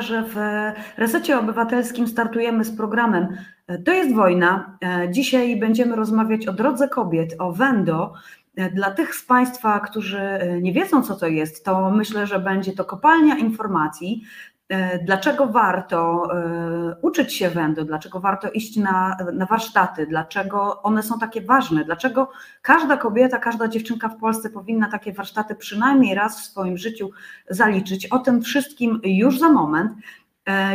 że w resecie obywatelskim startujemy z programem To jest wojna. Dzisiaj będziemy rozmawiać o drodze kobiet, o Wendo. Dla tych z Państwa, którzy nie wiedzą, co to jest, to myślę, że będzie to kopalnia informacji. Dlaczego warto uczyć się Wendo, dlaczego warto iść na, na warsztaty, dlaczego one są takie ważne, dlaczego każda kobieta, każda dziewczynka w Polsce powinna takie warsztaty przynajmniej raz w swoim życiu zaliczyć. O tym wszystkim już za moment.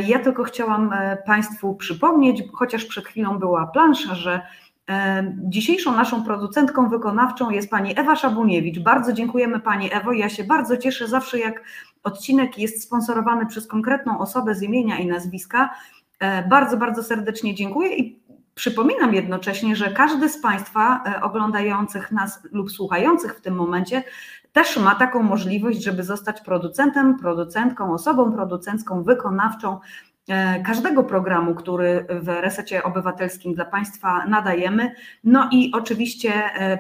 Ja tylko chciałam Państwu przypomnieć, chociaż przed chwilą była plansza, że Dzisiejszą naszą producentką wykonawczą jest pani Ewa Szabuniewicz. Bardzo dziękujemy pani Ewo. Ja się bardzo cieszę zawsze, jak odcinek jest sponsorowany przez konkretną osobę z imienia i nazwiska. Bardzo, bardzo serdecznie dziękuję i przypominam jednocześnie, że każdy z Państwa oglądających nas lub słuchających w tym momencie też ma taką możliwość, żeby zostać producentem, producentką, osobą producencką, wykonawczą każdego programu, który w resecie obywatelskim dla Państwa nadajemy. No i oczywiście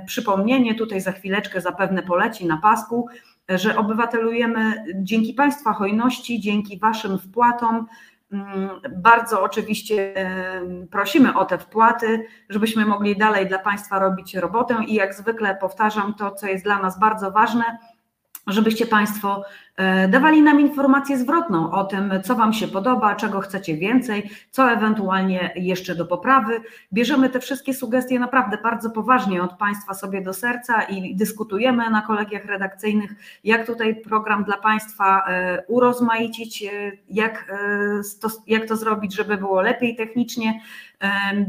przypomnienie tutaj za chwileczkę zapewne poleci na pasku, że obywatelujemy dzięki Państwa hojności, dzięki Waszym wpłatom. Bardzo oczywiście prosimy o te wpłaty, żebyśmy mogli dalej dla Państwa robić robotę i jak zwykle powtarzam to, co jest dla nas bardzo ważne, żebyście Państwo dawali nam informację zwrotną o tym, co Wam się podoba, czego chcecie więcej, co ewentualnie jeszcze do poprawy. Bierzemy te wszystkie sugestie naprawdę bardzo poważnie od Państwa sobie do serca i dyskutujemy na kolegiach redakcyjnych, jak tutaj program dla Państwa urozmaicić, jak to, jak to zrobić, żeby było lepiej technicznie.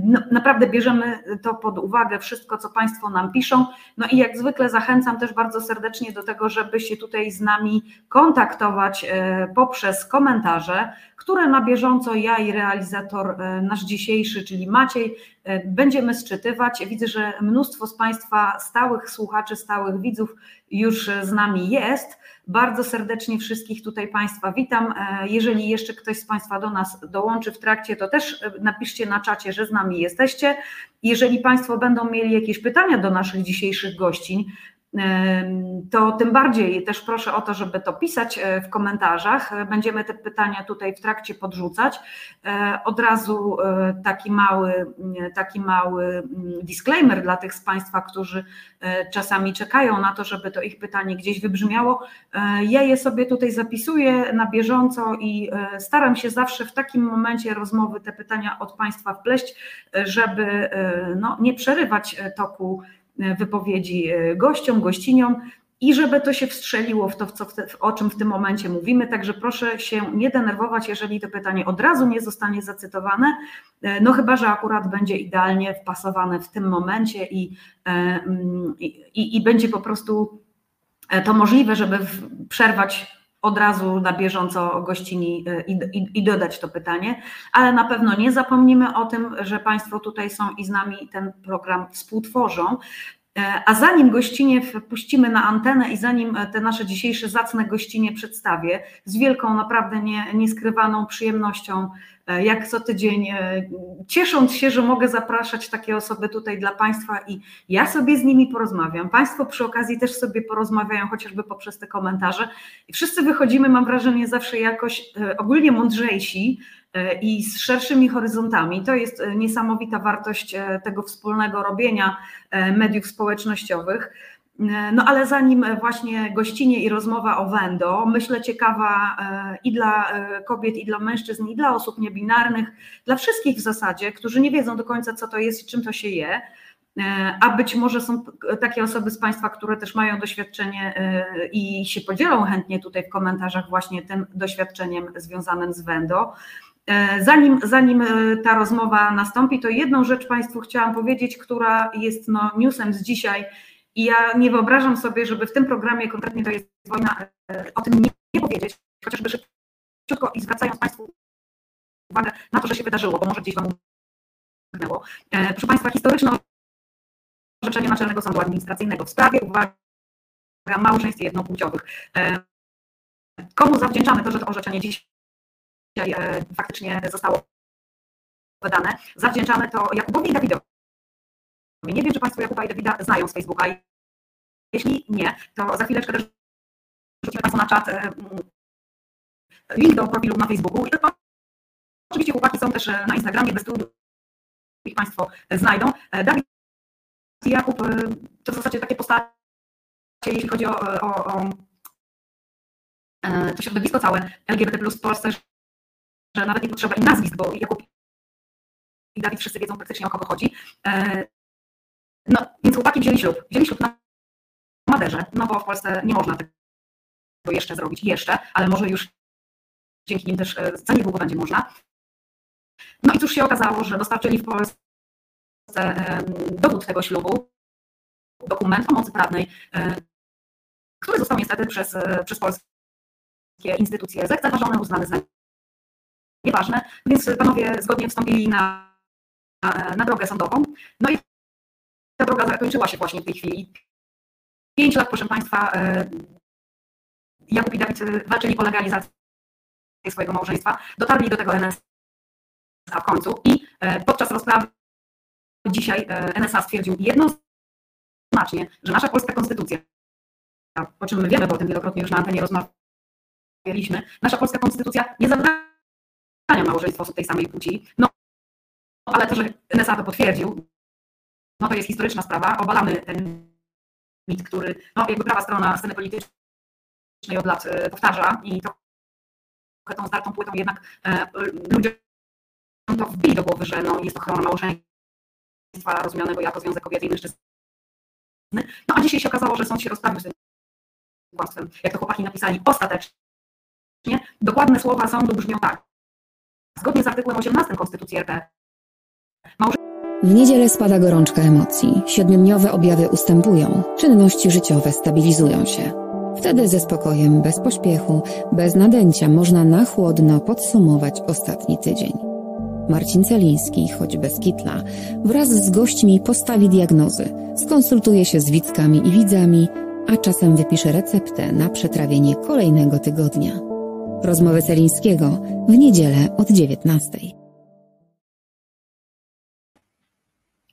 No, naprawdę bierzemy to pod uwagę, wszystko, co Państwo nam piszą. No i jak zwykle zachęcam też bardzo serdecznie do tego, żeby się tutaj z nami kontaktować poprzez komentarze, które na bieżąco ja i realizator nasz dzisiejszy, czyli Maciej, będziemy sczytywać. Widzę, że mnóstwo z Państwa stałych słuchaczy, stałych widzów już z nami jest. Bardzo serdecznie wszystkich tutaj Państwa witam. Jeżeli jeszcze ktoś z Państwa do nas dołączy w trakcie, to też napiszcie na czacie, że z nami jesteście. Jeżeli Państwo będą mieli jakieś pytania do naszych dzisiejszych gościń, to tym bardziej też proszę o to, żeby to pisać w komentarzach. Będziemy te pytania tutaj w trakcie podrzucać. Od razu taki mały, taki mały disclaimer dla tych z Państwa, którzy czasami czekają na to, żeby to ich pytanie gdzieś wybrzmiało. Ja je sobie tutaj zapisuję na bieżąco i staram się zawsze w takim momencie rozmowy te pytania od Państwa wpleść, żeby no, nie przerywać toku wypowiedzi gościom, gościniom i żeby to się wstrzeliło w to, co, o czym w tym momencie mówimy. Także proszę się nie denerwować, jeżeli to pytanie od razu nie zostanie zacytowane, no chyba, że akurat będzie idealnie wpasowane w tym momencie i, i, i będzie po prostu to możliwe, żeby przerwać od razu na bieżąco gościni i, i, i, dodać to pytanie, ale na pewno nie zapomnimy o tym, że Państwo tutaj są i z nami ten program współtworzą. A zanim gościnie wpuścimy na antenę i zanim te nasze dzisiejsze zacne gościnie przedstawię, z wielką, naprawdę nie, nieskrywaną przyjemnością, jak co tydzień, ciesząc się, że mogę zapraszać takie osoby tutaj dla Państwa i ja sobie z nimi porozmawiam. Państwo przy okazji też sobie porozmawiają, chociażby poprzez te komentarze. I wszyscy wychodzimy, mam wrażenie, zawsze jakoś ogólnie mądrzejsi, i z szerszymi horyzontami. To jest niesamowita wartość tego wspólnego robienia mediów społecznościowych. No ale zanim właśnie gościnie i rozmowa o Wendo, myślę ciekawa i dla kobiet, i dla mężczyzn, i dla osób niebinarnych, dla wszystkich w zasadzie, którzy nie wiedzą do końca, co to jest i czym to się je. A być może są takie osoby z Państwa, które też mają doświadczenie i się podzielą chętnie tutaj w komentarzach właśnie tym doświadczeniem związanym z Wendo. Zanim, zanim ta rozmowa nastąpi, to jedną rzecz Państwu chciałam powiedzieć, która jest no, newsem z dzisiaj i ja nie wyobrażam sobie, żeby w tym programie konkretnie to jest wojna, o tym nie, nie powiedzieć, chociażby szybciutko i zwracając Państwu uwagę na to, że się wydarzyło, bo może gdzieś Wam umknęło. Proszę Państwa, historyczne orzeczenie Naczelnego Sądu Administracyjnego w sprawie, uwaga, małżeństw jednopłciowych. Komu zawdzięczamy to, że to orzeczenie dziś dzisiaj faktycznie zostało wydane. Zawdzięczamy to Jakubowi i Dawidowi. Nie wiem, czy Państwo Jakuba i Dawida znają z Facebooka. Jeśli nie, to za chwileczkę też rzucimy Państwu na czat link do profilu na Facebooku. Oczywiście chłopaki są też na Instagramie, bez trudu ich Państwo znajdą. Dawid i Jakub to w zasadzie takie postacie, jeśli chodzi o, o, o to środowisko całe LGBT plus w Polsce, że nawet nie potrzeba im nazwisk, bo Jakub i Dawid wszyscy wiedzą praktycznie o kogo chodzi. No, więc chłopaki wzięli ślub. Wzięli ślub na Maderze, no bo w Polsce nie można tego jeszcze zrobić, jeszcze, ale może już dzięki nim też e, za niedługo będzie można. No i cóż się okazało, że dostarczyli w Polsce dowód tego ślubu, dokument o mocy prawnej, e, który został niestety przez, e, przez polskie instytucje zlekceważony, uznany za nieważne, więc panowie zgodnie wstąpili na, na, drogę sądową. No i ta droga zakończyła się właśnie w tej chwili. Pięć lat, proszę Państwa, e, Jakub i Dawid walczyli o legalizację swojego małżeństwa, dotarli do tego NSA w końcu i podczas rozprawy dzisiaj NSA stwierdził jednoznacznie, że nasza polska konstytucja, o czym my wiemy, bo o tym wielokrotnie już na antenie rozmawialiśmy, nasza polska konstytucja nie zabrania małżeństwa osób tej samej płci, no ale to, że NSA to potwierdził, no to jest historyczna sprawa, obalamy ten mit, który no, jakby prawa strona sceny politycznej od lat e, powtarza i trochę tą zdartą płytą jednak e, ludziom to wbili do głowy, że no, jest to chrona małżeństwa rozumianego jako związek kobiety i mężczyzny. No a dzisiaj się okazało, że sąd się rozprawił z tym kłamstwem. Jak to chłopaki napisali, ostatecznie dokładne słowa sądu brzmią tak. Zgodnie z artykułem 18 Konstytucji RP w niedzielę spada gorączka emocji, siedmiodniowe objawy ustępują, czynności życiowe stabilizują się. Wtedy ze spokojem, bez pośpiechu, bez nadęcia można na chłodno podsumować ostatni tydzień. Marcin Celiński, choć bez kitla, wraz z gośćmi postawi diagnozy, skonsultuje się z widzkami i widzami, a czasem wypisze receptę na przetrawienie kolejnego tygodnia. Rozmowy Celińskiego w niedzielę od 19.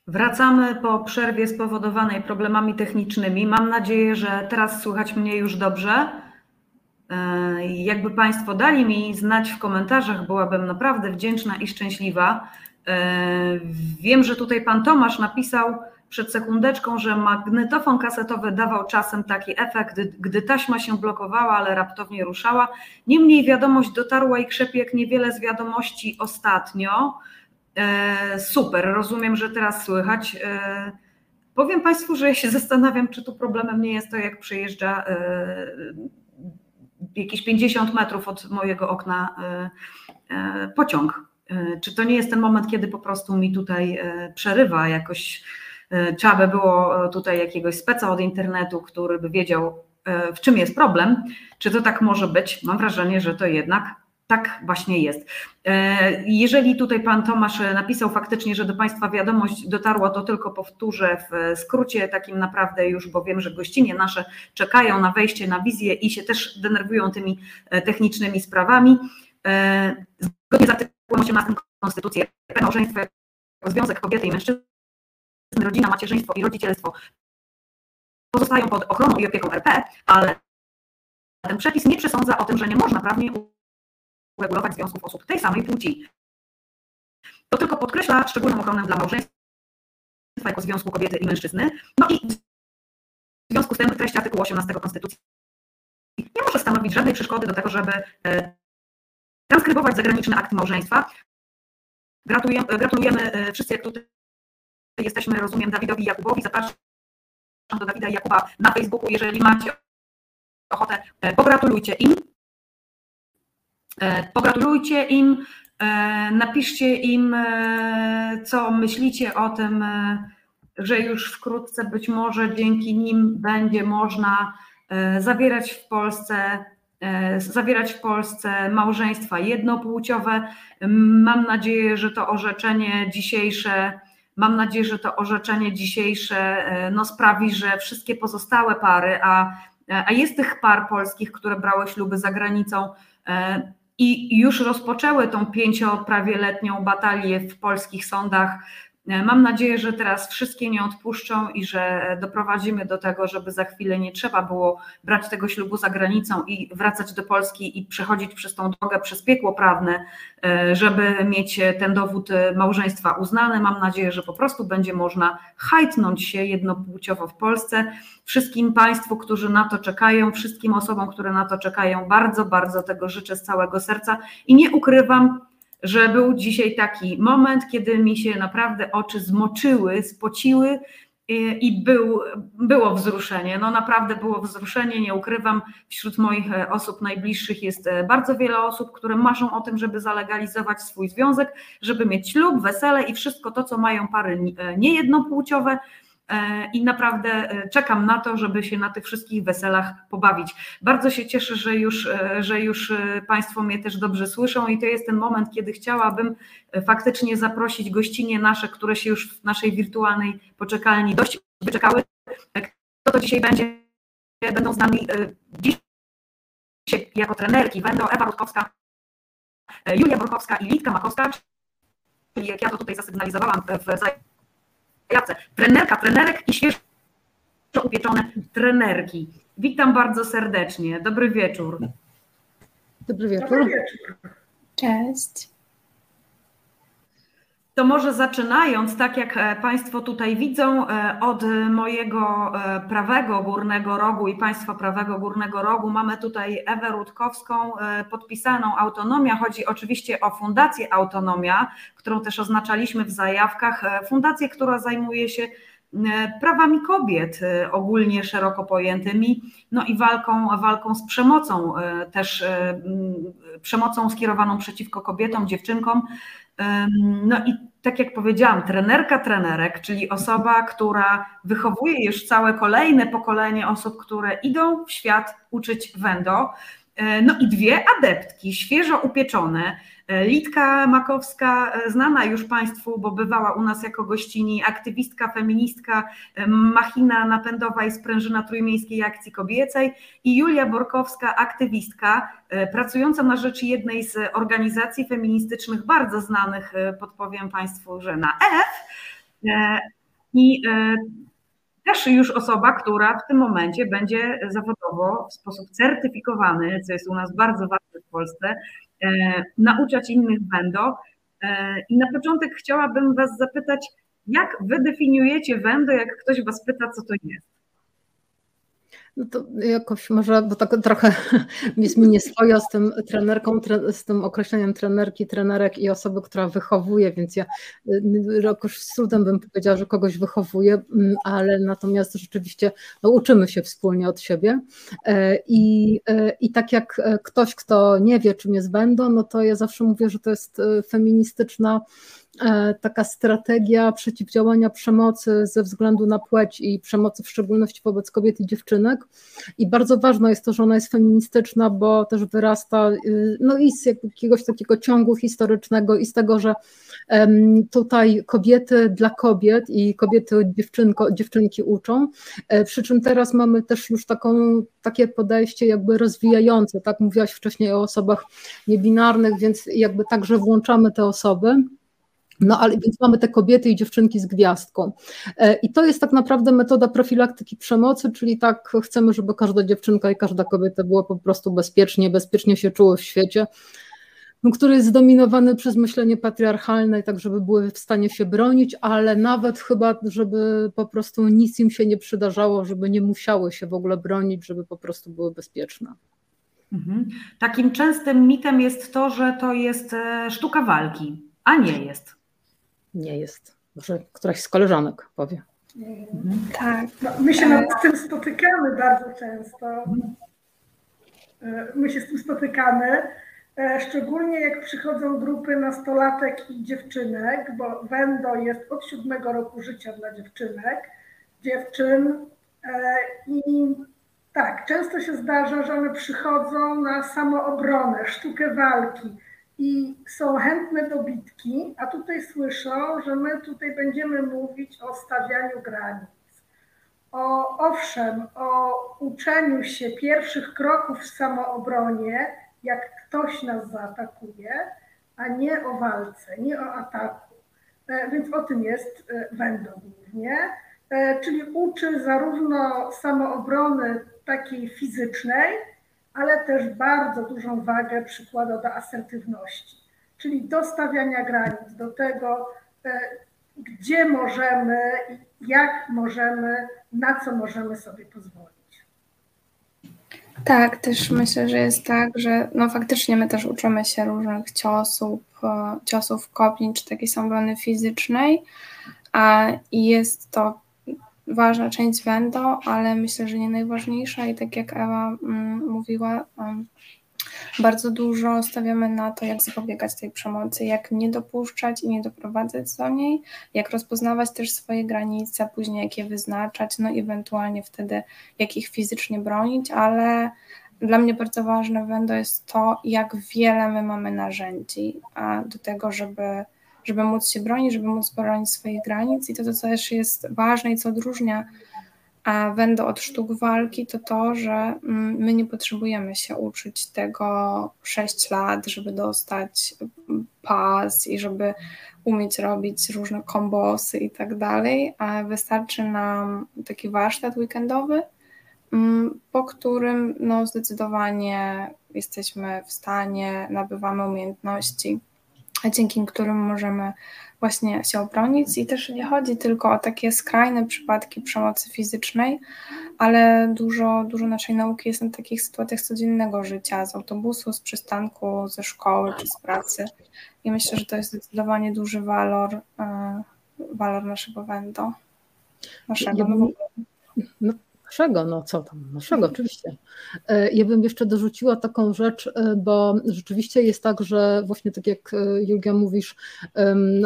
Wracamy po przerwie spowodowanej problemami technicznymi. Mam nadzieję, że teraz słychać mnie już dobrze. E, jakby Państwo dali mi znać w komentarzach, byłabym naprawdę wdzięczna i szczęśliwa. E, wiem, że tutaj Pan Tomasz napisał przed sekundeczką, że magnetofon kasetowy dawał czasem taki efekt, gdy taśma się blokowała, ale raptownie ruszała. Niemniej wiadomość dotarła i krzepiek niewiele z wiadomości ostatnio. E, super, rozumiem, że teraz słychać. E, powiem Państwu, że ja się zastanawiam, czy tu problemem nie jest to, jak przejeżdża e, jakieś 50 metrów od mojego okna pociąg. Czy to nie jest ten moment, kiedy po prostu mi tutaj przerywa jakoś? Trzeba by było tutaj jakiegoś speca od internetu, który by wiedział, w czym jest problem. Czy to tak może być? Mam wrażenie, że to jednak tak właśnie jest. E, jeżeli tutaj pan Tomasz napisał faktycznie, że do Państwa wiadomość dotarła, to tylko powtórzę w skrócie takim naprawdę już, bo wiem, że gościnie nasze czekają na wejście na wizję i się też denerwują tymi e, technicznymi sprawami. E, zgodnie z artykułem 18 Konstytucji małżeństwo jako związek kobiety i mężczyzny, rodzina, macierzyństwo i rodzicielstwo pozostają pod ochroną i opieką RP, ale ten przepis nie przesądza o tym, że nie można prawnie uregulować związków osób tej samej płci. To tylko podkreśla szczególną ochronę dla małżeństwa jako związku kobiety i mężczyzny. No i w związku z tym treść artykułu 18 Konstytucji nie może stanowić żadnej przeszkody do tego, żeby e, transkrybować zagraniczny akt małżeństwa. Gratulujemy, e, wszyscy, jak tutaj jesteśmy, rozumiem, Dawidowi Jakubowi. Zapraszam do Dawida Jakuba na Facebooku. Jeżeli macie ochotę, e, pogratulujcie im. E, pogratulujcie im, e, napiszcie im, co myślicie o tym, że już wkrótce być może dzięki nim będzie można zawierać w Polsce zawierać w Polsce małżeństwa jednopłciowe. Mam nadzieję, że to orzeczenie dzisiejsze, mam nadzieję, że to orzeczenie dzisiejsze no, sprawi, że wszystkie pozostałe pary, a, a jest tych par polskich, które brały śluby za granicą, i już rozpoczęły tą pięcioprawie letnią batalię w polskich sądach. E, mam nadzieję, że teraz wszystkie nie odpuszczą i że doprowadzimy do tego, żeby za chwilę nie trzeba było brać tego ślubu za granicą i wracać do Polski i przechodzić przez tą drogę, przez piekło prawne, e, żeby mieć ten dowód małżeństwa uznany. Mam nadzieję, że po prostu będzie można hajtnąć się jednopłciowo w Polsce. Wszystkim Państwu, którzy na to czekają, wszystkim osobom, które na to czekają, bardzo, bardzo tego życzę z całego serca i nie ukrywam, że był dzisiaj taki moment, kiedy mi się naprawdę oczy zmoczyły, spociły i był, było wzruszenie. No naprawdę było wzruszenie, nie ukrywam. Wśród moich e, osób najbliższych jest e, bardzo wiele osób, które marzą o tym, żeby zalegalizować swój związek, żeby mieć ślub, wesele i wszystko to, co mają pary e, niejednopłciowe. E, i naprawdę e, czekam na to, żeby się na tych wszystkich weselach pobawić. Bardzo się cieszę, że już, e, że już Państwo mnie też dobrze słyszą i to jest ten moment, kiedy chciałabym faktycznie zaprosić gościnie nasze, które się już w naszej wirtualnej poczekalni dość wyczekały. Kto to dzisiaj będzie? Będą z nami dziś jako trenerki, będą Ewa Rutkowska, Julia Borkowska i Litka Makowska, czyli jak ja to tutaj zasygnalizowałam w Jace, trenerka, trenerek i świeżo upieczone trenerki. Witam bardzo serdecznie. Dobry wieczór. Dobry wieczór. Dobry wieczór. Cześć. To może zaczynając, tak jak e, Państwo tutaj widzą, e, od mojego e, prawego górnego rogu i Państwa prawego górnego rogu mamy tutaj Ewę Rutkowską, podpisaną Autonomia. Chodzi oczywiście o Fundację Autonomia, którą też oznaczaliśmy w zajawkach. Fundację, która zajmuje się prawami kobiet ogólnie szeroko pojętymi, no i walką, walką z przemocą, też przemocą skierowaną przeciwko kobietom, dziewczynkom. No i tak jak powiedziałam, trenerka trenerek, czyli osoba, która wychowuje już całe kolejne pokolenie osób, które idą w świat uczyć wendo. E, no i dwie adeptki, świeżo upieczone, Litka Makowska, e, znana już Państwu, bo bywała u nas jako gościni, aktywistka, feministka, e, machina napędowa i sprężyna Trójmiejskiej Akcji Kobiecej i Julia Borkowska, aktywistka, pracująca na rzecz jednej z organizacji feministycznych bardzo znanych, podpowiem Państwu, że na F. I też już osoba, która w tym momencie będzie zawodowo w sposób certyfikowany, co jest u nas bardzo ważne w Polsce, E, nauczać innych. E, I na początek chciałabym Was zapytać, jak Wy definiujecie wendo, jak ktoś Was pyta, co to jest? No to jakoś może, bo tak trochę jest mi nieswojo z tym trenerką, z tym określeniem trenerki, trenerek i osoby, która wychowuje, więc ja y, jakoś z trudem bym powiedziała, że kogoś wychowuje, mm, ale natomiast rzeczywiście no, uczymy się wspólnie od siebie e, I, e, i tak jak e, ktoś, kto nie wie, czym jest będą, no to ja zawsze mówię, że to jest feministyczna taka strategia przeciwdziałania przemocy ze względu na płeć i przemocy w szczególności wobec kobiet i dziewczynek. I bardzo ważne jest to, że ona jest feministyczna, bo też wyrasta y, no i z jakiegoś takiego ciągu historycznego i z tego, że tutaj kobiety dla kobiet i kobiety dziewczynko, dziewczynki uczą, e, przy czym teraz mamy też już taką, takie podejście jakby rozwijające, tak mówiłaś wcześniej o osobach niebinarnych, więc jakby także włączamy te osoby. No ale więc mamy te kobiety i dziewczynki z gwiazdką. E, I to jest tak naprawdę metoda profilaktyki przemocy, czyli tak chcemy, żeby każda dziewczynka i każda kobieta była po prostu bezpiecznie, bezpiecznie się czuły w świecie, no, który jest zdominowany przez myślenie patriarchalne, tak żeby były w stanie się bronić, ale nawet chyba, żeby po prostu nic im się nie przydarzało, żeby nie musiały się w ogóle bronić, żeby po prostu były bezpieczne. Mhm. Takim częstym mitem jest to, że to jest e, sztuka walki, a nie jest nie jest. Może któraś z koleżanek powie. Mhm. Tak. No, my się nad tym spotykamy bardzo często. E, my się z tym spotykamy, e, szczególnie jak przychodzą grupy nastolatek i dziewczynek, bo Wendo jest od siódmego roku życia dla dziewczynek, dziewczyn e, i tak, często się zdarza, że one przychodzą na samoobronę, sztukę walki i są chętne do bitki, a tutaj słyszą, że my tutaj będziemy mówić o stawianiu granic. O, owszem, o uczeniu się pierwszych kroków w samoobronie, jak ktoś nas zaatakuje, a nie o walce, nie o ataku. więc o tym jest Wendo głównie, czyli uczy zarówno samoobrony takiej fizycznej, ale też bardzo dużą wagę przykłada do asertywności, czyli do stawiania granic, do tego, gdzie możemy, jak możemy, na co możemy sobie pozwolić. Tak, też myślę, że jest tak, że no faktycznie my też uczymy się różnych ciosów, e, ciosów kopniń czy takiej samoobrony fizycznej a, jest to ważna część wendo, ale myślę, że nie najważniejsza. I tak jak Ewa mm, mówiła, um, bardzo dużo stawiamy na to, jak zapobiegać tej przemocy, jak nie dopuszczać i nie doprowadzać do niej, jak rozpoznawać też swoje granice, później jak je wyznaczać, no ewentualnie wtedy jak ich fizycznie bronić, ale dla mnie bardzo ważne wendo jest to, jak wiele my mamy narzędzi do tego, żeby, żeby móc się bronić, żeby móc bronić swoich granic. I to, co też jest ważne i co odróżnia wendo od sztuk walki to to, że mm, my nie potrzebujemy się uczyć tego 6 lat, żeby dostać pas i żeby umieć robić różne kombosy i tak dalej, wystarczy nam taki warsztat weekendowy, mm, po którym no, zdecydowanie jesteśmy w stanie, nabywamy umiejętności, dzięki którym możemy właśnie się obronić i też nie chodzi tylko o takie skrajne przypadki przemocy fizycznej, ale dużo, dużo naszej nauki jest na takich sytuacjach codziennego życia, z autobusu, z przystanku, ze szkoły czy z pracy i myślę, że to jest zdecydowanie duży walor, e, walor naszego wendo. Naszego. Bym, no, Naszego, no co tam, naszego, oczywiście. E, ja bym jeszcze dorzuciła taką rzecz, e, bo rzeczywiście jest tak, że właśnie tak jak e, Julia mówisz,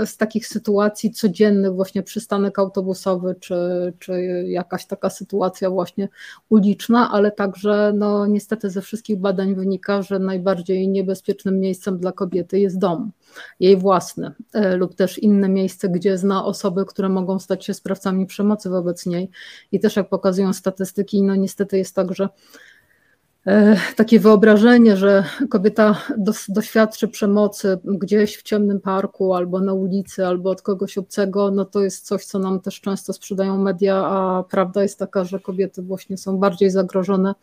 z takich sytuacji codziennych, właśnie przystanek autobusowy, czy, czy jakaś taka sytuacja właśnie uliczna, ale także no niestety ze wszystkich badań wynika, że najbardziej niebezpiecznym miejscem dla kobiety jest dom jej własne lub też inne miejsce, gdzie zna osoby, które mogą stać się sprawcami przemocy wobec niej. I też jak pokazują statystyki, no niestety jest tak, że e, takie wyobrażenie, że kobieta doświadczy przemocy gdzieś w ciemnym parku, albo na ulicy, albo od kogoś obcego, no to jest coś, co nam też często sprzedają media, a prawda jest taka, że kobiety właśnie są bardziej zagrożone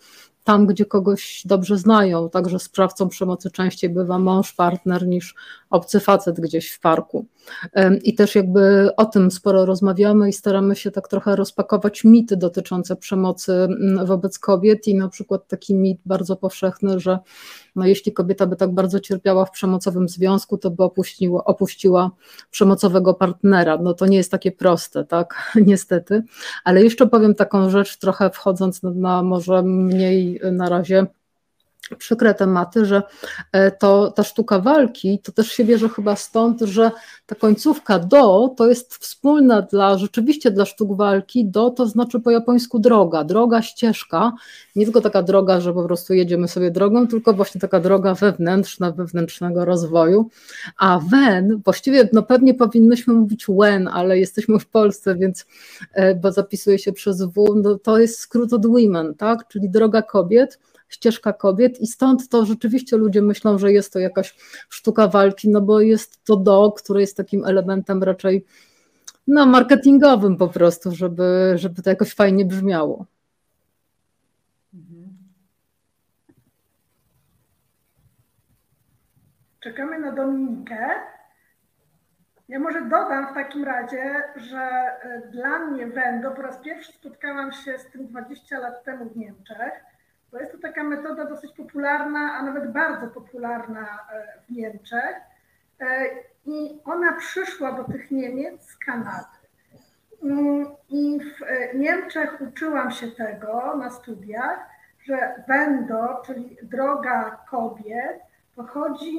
tam, gdzie kogoś dobrze znają. Także sprawcą przemocy częściej bywa mąż, partner niż obcy facet gdzieś w parku. I też jakby o tym sporo rozmawiamy i staramy się tak trochę rozpakować mity dotyczące przemocy mm, wobec kobiet i na przykład taki mit bardzo powszechny, że no jeśli kobieta by tak bardzo cierpiała w przemocowym związku, to by opuściła, opuściła przemocowego partnera. No to nie jest takie proste, tak, niestety. Ale jeszcze powiem taką rzecz, trochę wchodząc na, na może mniej na razie przykre tematy, że e, to, ta sztuka walki to też się bierze chyba stąd, że ta końcówka do to jest wspólna dla rzeczywiście dla sztuk walki. Do to znaczy po japońsku droga, droga, ścieżka, nie tylko taka droga, że po prostu jedziemy sobie drogą, tylko właśnie taka droga wewnętrzna, wewnętrznego rozwoju. A wen, właściwie no pewnie powinnyśmy mówić when, ale jesteśmy w Polsce, więc e, bo zapisuje się przez W, no to jest skrót od women, tak? Czyli droga kobiet ścieżka kobiet i stąd to rzeczywiście ludzie myślą, że jest to jakaś sztuka walki, no bo jest to do, które jest takim elementem raczej no, marketingowym po prostu, żeby, żeby to jakoś fajnie brzmiało. Czekamy na Dominikę. Ja może dodam w takim razie, że e, dla mnie Wendo po raz pierwszy spotkałam się z tym 20 lat temu w Niemczech to jest to taka metoda dosyć popularna, a nawet bardzo popularna e, w Niemczech. E, I ona przyszła do tych Niemiec z Kanady. Mm, I w e, Niemczech uczyłam się tego na studiach, że Wendo, czyli droga kobiet, pochodzi,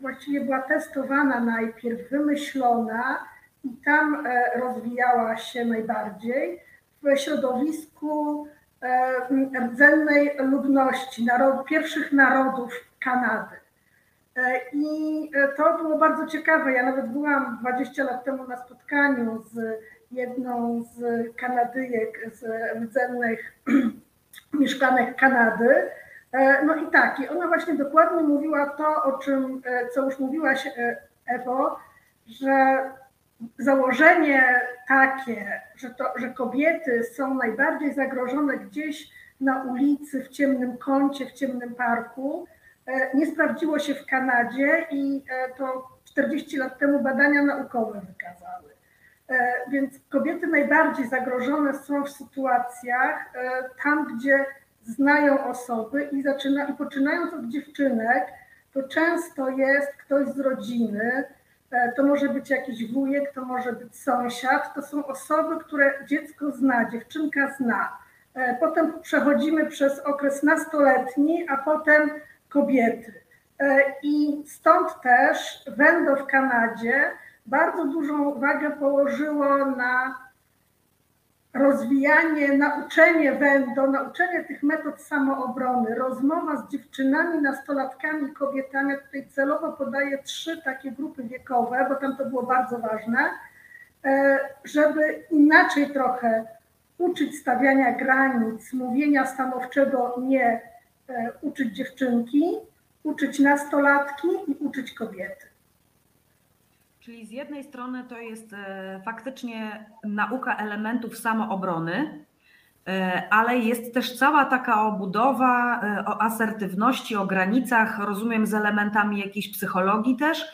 właściwie była testowana najpierw, wymyślona i tam rozwijała się najbardziej w środowisku rdzennej ludności, narod, pierwszych narodów Kanady. E, I e, to było bardzo ciekawe. Ja nawet byłam 20 lat temu na spotkaniu z jedną z Kanadyjek z rdzennych mieszkanek Kanady. No i tak, i ona właśnie dokładnie mówiła to, o czym, co już mówiłaś, Ewo, że założenie takie, że, to, że kobiety są najbardziej zagrożone gdzieś na ulicy, w ciemnym kącie, w ciemnym parku, e, nie sprawdziło się w Kanadzie i e, to 40 lat temu badania naukowe wykazały. E, więc kobiety najbardziej zagrożone są w sytuacjach tam, gdzie znają osoby i, zaczyna, i poczynając od dziewczynek, to często jest ktoś z rodziny, to może być jakiś wujek, to może być sąsiad, to są osoby, które dziecko zna, dziewczynka zna. E, potem przechodzimy przez okres nastoletni, a potem kobiety. E, I stąd też Wendo w Kanadzie bardzo dużą uwagę położyło na rozwijanie, nauczenie wendo, nauczenie tych metod samoobrony, rozmowa z dziewczynami, nastolatkami, kobietami. Tutaj celowo podaję trzy takie grupy wiekowe, bo tam to było bardzo ważne, e, żeby inaczej trochę uczyć stawiania granic, mówienia stanowczego nie, e, uczyć dziewczynki, uczyć nastolatki i uczyć kobiety. Czyli z jednej strony to jest e, faktycznie nauka elementów samoobrony, e, ale jest też cała taka obudowa e, o asertywności, o granicach, rozumiem, z elementami jakiejś psychologii też.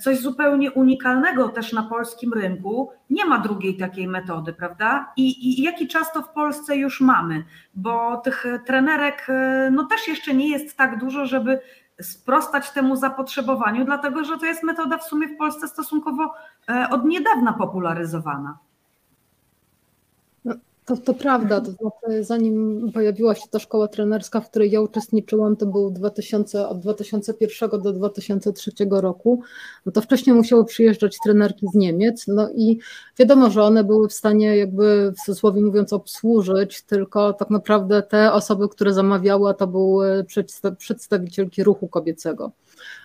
Coś zupełnie unikalnego też na polskim rynku. Nie ma drugiej takiej metody, prawda? I, I jaki czas to w Polsce już mamy? Bo tych trenerek no też jeszcze nie jest tak dużo, żeby sprostać temu zapotrzebowaniu, dlatego że to jest metoda w sumie w Polsce stosunkowo e, od niedawna popularyzowana. To, to prawda, to znaczy zanim pojawiła się ta szkoła trenerska, w której ja uczestniczyłam, to był 2000, od 2001 do 2003 roku, no to wcześniej musiały przyjeżdżać trenerki z Niemiec, no i wiadomo, że one były w stanie jakby w cudzysłowie mówiąc obsłużyć, tylko tak naprawdę te osoby, które zamawiały, to były przedstawicielki ruchu kobiecego.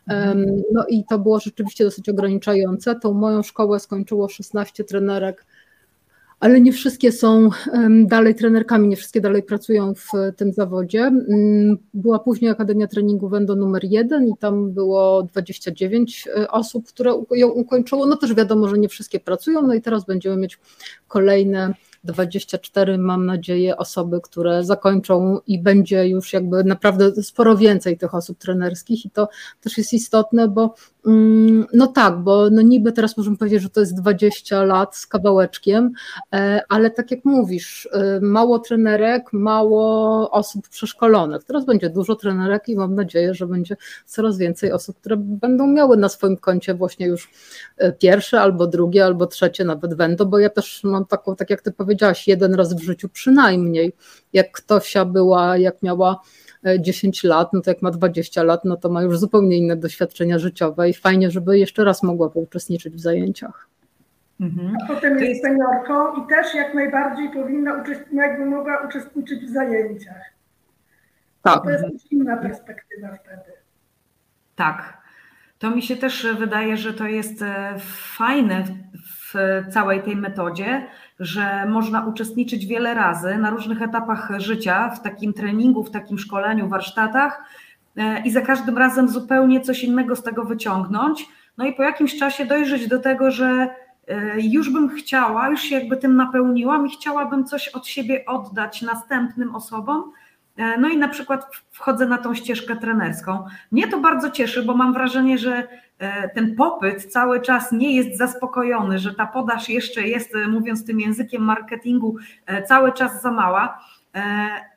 Mhm. No i to było rzeczywiście dosyć ograniczające. Tą moją szkołę skończyło 16 trenerek ale nie wszystkie są dalej trenerkami, nie wszystkie dalej pracują w tym zawodzie. Mm, była później Akademia Treningu Wendo numer jeden i tam było 29 e, osób, które ją ukończyło. No też wiadomo, że nie wszystkie pracują, no i teraz będziemy mieć kolejne 24, mam nadzieję, osoby, które zakończą i będzie już jakby naprawdę sporo więcej tych osób trenerskich i to też jest istotne, bo no tak, bo no niby teraz możemy powiedzieć, że to jest 20 lat z kawałeczkiem, e, ale tak jak mówisz, e, mało trenerek, mało osób przeszkolonych. Teraz będzie dużo trenerek i mam nadzieję, że będzie coraz więcej osób, które będą miały na swoim koncie właśnie już e, pierwsze albo drugie, albo trzecie nawet będą, bo ja też mam taką, tak jak ty powiedziałaś, jeden raz w życiu przynajmniej. Jak ktośa była, jak miała 10 e, lat, no to jak ma 20 lat, no to ma już zupełnie inne doświadczenia życiowe i fajnie, żeby jeszcze raz mogła uczestniczyć w zajęciach. Mhm. A potem jest, seniorką i też jak najbardziej powinna jakby mogła uczestniczyć w zajęciach. Tak. To jest inna perspektywa wtedy. Tak. To mi się też wydaje, że to jest e, fajne w całej tej metodzie, że można uczestniczyć wiele razy na różnych etapach życia w takim treningu, w takim szkoleniu, warsztatach e, i za każdym razem zupełnie coś innego z tego wyciągnąć. No i po jakimś czasie dojrzeć do tego, że e, już bym chciała, już się jakby tym napełniłam i chciałabym coś od siebie oddać następnym osobom. E, no i na przykład wchodzę na tą ścieżkę trenerską. Mnie to bardzo cieszy, bo mam wrażenie, że E, ten popyt cały czas nie jest zaspokojony, że ta podaż jeszcze jest, e, mówiąc tym językiem marketingu, cały czas za mała.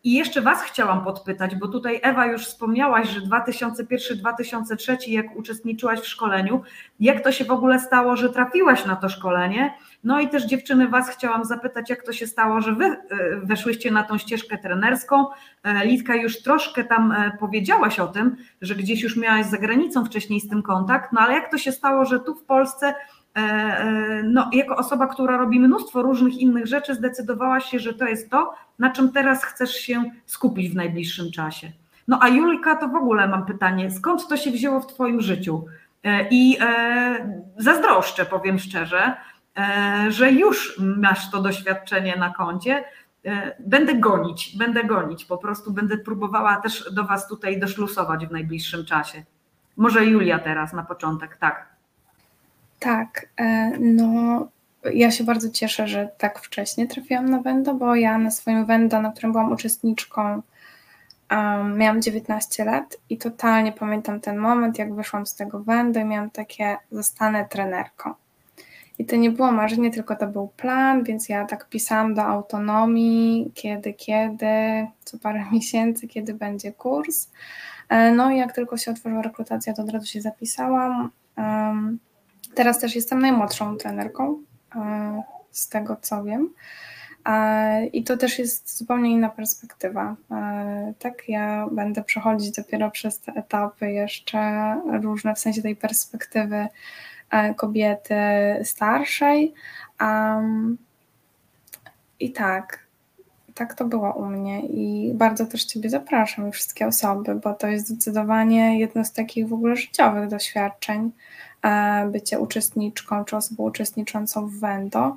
I jeszcze Was chciałam podpytać, bo tutaj Ewa już wspomniałaś, że 2001-2003, jak uczestniczyłaś w szkoleniu, jak to się w ogóle stało, że trafiłaś na to szkolenie? No i też dziewczyny Was chciałam zapytać, jak to się stało, że Wy weszłyście na tą ścieżkę trenerską. Litka już troszkę tam powiedziałaś o tym, że gdzieś już miałaś za granicą wcześniej z tym kontakt, no ale jak to się stało, że tu w Polsce E, e, no, jako osoba, która robi mnóstwo różnych innych rzeczy, zdecydowałaś się, że to jest to, na czym teraz chcesz się skupić w najbliższym czasie. No a Julika, to w ogóle mam pytanie, skąd to się wzięło w Twoim życiu? E, I zazdroszczę, powiem szczerze, że już masz to doświadczenie na koncie. Będę gonić, będę gonić, po prostu będę próbowała też do Was tutaj doszlusować w najbliższym czasie. Może Julia teraz na początek, tak. Tak, e, no ja się bardzo cieszę, że tak wcześnie trafiłam na Wendo, bo ja na swoim Wendo, na którym byłam uczestniczką, um, miałam 19 lat i totalnie pamiętam ten moment, jak wyszłam z tego Wendo i miałam takie, zostanę trenerką. I to nie było marzenie, tylko to był plan, więc ja tak pisałam do autonomii, kiedy, kiedy, co parę miesięcy, kiedy będzie kurs. E, no i jak tylko się otworzyła rekrutacja, to od razu się zapisałam. Teraz też jestem najmłodszą trenerką, e, z tego co wiem. E, I to też jest zupełnie inna perspektywa. Tak, ja będę przechodzić dopiero przez te etapy jeszcze różne, w sensie tej perspektywy kobiety starszej. I tak, tak to było u mnie i bardzo też Ciebie zapraszam i wszystkie osoby, bo to jest zdecydowanie jedno z takich w ogóle życiowych doświadczeń, e, bycie uczestniczką czy osobą uczestniczącą w Wendo.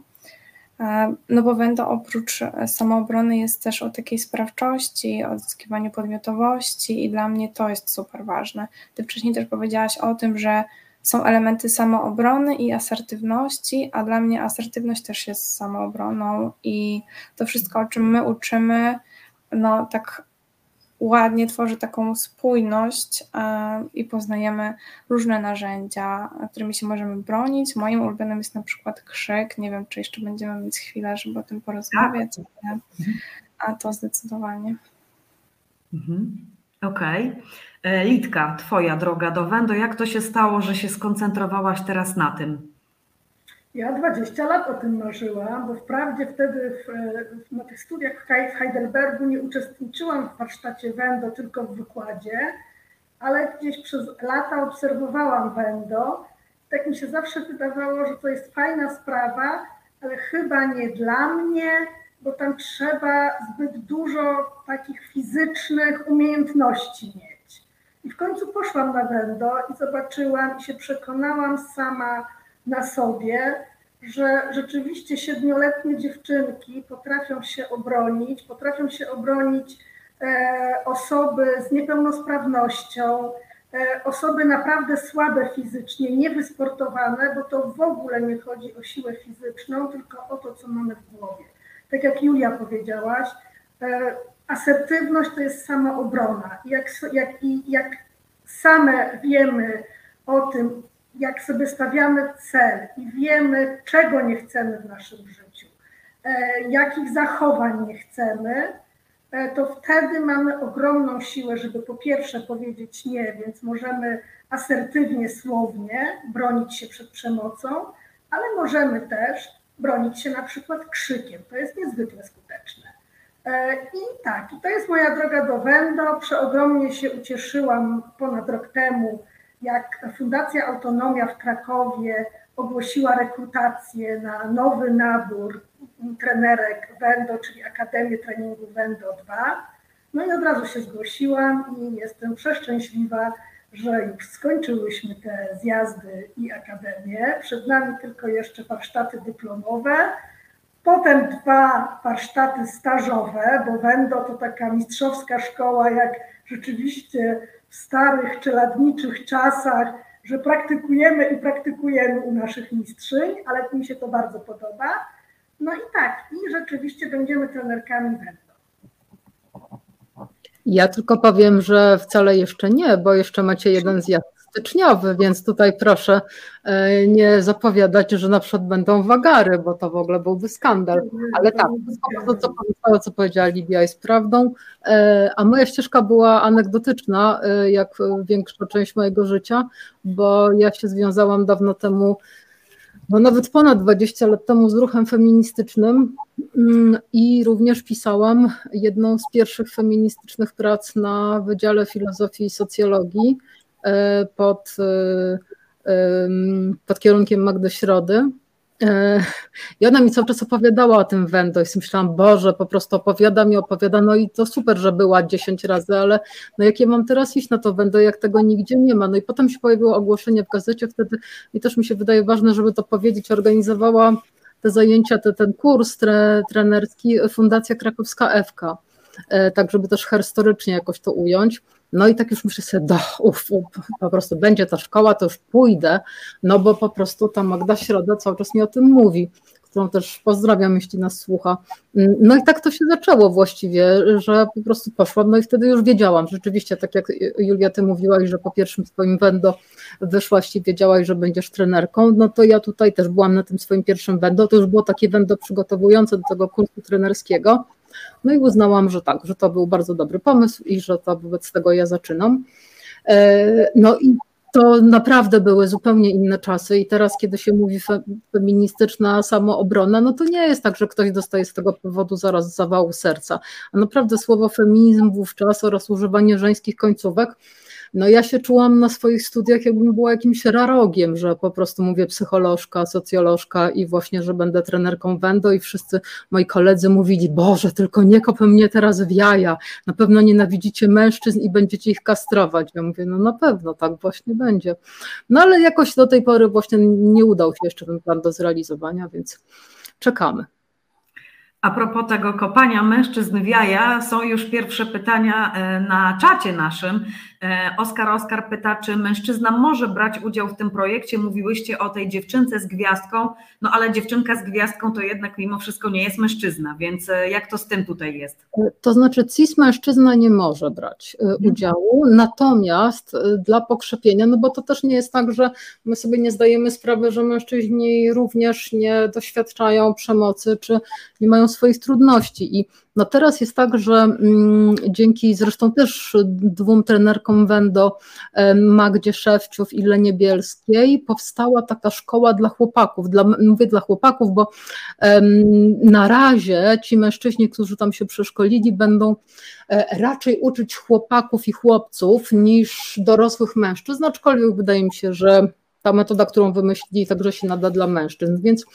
E, no bo Wendo oprócz samoobrony jest też o takiej sprawczości, o odzyskiwaniu podmiotowości i dla mnie to jest super ważne. Ty wcześniej też powiedziałaś o tym, że są elementy samoobrony i asertywności, a dla mnie asertywność też jest samoobroną i to wszystko, o czym my uczymy, no tak ładnie tworzy taką spójność e, i poznajemy różne narzędzia, którymi się możemy bronić. Moim ulubionym jest na przykład krzyk. Nie wiem, czy jeszcze będziemy mieć chwilę, żeby o tym porozmawiać, tak. a to zdecydowanie. Mhm. Okej. Okay. E, Litka, Twoja droga do Wendo, jak to się stało, że się skoncentrowałaś teraz na tym? Ja 20 lat o tym marzyłam, bo wprawdzie wtedy w, na tych studiach w Heidelbergu nie uczestniczyłam w warsztacie Wendo, tylko w wykładzie, ale gdzieś przez lata obserwowałam Wendo. Tak mi się zawsze wydawało, że to jest fajna sprawa, ale chyba nie dla mnie, bo tam trzeba zbyt dużo takich fizycznych umiejętności mieć. I w końcu poszłam na Wendo i zobaczyłam i się przekonałam sama na sobie, że rzeczywiście siedmioletnie dziewczynki potrafią się obronić, potrafią się obronić e, osoby z niepełnosprawnością, e, osoby naprawdę słabe fizycznie, niewysportowane, bo to w ogóle nie chodzi o siłę fizyczną, tylko o to, co mamy w głowie. Tak jak Julia powiedziałaś, e, asertywność to jest samoobrona. Jak, jak, jak same wiemy o tym, jak sobie stawiamy cel i wiemy, czego nie chcemy w naszym życiu, e, jakich zachowań nie chcemy, e, to wtedy mamy ogromną siłę, żeby po pierwsze powiedzieć nie, więc możemy asertywnie, słownie bronić się przed przemocą, ale możemy też bronić się na przykład krzykiem. To jest niezwykle skuteczne. E, I tak, to jest moja droga do Wendo. Przeogromnie się ucieszyłam ponad rok temu, jak Fundacja Autonomia w Krakowie ogłosiła rekrutację na nowy nabór trenerek Wendo, czyli Akademię Treningu Wendo 2. No i od razu się zgłosiłam i jestem przeszczęśliwa, że już skończyłyśmy te zjazdy i akademię. Przed nami tylko jeszcze warsztaty dyplomowe Potem dwa warsztaty stażowe, bo Wendo to taka mistrzowska szkoła, jak rzeczywiście w starych czeladniczych czasach, że praktykujemy i praktykujemy u naszych mistrzyń, ale mi się to bardzo podoba. No i tak, i rzeczywiście będziemy trenerkami Wendo. Ja tylko powiem, że wcale jeszcze nie, bo jeszcze macie jeden zjazd styczniowy, więc tutaj proszę e, nie zapowiadać, że na przykład będą wagary, bo to w ogóle byłby skandal. Ale tak, to, co co powiedziała Lidia, jest prawdą. E, a moja ścieżka była anegdotyczna, e, jak większa część mojego życia, bo ja się związałam dawno temu no nawet ponad 20 lat temu z ruchem feministycznym mm, i również pisałam jedną z pierwszych feministycznych prac na Wydziale Filozofii i Socjologii pod, e, pod kierunkiem Magdy Środy. I ona mi cały czas opowiadała o tym Wendo i myślałam, Boże, po prostu opowiada mi, opowiada, no i to super, że była 10 razy, ale no jak ja mam teraz iść na to Wendo, jak tego nigdzie nie ma. No i potem się pojawiło ogłoszenie w gazecie wtedy i też mi się wydaje ważne, żeby to powiedzieć, organizowała te zajęcia, te, ten kurs tre, trenerski Fundacja Krakowska FK, tak żeby też historycznie jakoś to ująć. No i tak już myślę sobie, do, uf, po prostu będzie ta szkoła, to już pójdę, no bo po prostu ta Magda Środa cały czas mi o tym mówi którą też pozdrawiam, jeśli nas słucha. No i tak to się zaczęło właściwie, że po prostu poszłam, no i wtedy już wiedziałam, rzeczywiście, tak jak Julia, ty mówiłaś, że po pierwszym swoim wendo wyszłaś i wiedziałaś, że będziesz trenerką, no to ja tutaj też byłam na tym swoim pierwszym wendo, to już było takie wendo przygotowujące do tego kursu trenerskiego, no i uznałam, że tak, że to był bardzo dobry pomysł i że to wobec tego ja zaczynam. E, no i to naprawdę były zupełnie inne czasy i teraz, kiedy się mówi feministyczna samoobrona, no to nie jest tak, że ktoś dostaje z tego powodu zaraz zawału serca. A naprawdę słowo feminizm wówczas oraz używanie żeńskich końcówek no ja się czułam na swoich studiach, jakbym była jakimś rarogiem, że po prostu mówię psycholożka, socjolożka i właśnie, że będę trenerką Wendo i wszyscy moi koledzy mówili, Boże, tylko nie kopę mnie teraz w jaja, na pewno nienawidzicie mężczyzn i będziecie ich kastrować. Ja mówię, no na pewno, tak właśnie będzie. No ale jakoś do tej pory właśnie nie udał się jeszcze ten plan do zrealizowania, więc czekamy. A propos tego kopania mężczyzn w jaja, są już pierwsze pytania e, na czacie naszym. E, Oskar Oskar pyta, czy mężczyzna może brać udział w tym projekcie? Mówiłyście o tej dziewczynce z gwiazdką, no ale dziewczynka z gwiazdką to jednak mimo wszystko nie jest mężczyzna, więc e, jak to z tym tutaj jest? To znaczy cis mężczyzna nie może brać mhm. udziału, natomiast dla pokrzepienia, no bo to też nie jest tak, że my sobie nie zdajemy sprawy, że mężczyźni również nie doświadczają przemocy, czy nie mają swoich trudności. I no teraz jest tak, że mm, dzięki zresztą też dwóm trenerkom Wendo, Magdzie Szewciów i Lenie Bielskiej, powstała taka szkoła dla chłopaków. Dla, mówię dla chłopaków, bo na razie ci mężczyźni, którzy tam się przeszkolili, będą e, raczej uczyć chłopaków i chłopców niż dorosłych mężczyzn, aczkolwiek wydaje mi się, że ta metoda, którą wymyślili, także się nada dla mężczyzn. Więc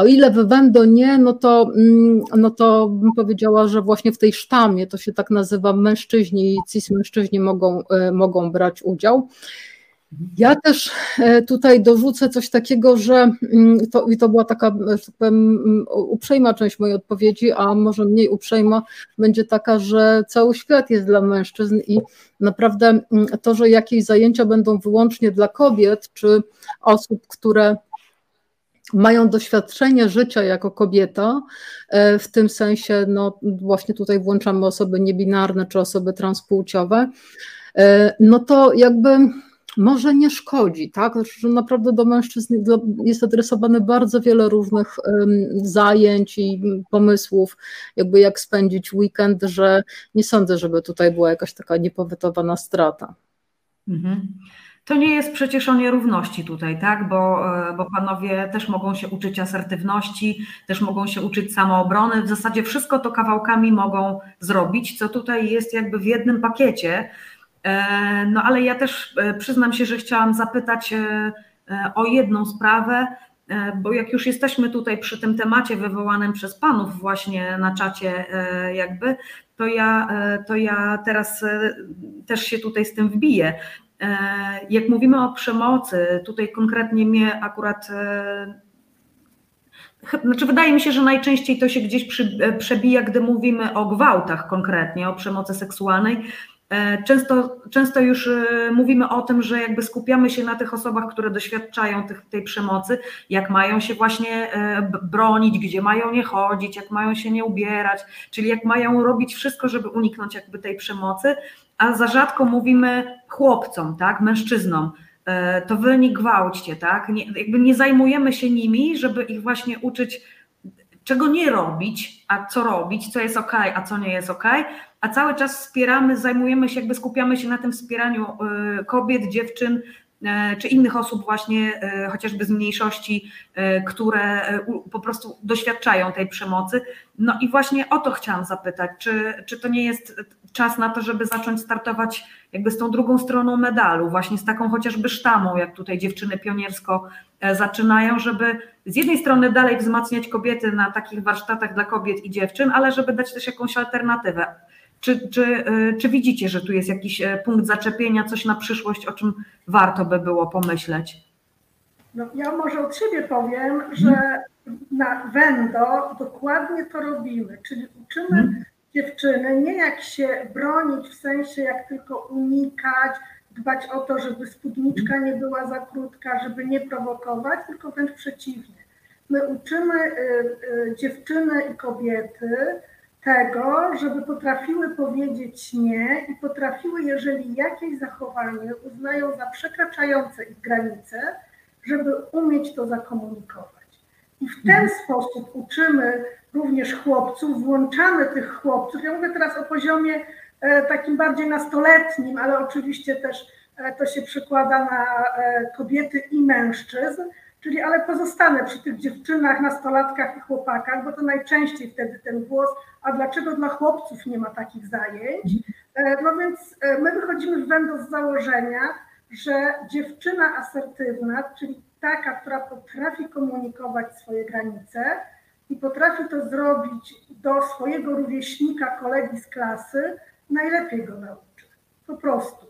o ile w Wendo nie, no to, mm, no to bym powiedziała, że właśnie w tej sztamie, to się tak nazywa, mężczyźni i cis mężczyźni mogą, e, mogą brać udział. Ja też e, tutaj dorzucę coś takiego, że mm, to, i to była taka, tak powiem, mm, uprzejma część mojej odpowiedzi, a może mniej uprzejma będzie taka, że cały świat jest dla mężczyzn i naprawdę to, że jakieś zajęcia będą wyłącznie dla kobiet, czy osób, które mają doświadczenie życia jako kobieta, e, w tym sensie, no właśnie tutaj włączamy osoby niebinarne czy osoby transpłciowe, e, no to jakby może nie szkodzi, tak? Znaczy, że naprawdę do mężczyzn jest adresowane bardzo wiele różnych zajęć i pomysłów, jakby jak spędzić weekend, że nie sądzę, żeby tutaj była jakaś taka niepowetowana strata. Mhm. To nie jest przecież o nierówności tutaj, tak? Bo, e, bo panowie też mogą się uczyć asertywności, też mogą się uczyć samoobrony. W zasadzie wszystko to kawałkami mogą zrobić, co tutaj jest jakby w jednym pakiecie. E, no ale ja też e, przyznam się, że chciałam zapytać o jedną sprawę, bo jak już jesteśmy tutaj przy tym temacie wywołanym przez panów właśnie na czacie, jakby, to ja, to ja teraz też się tutaj z tym wbiję. E, jak mówimy o przemocy, tutaj konkretnie mnie akurat e, znaczy, wydaje mi się, że najczęściej to się gdzieś e, przebija, gdy mówimy o gwałtach konkretnie, o przemocy seksualnej. Często, często już mówimy o tym, że jakby skupiamy się na tych osobach, które doświadczają tych, tej przemocy, jak mają się właśnie bronić, gdzie mają nie chodzić, jak mają się nie ubierać, czyli jak mają robić wszystko, żeby uniknąć jakby tej przemocy, a za rzadko mówimy chłopcom, tak, mężczyznom, e, to wy nie gwałćcie, tak? Nie, jakby nie zajmujemy się nimi, żeby ich właśnie uczyć, czego nie robić, a co robić, co jest ok, a co nie jest ok, a cały czas wspieramy, zajmujemy się, jakby skupiamy się na tym wspieraniu e, kobiet, dziewczyn, czy innych osób właśnie e, chociażby z mniejszości, e, które po prostu doświadczają tej przemocy. No i właśnie o to chciałam zapytać, czy, czy to nie jest czas na to, żeby zacząć startować jakby z tą drugą stroną medalu, właśnie z taką chociażby sztamą, jak tutaj dziewczyny pioniersko zaczynają, żeby z jednej strony dalej wzmacniać kobiety na takich warsztatach dla kobiet i dziewczyn, ale żeby dać też jakąś alternatywę. Czy, czy, y, czy widzicie, że tu jest jakiś e, punkt zaczepienia, coś na przyszłość, o czym warto by było pomyśleć? No, ja może od siebie powiem, że na Wendo dokładnie to robimy, czyli uczymy hmm. dziewczyny, nie jak się bronić w sensie jak tylko unikać, dbać o to, żeby spódniczka nie była za krótka, żeby nie prowokować, tylko wręcz przeciwnie. My uczymy y, y, dziewczyny i kobiety tego, żeby potrafiły powiedzieć nie i potrafiły, jeżeli jakieś zachowanie uznają za przekraczające ich granice, żeby umieć to zakomunikować. I w ten mhm. sposób uczymy również chłopców, włączamy tych chłopców. Ja mówię teraz o poziomie e, takim bardziej nastoletnim, ale oczywiście też e, to się przekłada na e, kobiety i mężczyzn, czyli ale pozostanę przy tych dziewczynach, nastolatkach i chłopakach, bo to najczęściej wtedy ten głos, a dlaczego dla chłopców nie ma takich zajęć? No więc my wychodzimy w Wendo z założenia, że dziewczyna asertywna, czyli taka, która potrafi komunikować swoje granice i potrafi to zrobić do swojego rówieśnika, kolegi z klasy, najlepiej go nauczy. Po prostu.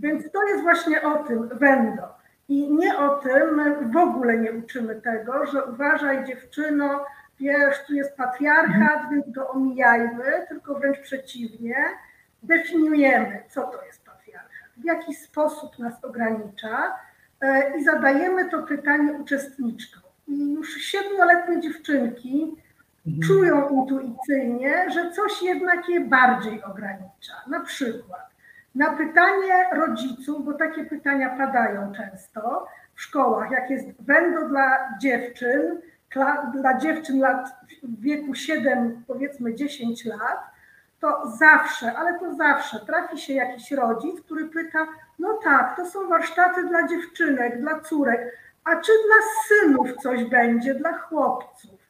Więc to jest właśnie o tym wendo. I nie o tym, my w ogóle nie uczymy tego, że uważaj dziewczyno, wiesz, tu jest patriarchat, więc go omijajmy, tylko wręcz przeciwnie, definiujemy, co to jest patriarchat, w jaki sposób nas ogranicza, E, i zadajemy to pytanie uczestniczkom. I już siedmioletnie dziewczynki mhm. czują intuicyjnie, że coś jednak je bardziej ogranicza. Na przykład na pytanie rodziców, bo takie pytania padają często w szkołach, jak jest wędo dla dziewczyn, dla dziewczyn lat w wieku 7, powiedzmy 10 lat, to zawsze, ale to zawsze trafi się jakiś rodzic, który pyta, no tak, to są warsztaty dla dziewczynek, dla córek, a czy dla synów coś będzie, dla chłopców?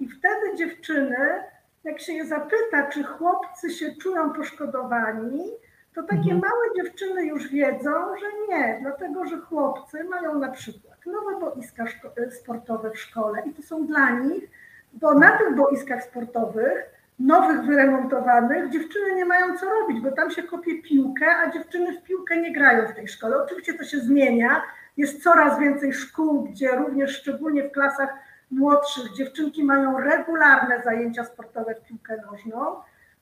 I wtedy dziewczyny, jak się je zapyta, czy chłopcy się czują poszkodowani, to takie mhm. małe dziewczyny już wiedzą, że nie, dlatego że chłopcy mają na przykład nowe boiska sportowe w szkole i to są dla nich, bo na tych boiskach sportowych nowych, wyremontowanych, dziewczyny nie mają co robić, bo tam się kopie piłkę, a dziewczyny w piłkę nie grają w tej szkole. Oczywiście to się zmienia. Jest coraz więcej szkół, gdzie również szczególnie w klasach młodszych dziewczynki mają regularne zajęcia sportowe w piłkę nożną,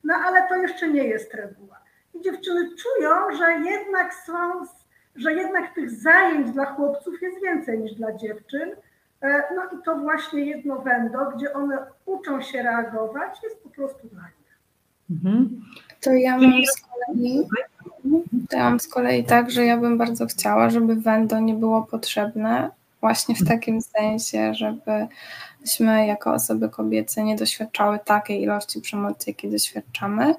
no ale to jeszcze nie jest reguła. I dziewczyny czują, że jednak są, że jednak tych zajęć dla chłopców jest więcej niż dla dziewczyn, E, no i to właśnie jedno wendo, gdzie one uczą się reagować, jest po prostu dla nich. Mhm. To ja mam z kolei, to ja mam z kolei tak, że ja bym bardzo chciała, żeby wendo nie było potrzebne właśnie w takim sensie, żebyśmy jako osoby kobiece nie doświadczały takiej ilości przemocy, jakiej doświadczamy.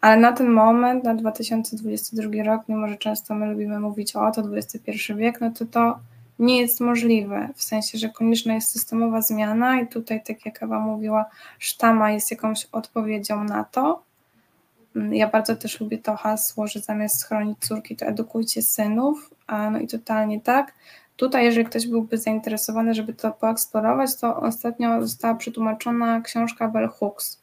Ale na ten moment, na 2022 rok, mimo że często my lubimy mówić o to XXI wiek, no to to nie jest możliwe, w sensie, że konieczna jest systemowa zmiana i tutaj, tak jak Ewa mówiła, sztama jest jakąś odpowiedzią na to. Ja bardzo też lubię to hasło, że zamiast schronić córki, to edukujcie synów, no i totalnie tak. Tutaj, jeżeli ktoś byłby zainteresowany, żeby to poeksplorować, to ostatnio została przetłumaczona książka Bell Hooks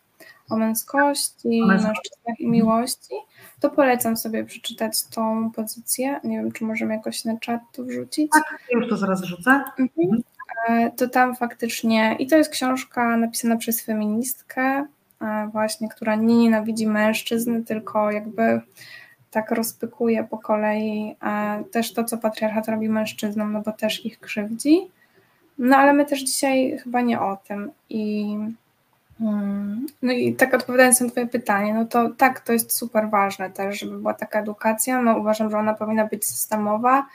o męskości, mężczyznach i miłości to polecam sobie przeczytać tą pozycję. Nie wiem, czy możemy jakoś na czat to wrzucić. Tak, już to zaraz wrzucę. Mhm. E, to tam faktycznie, i to jest książka napisana przez feministkę, e, właśnie, która nie nienawidzi mężczyzn, tylko jakby tak rozpykuje po kolei e, też to, co patriarchat robi mężczyznom, no bo też ich krzywdzi. No ale my też dzisiaj chyba nie o tym. I. No i tak odpowiadając na Twoje pytanie, no to tak, to jest super ważne też, żeby była taka edukacja. No uważam, że ona powinna być systemowa.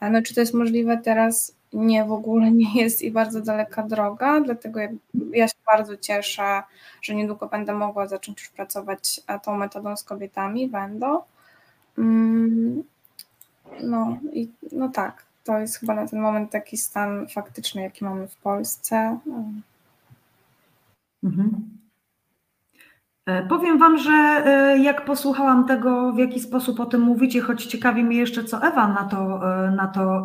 No czy to jest możliwe teraz? Nie, w ogóle nie jest i bardzo daleka droga, dlatego ja, ja się bardzo cieszę, że niedługo będę mogła zacząć już pracować tą metodą z kobietami, będę. Hmm. No i no tak, to jest chyba na ten moment taki stan faktyczny, jaki mamy w Polsce. Mhm. E, powiem Wam, że e, jak posłuchałam tego, w jaki sposób o tym mówicie, choć ciekawi mnie jeszcze, co Ewa na to, e, na to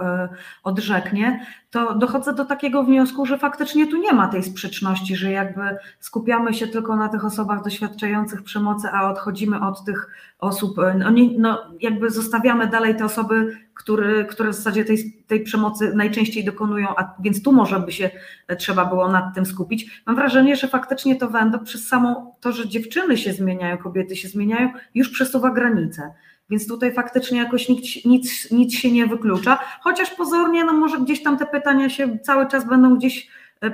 odrzeknie, to dochodzę do takiego wniosku, że faktycznie tu nie ma tej sprzeczności, że jakby skupiamy się tylko na tych osobach doświadczających przemocy, a odchodzimy od tych osób, no, nie, no jakby zostawiamy dalej te osoby, który, które w zasadzie tej, tej przemocy najczęściej dokonują, a więc tu może by się trzeba było nad tym skupić. Mam wrażenie, że faktycznie to Wendo przez samo to, że dziewczyny się zmieniają, kobiety się zmieniają, już przesuwa granice. Więc tutaj faktycznie jakoś nic, nic, nic się nie wyklucza, chociaż pozornie, no może gdzieś tam te pytania się cały czas będą gdzieś e, e,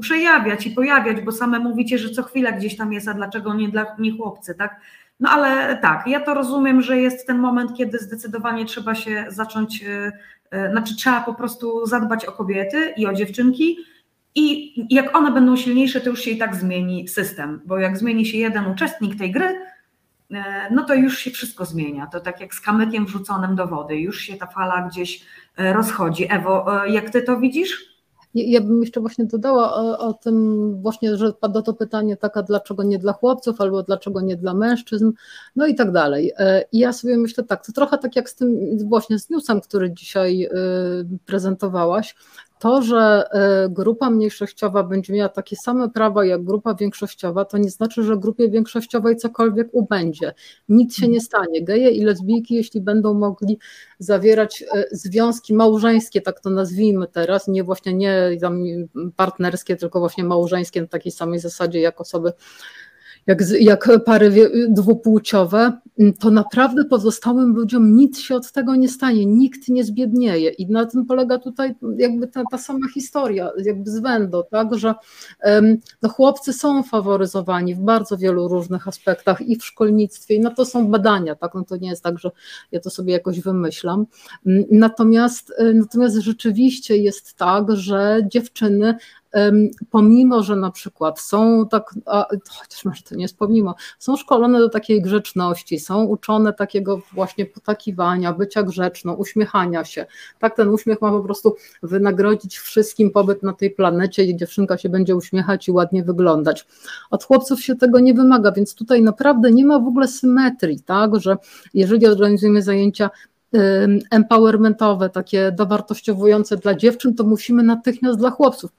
przejawiać i pojawiać, bo same mówicie, że co chwila gdzieś tam jest, a dlaczego nie dla nie chłopcy, tak? No ale tak, ja to rozumiem, że jest ten moment, kiedy zdecydowanie trzeba się zacząć, e, znaczy trzeba po prostu zadbać o kobiety i o dziewczynki i jak one będą silniejsze, to już się i tak zmieni system, bo jak zmieni się jeden uczestnik tej gry, no to już się wszystko zmienia. To tak jak z kamykiem wrzuconym do wody, już się ta fala gdzieś e, rozchodzi. Ewo, e, jak ty to widzisz? Ja bym jeszcze właśnie dodała o, o, tym właśnie, że padło to pytanie taka, dlaczego nie dla chłopców, albo dlaczego nie dla mężczyzn, no i tak dalej. I ja sobie myślę tak, to trochę tak jak z tym właśnie z newsem, który dzisiaj prezentowałaś, to, że e, grupa mniejszościowa będzie miała takie same prawa jak grupa większościowa, to nie znaczy, że grupie większościowej cokolwiek ubędzie. Nic się nie stanie. Geje i lesbijki, jeśli będą mogli zawierać e, związki małżeńskie, tak to nazwijmy teraz, nie właśnie nie partnerskie, tylko właśnie małżeńskie na takiej samej zasadzie jak osoby jak, jak pary dwupłciowe, to naprawdę pozostałym ludziom nic się od tego nie stanie, nikt nie zbiednieje. I na tym polega tutaj jakby ta, ta sama historia, jakby z Wendo, tak, że no chłopcy są faworyzowani w bardzo wielu różnych aspektach i w szkolnictwie, i na to są badania, tak, no to nie jest tak, że ja to sobie jakoś wymyślam. Natomiast, natomiast rzeczywiście jest tak, że dziewczyny pomimo, że na przykład są tak, a, chociaż może to nie jest pomimo, są szkolone do takiej grzeczności, są uczone takiego właśnie potakiwania, bycia grzeczną, uśmiechania się. Tak, ten uśmiech ma po prostu wynagrodzić wszystkim pobyt na tej planecie i dziewczynka się będzie uśmiechać i ładnie wyglądać. Od chłopców się tego nie wymaga, więc tutaj naprawdę nie ma w ogóle symetrii, tak, że jeżeli organizujemy zajęcia empowermentowe, takie dowartościowujące dla dziewczyn, to musimy natychmiast dla chłopców.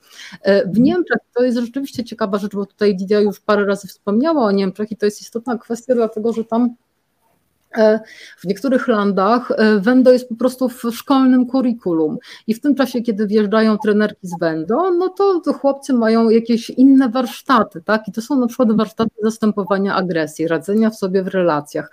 E, w mhm. Niemczech to jest rzeczywiście ciekawa rzecz, bo tutaj Lidia już parę razy wspomniała o Niemczech i to jest istotna kwestia, dlatego że tam e, w niektórych landach e, Wendo jest po prostu w szkolnym kurikulum i w tym czasie, kiedy wjeżdżają trenerki z Wendo, no to, to chłopcy mają jakieś inne warsztaty, tak? I to są na przykład warsztaty zastępowania agresji, radzenia w sobie w relacjach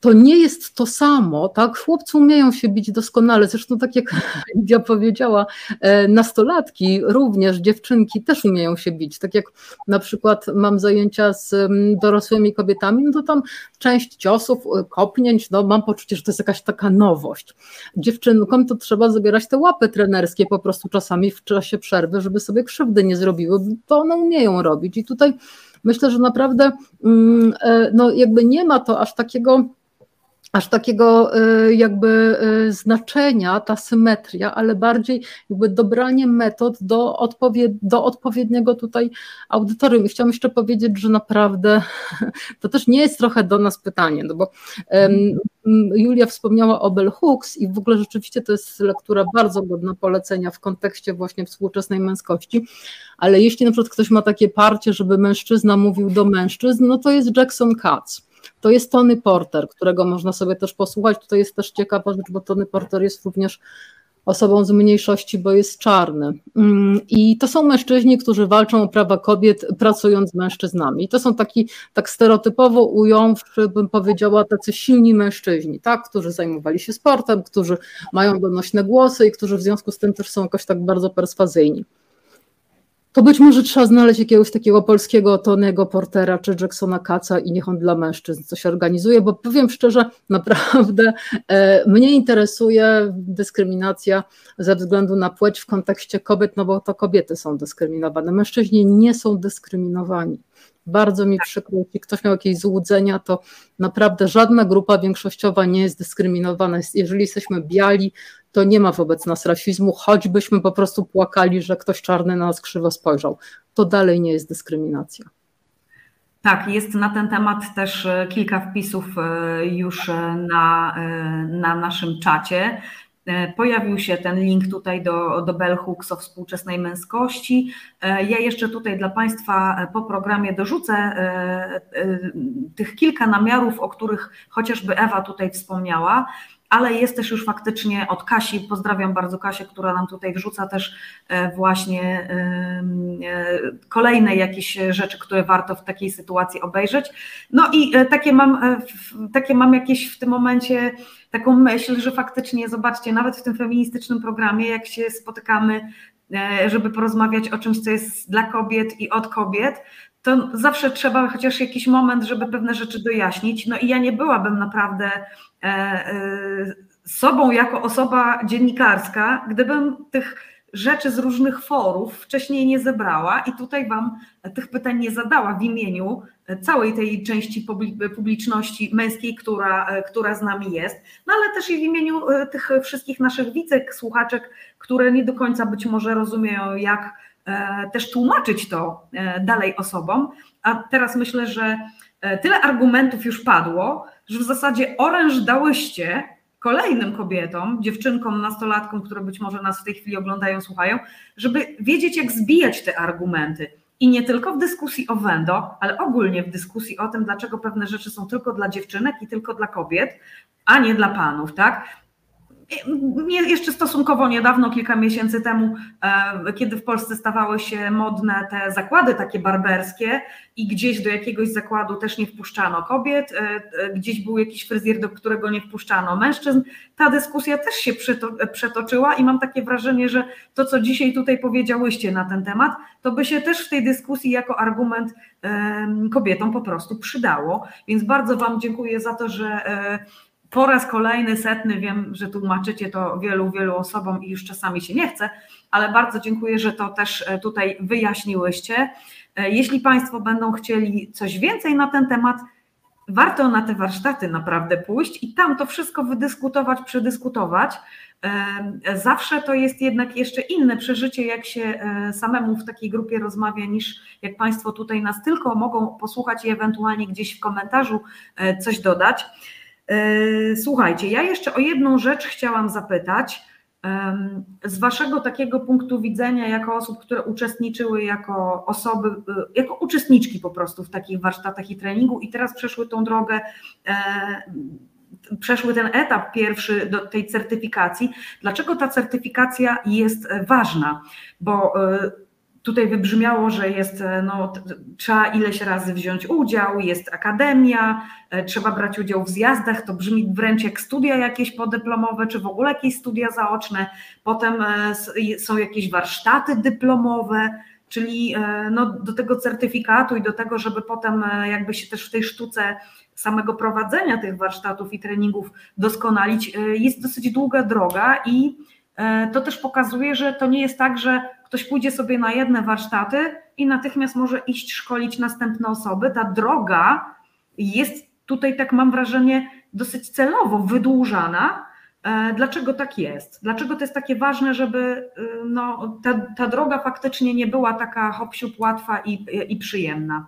to nie jest to samo, tak? Chłopcy umieją się bić doskonale, zresztą tak jak Lidia powiedziała, e, nastolatki również, dziewczynki też umieją się bić, tak jak na przykład mam zajęcia z dorosłymi kobietami, no to tam część ciosów, e, kopnięć, no mam poczucie, że to jest jakaś taka nowość. Dziewczynkom to trzeba zabierać te łapy trenerskie po prostu czasami w czasie przerwy, żeby sobie krzywdy nie zrobiły, bo one umieją robić i tutaj myślę, że naprawdę mm, e, no jakby nie ma to aż takiego aż takiego y, jakby y, znaczenia, ta symetria, ale bardziej jakby dobranie metod do, do odpowiedniego tutaj audytorium. I chciałam jeszcze powiedzieć, że naprawdę to też nie jest trochę do nas pytanie, no bo um, Julia wspomniała o Bell Hooks i w ogóle rzeczywiście to jest lektura bardzo godna polecenia w kontekście właśnie współczesnej męskości, ale jeśli na przykład ktoś ma takie parcie, żeby mężczyzna mówił do mężczyzn, no to jest Jackson Katz to jest Tony Porter, którego można sobie też posłuchać. Tutaj jest też ciekawa rzecz, bo Tony Porter jest również osobą z mniejszości, bo jest czarny. Mm, I to są mężczyźni, którzy walczą o prawa kobiet, pracując z mężczyznami. I to są taki, tak stereotypowo ująwszy, bym powiedziała, tacy silni mężczyźni, tak, którzy zajmowali się sportem, którzy mają donośne głosy i którzy w związku z tym też są jakoś tak bardzo perswazyjni to być może trzeba znaleźć jakiegoś takiego polskiego Tonego Portera czy Jacksona Kaca i niech on dla mężczyzn coś organizuje, bo powiem szczerze, naprawdę e, mnie interesuje dyskryminacja ze względu na płeć w kontekście kobiet, no bo to kobiety są dyskryminowane, mężczyźni nie są dyskryminowani. Bardzo mi przykro, jeśli ktoś miał jakieś złudzenia, to naprawdę żadna grupa większościowa nie jest dyskryminowana. Jeżeli jesteśmy biali, to nie ma wobec nas rasizmu, choćbyśmy po prostu płakali, że ktoś czarny na nas krzywo spojrzał. To dalej nie jest dyskryminacja. Tak, jest na ten temat też e, kilka wpisów e, już e, na, na naszym czacie. Pojawił się ten link tutaj do, do Bell Hooks o współczesnej męskości. Ja jeszcze tutaj dla Państwa po programie dorzucę tych kilka namiarów, o których chociażby Ewa tutaj wspomniała. ale jest też już faktycznie od Kasi, pozdrawiam bardzo Kasię, która nam tutaj wrzuca też e, właśnie e, kolejne jakieś rzeczy, które warto w takiej sytuacji obejrzeć. No i e, takie mam, takie mam jakieś w tym momencie taką myśl, że faktycznie zobaczcie, nawet w tym feministycznym programie, jak się spotykamy, żeby porozmawiać o czymś, co jest dla kobiet i od kobiet, to zawsze trzeba chociaż jakiś moment, żeby pewne rzeczy dojaśnić. No i ja nie byłabym naprawdę e, e, sobą jako osoba dziennikarska, gdybym tych rzeczy z różnych forów wcześniej nie zebrała i tutaj Wam tych pytań nie zadała w imieniu całej tej części publiczności męskiej, która, która z nami jest, no ale też i w imieniu e, tych wszystkich naszych widzek, słuchaczek, które nie do końca być może rozumieją, jak E, też tłumaczyć to e, dalej osobom. A teraz myślę, że tyle argumentów już padło, że w zasadzie oręż dałyście kolejnym kobietom, dziewczynkom, nastolatkom, które być może nas w tej chwili oglądają, słuchają, żeby wiedzieć, jak zbijać te argumenty. I nie tylko w dyskusji o Wendo, ale ogólnie w dyskusji o tym, dlaczego pewne rzeczy są tylko dla dziewczynek i tylko dla kobiet, a nie dla panów, tak? Jeszcze stosunkowo niedawno, kilka miesięcy temu, e, kiedy w Polsce stawały się modne te zakłady takie barberskie i gdzieś do jakiegoś zakładu też nie wpuszczano kobiet, e, e, gdzieś był jakiś fryzjer, do którego nie wpuszczano mężczyzn, ta dyskusja też się przetoczyła i mam takie wrażenie, że to, co dzisiaj tutaj powiedziałyście na ten temat, to by się też w tej dyskusji jako argument kobietom po prostu przydało. Więc bardzo Wam dziękuję za to, że po raz kolejny, setny, wiem, że tłumaczycie to wielu, wielu osobom i już czasami się nie chce, ale bardzo dziękuję, że to też e, tutaj wyjaśniłyście. E, jeśli Państwo będą chcieli coś więcej na ten temat, warto na te warsztaty naprawdę pójść i tam to wszystko wydyskutować, przedyskutować. E, zawsze to jest jednak jeszcze inne przeżycie, jak się samemu w takiej grupie rozmawia, niż jak Państwo tutaj nas tylko mogą posłuchać i ewentualnie gdzieś w komentarzu coś dodać. E, słuchajcie, ja jeszcze o jedną rzecz chciałam zapytać. Z Waszego takiego punktu widzenia, jako osób, które uczestniczyły jako osoby, e, jako uczestniczki po prostu w takich warsztatach i treningu i teraz przeszły tą drogę, e, przeszły ten etap pierwszy do tej certyfikacji. Dlaczego ta certyfikacja jest ważna? Bo Tutaj wybrzmiało, że jest, e, no, trzeba ileś razy wziąć udział, jest akademia, e, trzeba brać udział w zjazdach, to brzmi wręcz jak studia jakieś podyplomowe, czy w ogóle jakieś studia zaoczne. Potem e, są jakieś warsztaty dyplomowe, czyli no, do tego certyfikatu i do tego, żeby potem jakby się też w tej sztuce samego prowadzenia tych warsztatów i treningów doskonalić, jest dosyć długa droga i to też pokazuje, że to nie jest tak, że ktoś pójdzie sobie na jedne warsztaty i natychmiast może iść szkolić następne osoby. Ta droga jest tutaj, tak mam wrażenie, dosyć celowo wydłużana. E, dlaczego tak jest? Dlaczego to jest takie ważne, żeby y, no, ta, ta droga faktycznie nie była taka hop łatwa i, i przyjemna?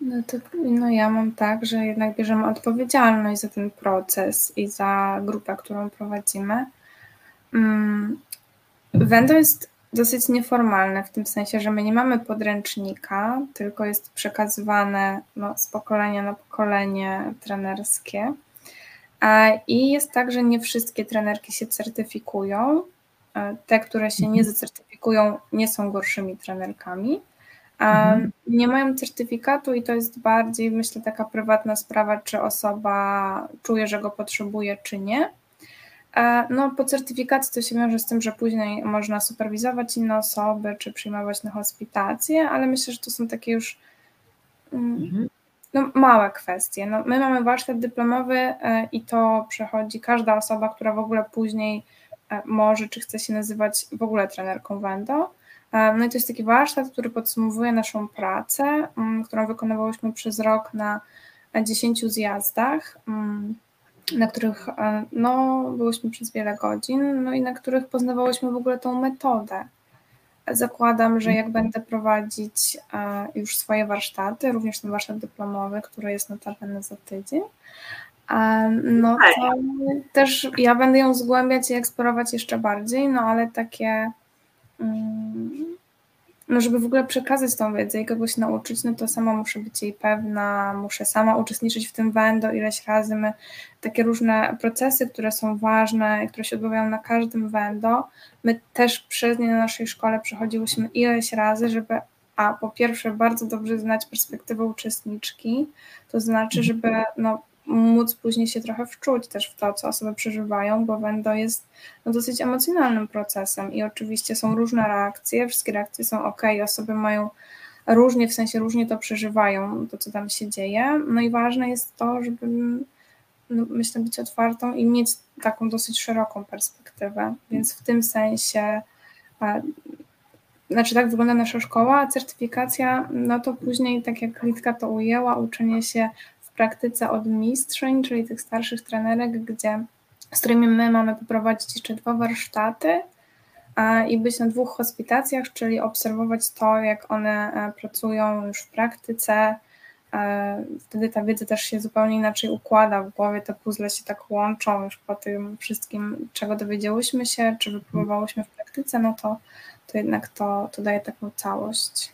No, to, no ja mam tak, że jednak bierzemy odpowiedzialność za ten proces i za grupę, którą prowadzimy. Wendo jest dosyć nieformalne w tym sensie, że my nie mamy podręcznika, tylko jest przekazywane no, z pokolenia na pokolenie trenerskie. I jest tak, że nie wszystkie trenerki się certyfikują. Te, które się nie mhm. zacertyfikują, nie są gorszymi trenerkami. Mhm. Nie mają certyfikatu i to jest bardziej, myślę, taka prywatna sprawa, czy osoba czuje, że go potrzebuje, czy nie. E, no, po certyfikacji to się wiąże z tym, że później można superwizować inne osoby, czy przyjmować na hospitację, ale myślę, że to są takie już mm, mhm. no, małe kwestie. No, my mamy warsztat dyplomowy e, i to przechodzi każda osoba, która w ogóle później e, może, czy chce się nazywać w ogóle trenerką Wendo. No i to jest taki warsztat, który podsumowuje naszą pracę, mm, którą wykonywałyśmy przez rok na 10 zjazdach. Na których e, no, byłyśmy przez wiele godzin, no i na których poznawałyśmy w ogóle tą metodę. Zakładam, że jak będę prowadzić e, już swoje warsztaty, również ten warsztat dyplomowy, który jest notabene za tydzień, e, no to też ja będę ją zgłębiać i eksplorować jeszcze bardziej, no ale takie mm, no żeby w ogóle przekazać tą wiedzę i kogoś nauczyć, no to sama muszę być jej pewna, muszę sama uczestniczyć w tym wendo ileś razy. My takie różne procesy, które są ważne, które się odbywają na każdym wendo, my też przez nie na naszej szkole przechodziłyśmy ileś razy, żeby a po pierwsze bardzo dobrze znać perspektywę uczestniczki, to znaczy, mhm. żeby no, móc później się trochę wczuć też w to, co osoby przeżywają, bo wendo jest no, dosyć emocjonalnym procesem i oczywiście są różne reakcje, wszystkie reakcje są ok, osoby mają różnie, w sensie różnie to przeżywają, to co tam się dzieje, no i ważne jest to, żeby no, myślę być otwartą i mieć taką dosyć szeroką perspektywę, więc w tym sensie znaczy tak wygląda nasza szkoła, a certyfikacja, no to później, tak jak Litka to ujęła, uczenie się praktyce od mistrzyń, czyli tych starszych trenerek, gdzie, z którymi my mamy poprowadzić jeszcze dwa warsztaty i być na dwóch hospitacjach, czyli obserwować to, jak one e, pracują już w praktyce. E, wtedy ta wiedza też się zupełnie inaczej układa w głowie, te puzzle się tak łączą już po tym wszystkim, czego dowiedziałyśmy się, czy wypróbowałyśmy w praktyce, no to to jednak to, to daje taką całość.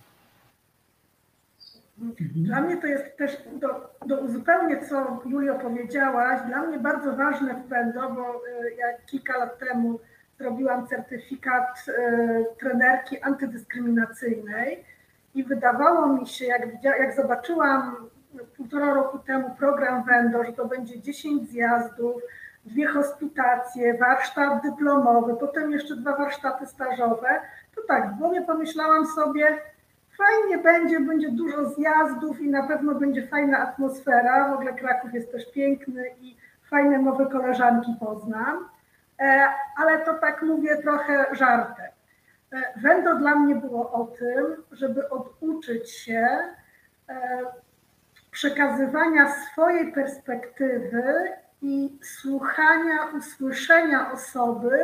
Dla mnie to jest też, do, do uzupełnię, co Julio powiedziałaś, dla mnie bardzo ważne PENDO, bo e, ja kilka lat temu zrobiłam certyfikat e, trenerki antydyskryminacyjnej i wydawało mi się, jak, jak zobaczyłam półtora roku temu program WENDO, że to będzie 10 zjazdów, dwie hospitacje, warsztat dyplomowy, potem jeszcze dwa warsztaty stażowe, to tak, w głowie pomyślałam sobie, fajnie będzie, będzie dużo zjazdów i na pewno będzie fajna atmosfera. W ogóle Kraków jest też piękny i fajne nowe koleżanki poznam. E, ale to tak mówię trochę żartem. E, Wendo dla mnie było o tym, żeby oduczyć się e, przekazywania swojej perspektywy i słuchania, usłyszenia osoby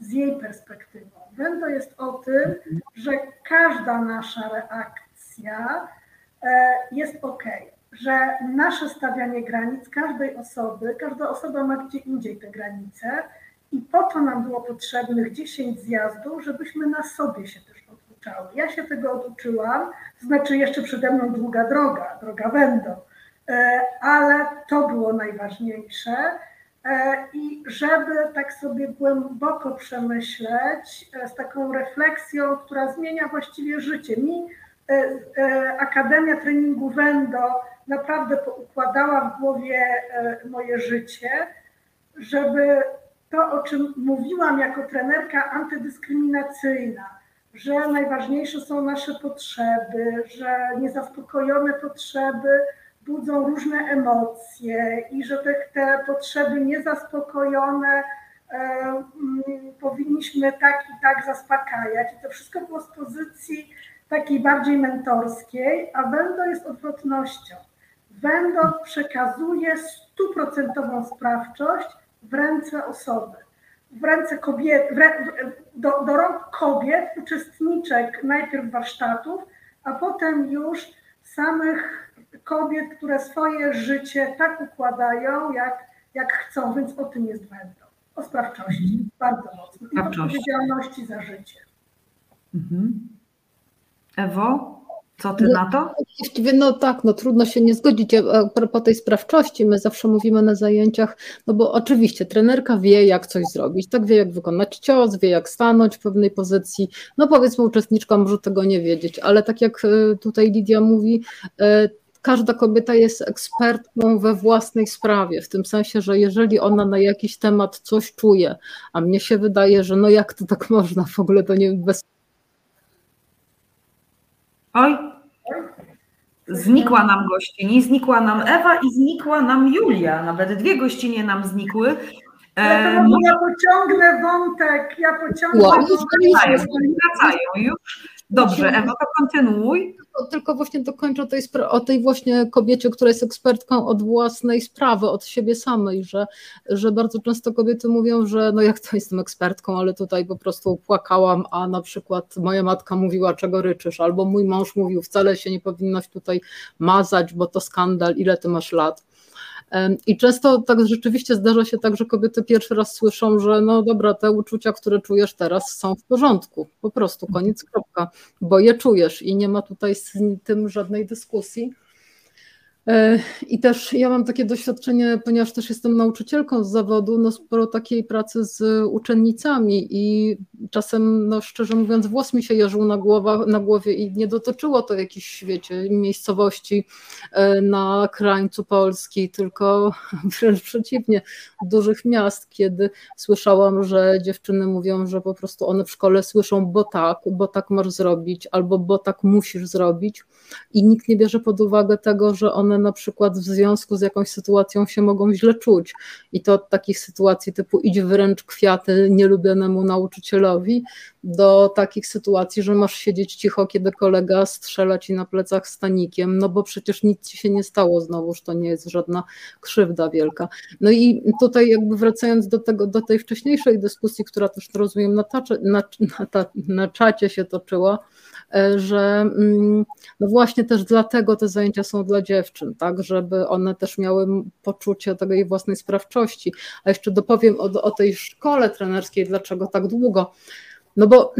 z jej perspektywą. Wendo jest o tym, że każda nasza reakcja e, jest ok, że nasze stawianie granic każdej osoby, każda osoba ma gdzie indziej te granice i po to nam było potrzebnych 10 zjazdów, żebyśmy na sobie się też oduczały. Ja się tego oduczyłam, to znaczy jeszcze przede mną długa droga, droga Wendo, e, ale to było najważniejsze I żeby tak sobie głęboko przemyśleć, e, z taką refleksją, która zmienia właściwie życie. Mi e, Akademia Treningu Wendo naprawdę poukładała w głowie moje życie, żeby to, o czym mówiłam jako trenerka antydyskryminacyjna, że najważniejsze są nasze potrzeby, że niezaspokojone potrzeby budzą różne emocje i że te, te potrzeby niezaspokojone e, mm, powinniśmy tak i tak zaspokajać. I to wszystko było z pozycji takiej bardziej mentorskiej, a Wendo jest odwrotnością. Wendo przekazuje stuprocentową sprawczość w ręce osoby, w ręce kobiet, w rę, do, do rąk kobiet, uczestniczek najpierw warsztatów, a potem już samych kobiet, które swoje życie tak układają, jak, jak chcą, więc o tym jest będą. O sprawczości, mhm. bardzo mocno. I odpowiedzialności za życie. Mhm. Ewo, co ty no, na to? Właściwie no tak, no trudno się nie zgodzić. A propos tej sprawczości, my zawsze mówimy na zajęciach, no bo oczywiście trenerka wie, jak coś zrobić, tak wie, jak wykonać cios, wie, jak stanąć w pewnej pozycji. No powiedzmy, uczestniczka może tego nie wiedzieć, ale tak jak e, tutaj Lidia mówi, e, każda kobieta jest ekspertką we własnej sprawie, w tym sensie, że jeżeli ona na jakiś temat coś czuje, a mnie się wydaje, że no jak to tak można, w ogóle to nie bez. Oj, znikła nam gościni, znikła nam Ewa i znikła nam Julia, nawet dwie gościnie nam znikły. Ale to ja pociągnę wątek, ja pociągnę wow, wątek. Wracają, wracają już. Dobrze, Ewa, to kontynuuj. Tylko, właśnie dokończę tej, o tej właśnie kobiecie, która jest ekspertką od własnej sprawy, od siebie samej, że, że bardzo często kobiety mówią, że no jak to jestem ekspertką, ale tutaj po prostu płakałam, a na przykład moja matka mówiła, czego ryczysz, albo mój mąż mówił, wcale się nie powinnaś tutaj mazać, bo to skandal, ile ty masz lat. I często tak rzeczywiście zdarza się tak, że kobiety pierwszy raz słyszą, że no dobra, te uczucia, które czujesz teraz są w porządku, po prostu koniec kropka, bo je czujesz i nie ma tutaj z tym żadnej dyskusji. E, I też ja mam takie doświadczenie, ponieważ też jestem nauczycielką z zawodu, no sporo takiej pracy z uczennicami i czasem, no szczerze mówiąc, włos mi się jeżył na, głowa, na głowie i nie dotyczyło to jakichś, wiecie, miejscowości e, na krańcu Polski, tylko wręcz przeciwnie, dużych miast, kiedy słyszałam, że dziewczyny mówią, że po prostu one w szkole słyszą, bo tak, bo tak masz zrobić, albo bo tak musisz zrobić i nikt nie bierze pod uwagę tego, że one one na przykład w związku z jakąś sytuacją się mogą źle czuć. I to od takich sytuacji typu idź wręcz kwiaty nielubionemu nauczycielowi, do takich sytuacji, że masz siedzieć cicho, kiedy kolega strzela ci na plecach stanikiem, no bo przecież nic ci się nie stało, znowuż to nie jest żadna krzywda wielka. No i tutaj jakby wracając do tego, do tej wcześniejszej dyskusji, która też rozumiem na, tacze, na, na, na czacie się toczyła, że mm, no właśnie też dlatego te zajęcia są dla dziewczyn, tak, żeby one też miały poczucie jej własnej sprawczości. A jeszcze dopowiem o, o tej szkole trenerskiej, dlaczego tak długo. No bo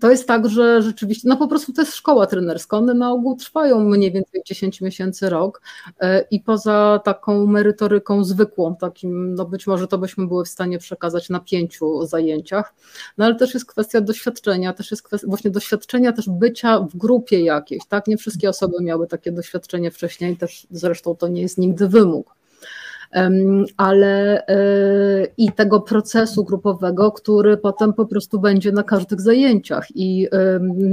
to jest tak, że rzeczywiście, no po prostu to jest szkoła trenerska, one na ogół trwają mniej więcej 10 miesięcy, rok. E, i poza taką merytoryką zwykłą, takim, no być może to byśmy były w stanie przekazać na pięciu zajęciach, no ale też jest kwestia doświadczenia, też jest kwestia właśnie doświadczenia też bycia w grupie jakiejś, tak, nie wszystkie osoby miały takie doświadczenie wcześniej, też zresztą to nie jest nigdy wymóg ale e, i tego procesu grupowego, który potem po prostu będzie na każdych zajęciach. I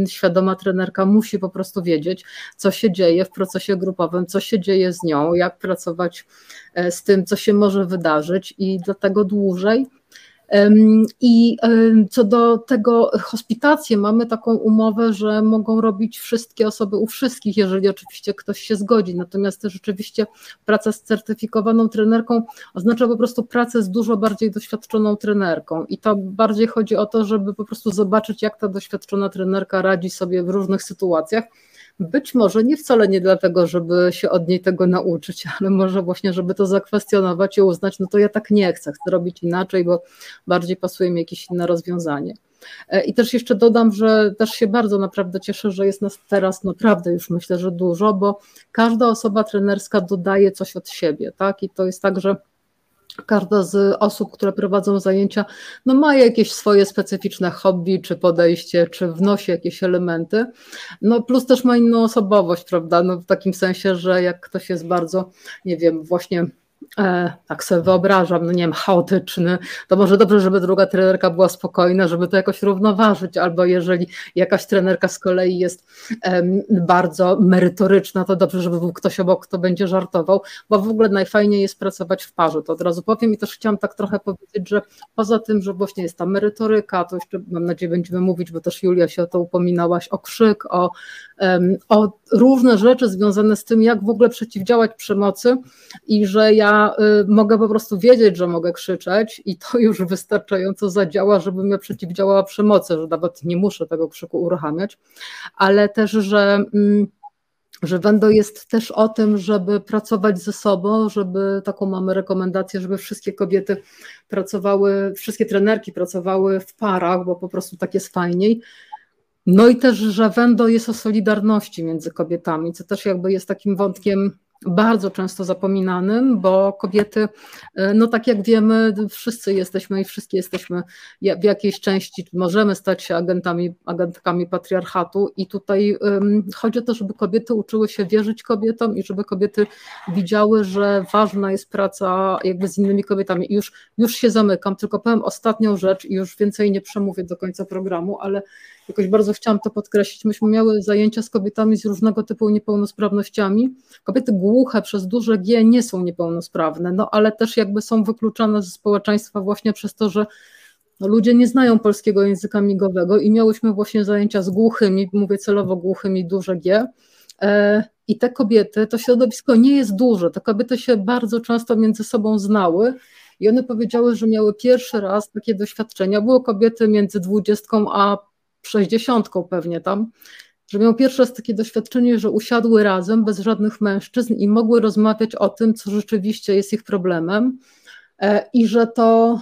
świadoma trenerka musi po prostu wiedzieć, co się dzieje w procesie grupowym, co się dzieje z nią, jak pracować e, z tym, co się może wydarzyć. I dlatego dłużej i co do tego hospitacji, mamy taką umowę, że mogą robić wszystkie osoby u wszystkich, jeżeli oczywiście ktoś się zgodzi. Natomiast rzeczywiście praca z certyfikowaną trenerką oznacza po prostu pracę z dużo bardziej doświadczoną trenerką. I to bardziej chodzi o to, żeby po prostu zobaczyć, jak ta doświadczona trenerka radzi sobie w różnych sytuacjach być może nie wcale nie dlatego, żeby się od niej tego nauczyć, ale może właśnie, żeby to zakwestionować i uznać, no to ja tak nie chcę, chcę robić inaczej, bo bardziej pasuje mi jakieś inne rozwiązanie. E, I też jeszcze dodam, że też się bardzo naprawdę cieszę, że jest nas teraz naprawdę już myślę, że dużo, bo każda osoba trenerska dodaje coś od siebie, tak? I to jest tak, że każda z osób, które prowadzą zajęcia, no ma jakieś swoje specyficzne hobby, czy podejście, czy wnosi jakieś elementy. No plus też ma inną osobowość, prawda? No w takim sensie, że jak ktoś jest bardzo, nie wiem, właśnie e, tak sobie wyobrażam, no nie wiem, chaotyczny, to może dobrze, żeby druga trenerka była spokojna, żeby to jakoś równoważyć, albo jeżeli jakaś trenerka z kolei jest bardzo merytoryczna, to dobrze, żeby był ktoś obok, kto będzie żartował, bo w ogóle najfajniej jest pracować w parze, to od razu powiem i też chciałam tak trochę powiedzieć, że poza tym, że właśnie jest ta merytoryka, to jeszcze mam nadzieję będziemy mówić, bo też Julia się o to upominałaś, o krzyk, o, o różne rzeczy związane z tym, jak w ogóle przeciwdziałać przemocy i że ja Y, mogę po prostu wiedzieć, że mogę krzyczeć i to już wystarczająco zadziała, żebym ja przeciwdziałała przemocy, że nawet nie muszę tego krzyku uruchamiać, ale też, że mm, że Wendo jest też o tym, żeby pracować ze sobą, żeby taką mamy rekomendację, żeby wszystkie kobiety pracowały, wszystkie trenerki pracowały w parach, bo po prostu tak jest fajniej. No i też, że Wendo jest o solidarności między kobietami, co też jakby jest takim wątkiem bardzo często zapominanym, bo kobiety, e, no tak jak wiemy, wszyscy jesteśmy i wszystkie jesteśmy w jakiejś części, możemy stać się agentami, agentkami patriarchatu i tutaj um, chodzi o to, żeby kobiety uczyły się wierzyć kobietom i żeby kobiety widziały, że ważna jest praca jakby z innymi kobietami. I już, już się zamykam, tylko powiem ostatnią rzecz i już więcej nie przemówię do końca programu, ale jakoś bardzo chciałam to podkreślić. Myśmy miały zajęcia z kobietami z różnego typu niepełnosprawnościami. Kobiety głuche przez duże G nie są niepełnosprawne, no ale też jakby są wykluczane ze społeczeństwa właśnie przez to, że ludzie nie znają polskiego języka migowego i miałyśmy właśnie zajęcia z głuchymi, mówię celowo głuchymi, duże G. E, I te kobiety, to środowisko nie jest duże, te kobiety się bardzo często między sobą znały i one powiedziały, że miały pierwszy raz takie doświadczenia. Były kobiety między dwudziestką a sześćdziesiątką pewnie tam. że miał pierwszy raz takie doświadczenie, że usiadły razem bez żadnych mężczyzn i mogły rozmawiać o tym, co rzeczywiście jest ich problemem e, i że to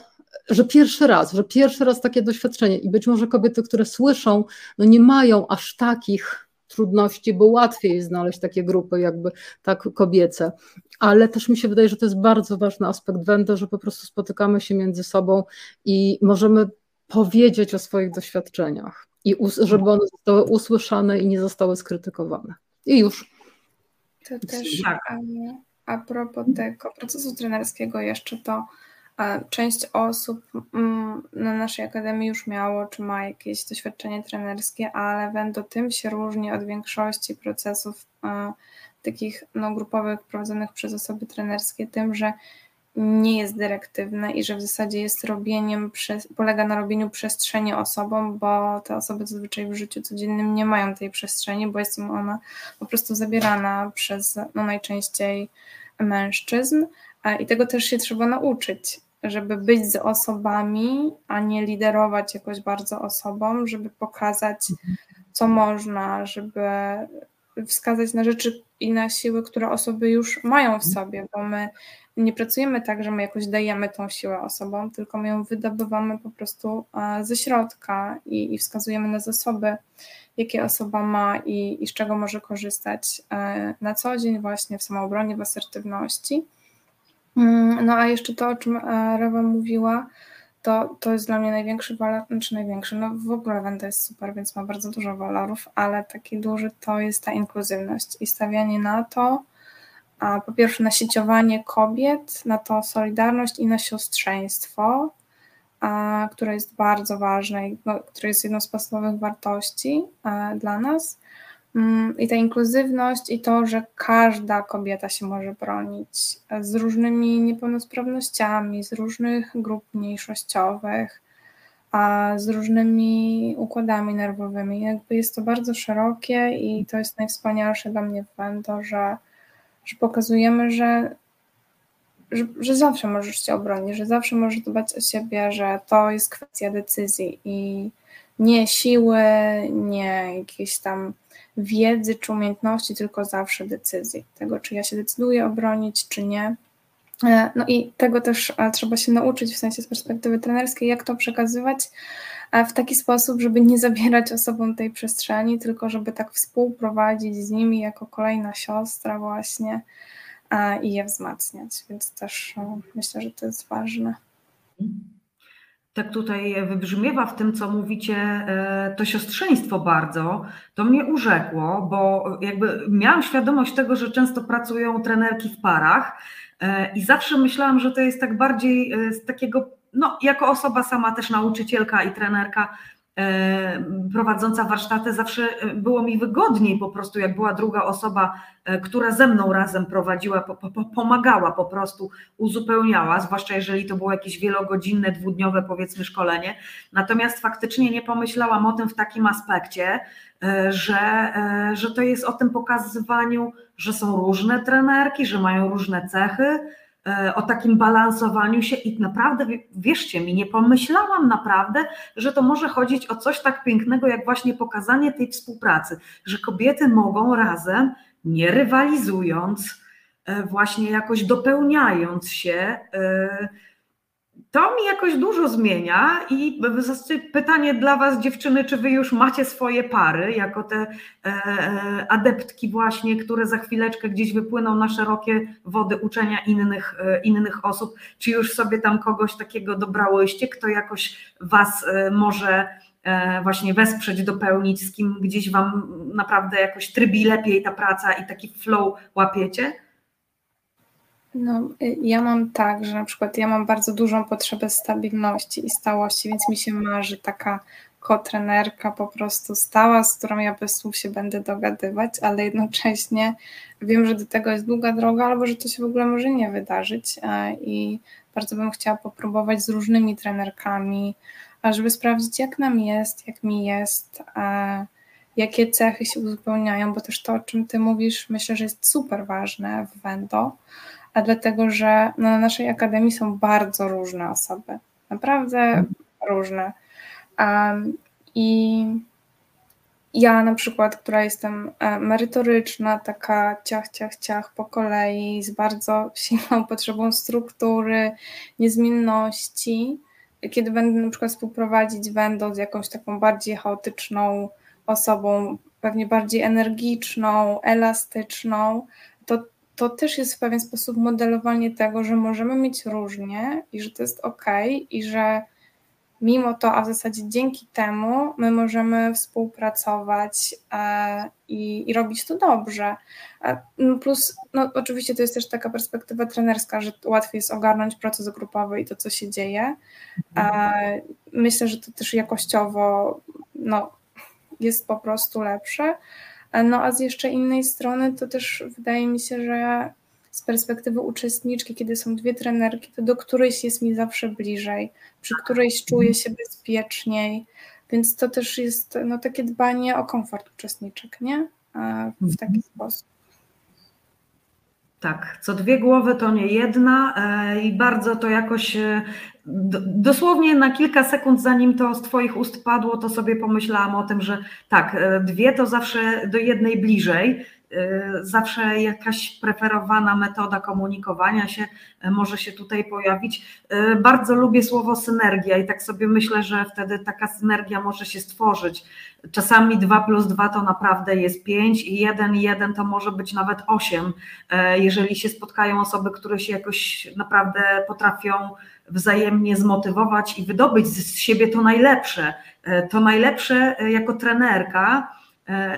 że pierwszy raz, że pierwszy raz takie doświadczenie i być może kobiety, które słyszą, no nie mają aż takich trudności, bo łatwiej znaleźć takie grupy jakby tak kobiece, ale też mi się wydaje, że to jest bardzo ważny aspekt Wendo, że po prostu spotykamy się między sobą i możemy powiedzieć o swoich doświadczeniach i żeby one zostały usłyszane i nie zostały skrytykowane. I już. To też tak. a propos tego procesu trenerskiego jeszcze to Część osób mm, na naszej akademii już miało, czy ma jakieś doświadczenie trenerskie, ale Wendo tym się różni od większości procesów takich no, grupowych prowadzonych przez osoby trenerskie, tym, że nie jest dyrektywne i że w zasadzie jest robieniem, polega na robieniu przestrzeni osobom, bo te osoby zazwyczaj w życiu codziennym nie mają tej przestrzeni, bo jest im ona po prostu zabierana przez no, najczęściej mężczyzn. I tego też się trzeba nauczyć, żeby być z osobami, a nie liderować jakoś bardzo osobom, żeby pokazać, co można, żeby wskazać na rzeczy i na siły, które osoby już mają w sobie, bo my nie pracujemy tak, że my jakoś dajemy tą siłę osobom, tylko my ją wydobywamy po prostu e, ze środka i, i wskazujemy na zasoby, jakie osoba ma i, i z czego może korzystać e, na co dzień, właśnie w samoobronie, w asertywności. Mm, no a jeszcze to, o czym e, Rewa mówiła, to, to jest dla mnie największy walor, znaczy największy, no w ogóle Wenda jest super, więc ma bardzo dużo walorów, ale taki duży to jest ta inkluzywność i stawianie na to, a po pierwsze na sieciowanie kobiet, na to solidarność i na siostrzeństwo, a, które jest bardzo ważne, no, które jest jedną z podstawowych wartości a, dla nas. Mm, I ta inkluzywność i to, że każda kobieta się może bronić z różnymi niepełnosprawnościami, z różnych grup mniejszościowych, a z różnymi układami nerwowymi. Jakby jest to bardzo szerokie i to jest najwspanialsze dla mnie w Wendo, że, że pokazujemy, że, że, że zawsze możesz się obronić, że zawsze możesz dbać o siebie, że to jest kwestia decyzji i nie siły, nie jakieś tam wiedzy czy umiejętności, tylko zawsze decyzji. Tego, czy ja się decyduję obronić, czy nie. E, no i tego też e, trzeba się nauczyć w sensie z perspektywy trenerskiej, jak to przekazywać e, w taki sposób, żeby nie zabierać osobom tej przestrzeni, tylko żeby tak współprowadzić z nimi jako kolejna siostra właśnie i je wzmacniać. Więc też myślę, że to jest ważne. Tak tutaj wybrzmiewa w tym, co mówicie, e, to siostrzeństwo bardzo, to mnie urzekło, bo jakby miałam świadomość tego, że często pracują trenerki w parach e, i zawsze myślałam, że to jest tak bardziej e, z takiego, no jako osoba sama też nauczycielka i trenerka, prowadząca warsztaty, zawsze e, było mi wygodniej po prostu, jak była druga osoba, e, która ze mną razem prowadziła, po, po, pomagała po prostu, uzupełniała, zwłaszcza jeżeli to było jakieś wielogodzinne, dwudniowe powiedzmy szkolenie. Natomiast faktycznie nie pomyślałam o tym w takim aspekcie, że, że to jest o tym pokazywaniu, że są różne trenerki, że mają różne cechy, E, o takim balansowaniu się i naprawdę, wierzcie mi, nie pomyślałam naprawdę, że to może chodzić o coś tak pięknego, jak właśnie pokazanie tej współpracy, że kobiety mogą razem, nie rywalizując, e, właśnie jakoś dopełniając się, e, to mi jakoś dużo zmienia i pytanie dla Was, dziewczyny, czy Wy już macie swoje pary, jako te e, adeptki właśnie, które za chwileczkę gdzieś wypłyną na szerokie wody uczenia innych, e, innych osób, czy już sobie tam kogoś takiego dobrałyście, kto jakoś Was e, może właśnie wesprzeć, dopełnić, z kim gdzieś Wam naprawdę jakoś trybi lepiej ta praca i taki flow łapiecie? No, y, ja mam tak, że na przykład ja mam bardzo dużą potrzebę stabilności i stałości, więc mi się marzy taka kotrenerka po prostu stała, z którą ja bez słów się będę dogadywać, ale jednocześnie wiem, że do tego jest długa droga, albo że to się w ogóle może nie wydarzyć e, i bardzo bym chciała popróbować z różnymi trenerkami, żeby sprawdzić jak nam jest, jak mi jest, e, jakie cechy się uzupełniają, bo też to, o czym ty mówisz, myślę, że jest super ważne w Wendo, a dlatego, że no, na naszej akademii są bardzo różne osoby, naprawdę różne. Um, I ja na przykład, która jestem e, merytoryczna, taka ciach, ciach, ciach po kolei, z bardzo silną potrzebą struktury, niezmienności, kiedy będę na przykład współprowadzić będą z jakąś taką bardziej chaotyczną osobą, pewnie bardziej energiczną, elastyczną, to, to też jest w pewien sposób modelowanie tego, że możemy mieć różnie i że to jest ok, i że mimo to, a w zasadzie dzięki temu my możemy współpracować e, i, i robić to dobrze. No plus, no oczywiście to jest też taka perspektywa trenerska, że łatwiej jest ogarnąć proces grupowy i to, co się dzieje. Myślę, że to też jakościowo no, jest po prostu lepsze. No a z jeszcze innej strony to też wydaje mi się, że z perspektywy uczestniczki, kiedy są dwie trenerki, to do którejś jest mi zawsze bliżej, przy którejś czuję się bezpieczniej, więc to też jest no, takie dbanie o komfort uczestniczek, nie? W taki mhm. sposób. Tak, co dwie głowy to nie jedna e, i bardzo to jakoś e, dosłownie na kilka sekund zanim to z Twoich ust padło, to sobie pomyślałam o tym, że tak, e, dwie to zawsze do jednej bliżej, zawsze jakaś preferowana metoda komunikowania się y, może się tutaj pojawić. Y, bardzo lubię słowo synergia i tak sobie myślę, że wtedy taka synergia może się stworzyć. Czasami 2 plus 2 to naprawdę jest 5 i 1 i 1 to może być nawet 8, jeżeli się spotkają osoby, które się jakoś naprawdę potrafią wzajemnie zmotywować i wydobyć z siebie to najlepsze. To najlepsze jako trenerka.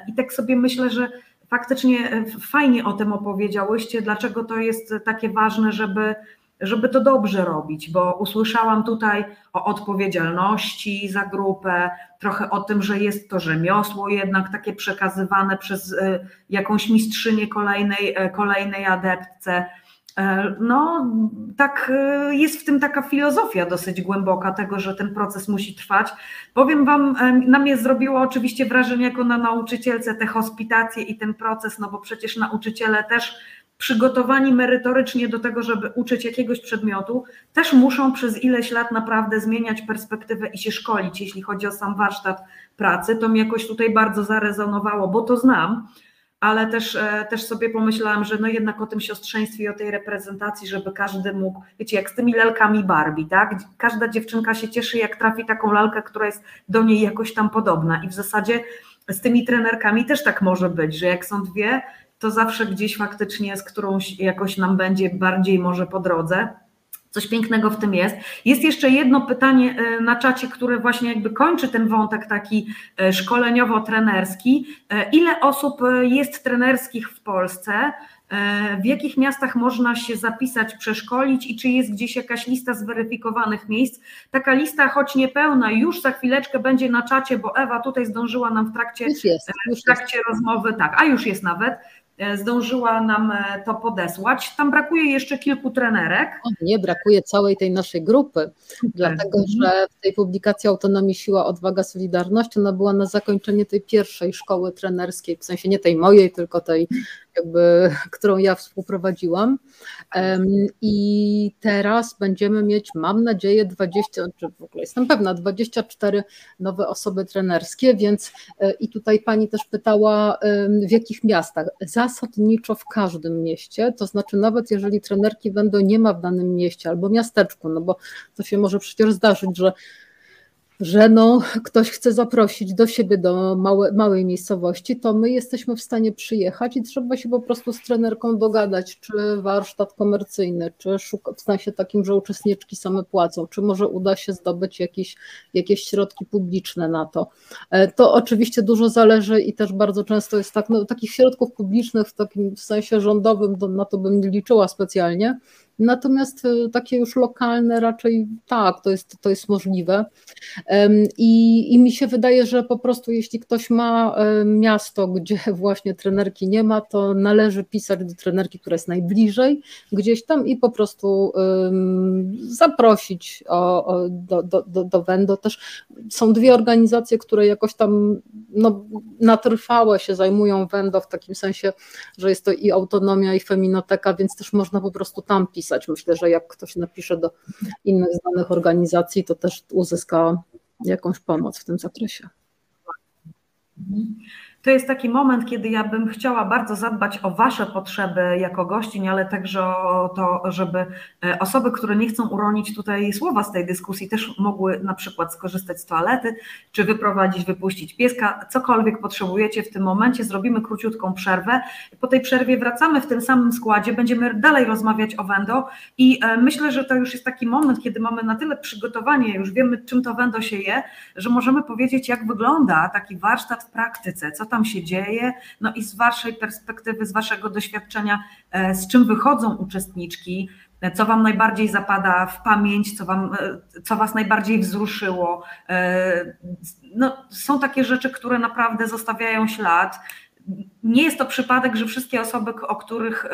I tak sobie myślę, że faktycznie e, fajnie o tym opowiedziałyście, dlaczego to jest takie ważne, żeby, żeby to dobrze robić, bo usłyszałam tutaj o odpowiedzialności za grupę, trochę o tym, że jest to rzemiosło jednak takie przekazywane przez e, jakąś mistrzynię kolejnej, e, kolejnej adeptce. E, no, tak e, jest w tym taka filozofia dosyć głęboka tego, że ten proces musi trwać. Powiem Wam, e, na mnie zrobiło oczywiście wrażenie jako na nauczycielce te hospitacje i ten proces, no bo przecież nauczyciele też przygotowani merytorycznie do tego, żeby uczyć jakiegoś przedmiotu, też muszą przez ileś lat naprawdę zmieniać perspektywę i się szkolić, jeśli chodzi o sam warsztat pracy. To mi jakoś tutaj bardzo zarezonowało, bo to znam ale też, e, też sobie pomyślałam, że no jednak o tym siostrzeństwie i o tej reprezentacji, żeby każdy mógł, wiecie, jak z tymi lalkami Barbie, tak? Każda dziewczynka się cieszy, jak trafi taką lalkę, która jest do niej jakoś tam podobna i w zasadzie z tymi trenerkami też tak może być, że jak są dwie, to zawsze gdzieś faktycznie z którąś jakoś nam będzie bardziej może po drodze. Coś pięknego w tym jest. Jest jeszcze jedno pytanie e, na czacie, które właśnie jakby kończy ten wątek taki e, szkoleniowo-trenerski. E, ile osób jest trenerskich w Polsce? W jakich miastach można się zapisać, przeszkolić i czy jest gdzieś jakaś lista zweryfikowanych miejsc? Taka lista, choć niepełna, już za chwileczkę będzie na czacie, bo Ewa tutaj zdążyła nam w trakcie, jest, w trakcie rozmowy, tak, a już jest nawet, zdążyła nam e, to podesłać. Tam brakuje jeszcze kilku trenerek. O, nie, brakuje całej tej naszej grupy, dlatego że w tej publikacji Autonomii, Siła, Odwaga, Solidarność ona była na zakończenie tej pierwszej szkoły trenerskiej, w sensie nie tej mojej, tylko tej jakby, którą ja współprowadziłam. I teraz będziemy mieć, mam nadzieję, 20, czy w ogóle jestem pewna, 24 nowe osoby trenerskie, więc e, i tutaj pani też pytała, w jakich miastach. Zasadniczo w każdym mieście, to znaczy nawet jeżeli trenerki będą nie ma w danym mieście albo miasteczku, no bo to się może przecież zdarzyć, że że no, ktoś chce zaprosić do siebie do małe, małej miejscowości, to my jesteśmy w stanie przyjechać i trzeba się po prostu z trenerką dogadać, czy warsztat komercyjny, czy szuka, w sensie takim, że uczestniczki same płacą, czy może uda się zdobyć jakieś, jakieś środki publiczne na to. E, to oczywiście dużo zależy i też bardzo często jest tak, no, takich środków publicznych w takim sensie rządowym, na to bym nie liczyła specjalnie, Natomiast e, takie już lokalne raczej tak, to jest, to jest możliwe. I, I mi się wydaje, że po prostu jeśli ktoś ma miasto, gdzie właśnie trenerki nie ma, to należy pisać do trenerki, która jest najbliżej gdzieś tam i po prostu zaprosić o, o, do, do, do, do Wendo. Też są dwie organizacje, które jakoś tam no, na się zajmują Wendo w takim sensie, że jest to i autonomia, i feminoteka, więc też można po prostu tam pisać Myślę, że jak ktoś napisze do innych znanych organizacji, to też uzyska jakąś pomoc w tym zakresie. To jest taki moment, kiedy ja bym chciała bardzo zadbać o Wasze potrzeby jako gościń, ale także o to, żeby e, osoby, które nie chcą uronić tutaj słowa z tej dyskusji, też mogły na przykład skorzystać z toalety, czy wyprowadzić, wypuścić pieska, cokolwiek potrzebujecie w tym momencie. Zrobimy króciutką przerwę. Po tej przerwie wracamy w tym samym składzie, będziemy dalej rozmawiać o Wendo i e, myślę, że to już jest taki moment, kiedy mamy na tyle przygotowanie, już wiemy, czym to Wendo się je, że możemy powiedzieć, jak wygląda taki warsztat w praktyce, co tam tam się dzieje, no i z Waszej perspektywy, z Waszego doświadczenia, e, z czym wychodzą uczestniczki, e, co Wam najbardziej zapada w pamięć, co, wam, e, co Was najbardziej wzruszyło. No, są takie rzeczy, które naprawdę zostawiają ślad. Nie jest to przypadek, że wszystkie osoby, o których,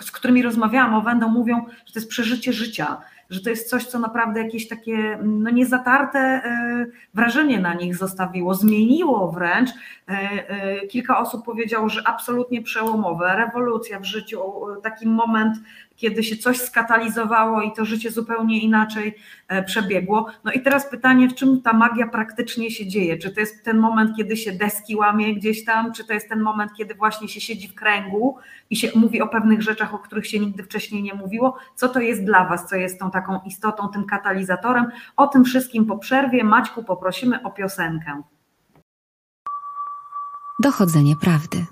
z którymi rozmawiałam o Wendo, mówią, że to jest przeżycie życia że to jest coś, co naprawdę jakieś takie no, niezatarte e, wrażenie na nich zostawiło, zmieniło wręcz. E, e, kilka osób powiedziało, że absolutnie przełomowe, rewolucja w życiu, taki moment, kiedy się coś skatalizowało i to życie zupełnie inaczej przebiegło. No i teraz pytanie, w czym ta magia praktycznie się dzieje? Czy to jest ten moment, kiedy się deski łamie gdzieś tam, czy to jest ten moment, kiedy właśnie się siedzi w kręgu i się mówi o pewnych rzeczach, o których się nigdy wcześniej nie mówiło? Co to jest dla Was, co jest tą taką istotą, tym katalizatorem. O tym wszystkim po przerwie. Maćku, poprosimy o piosenkę. Dochodzenie prawdy.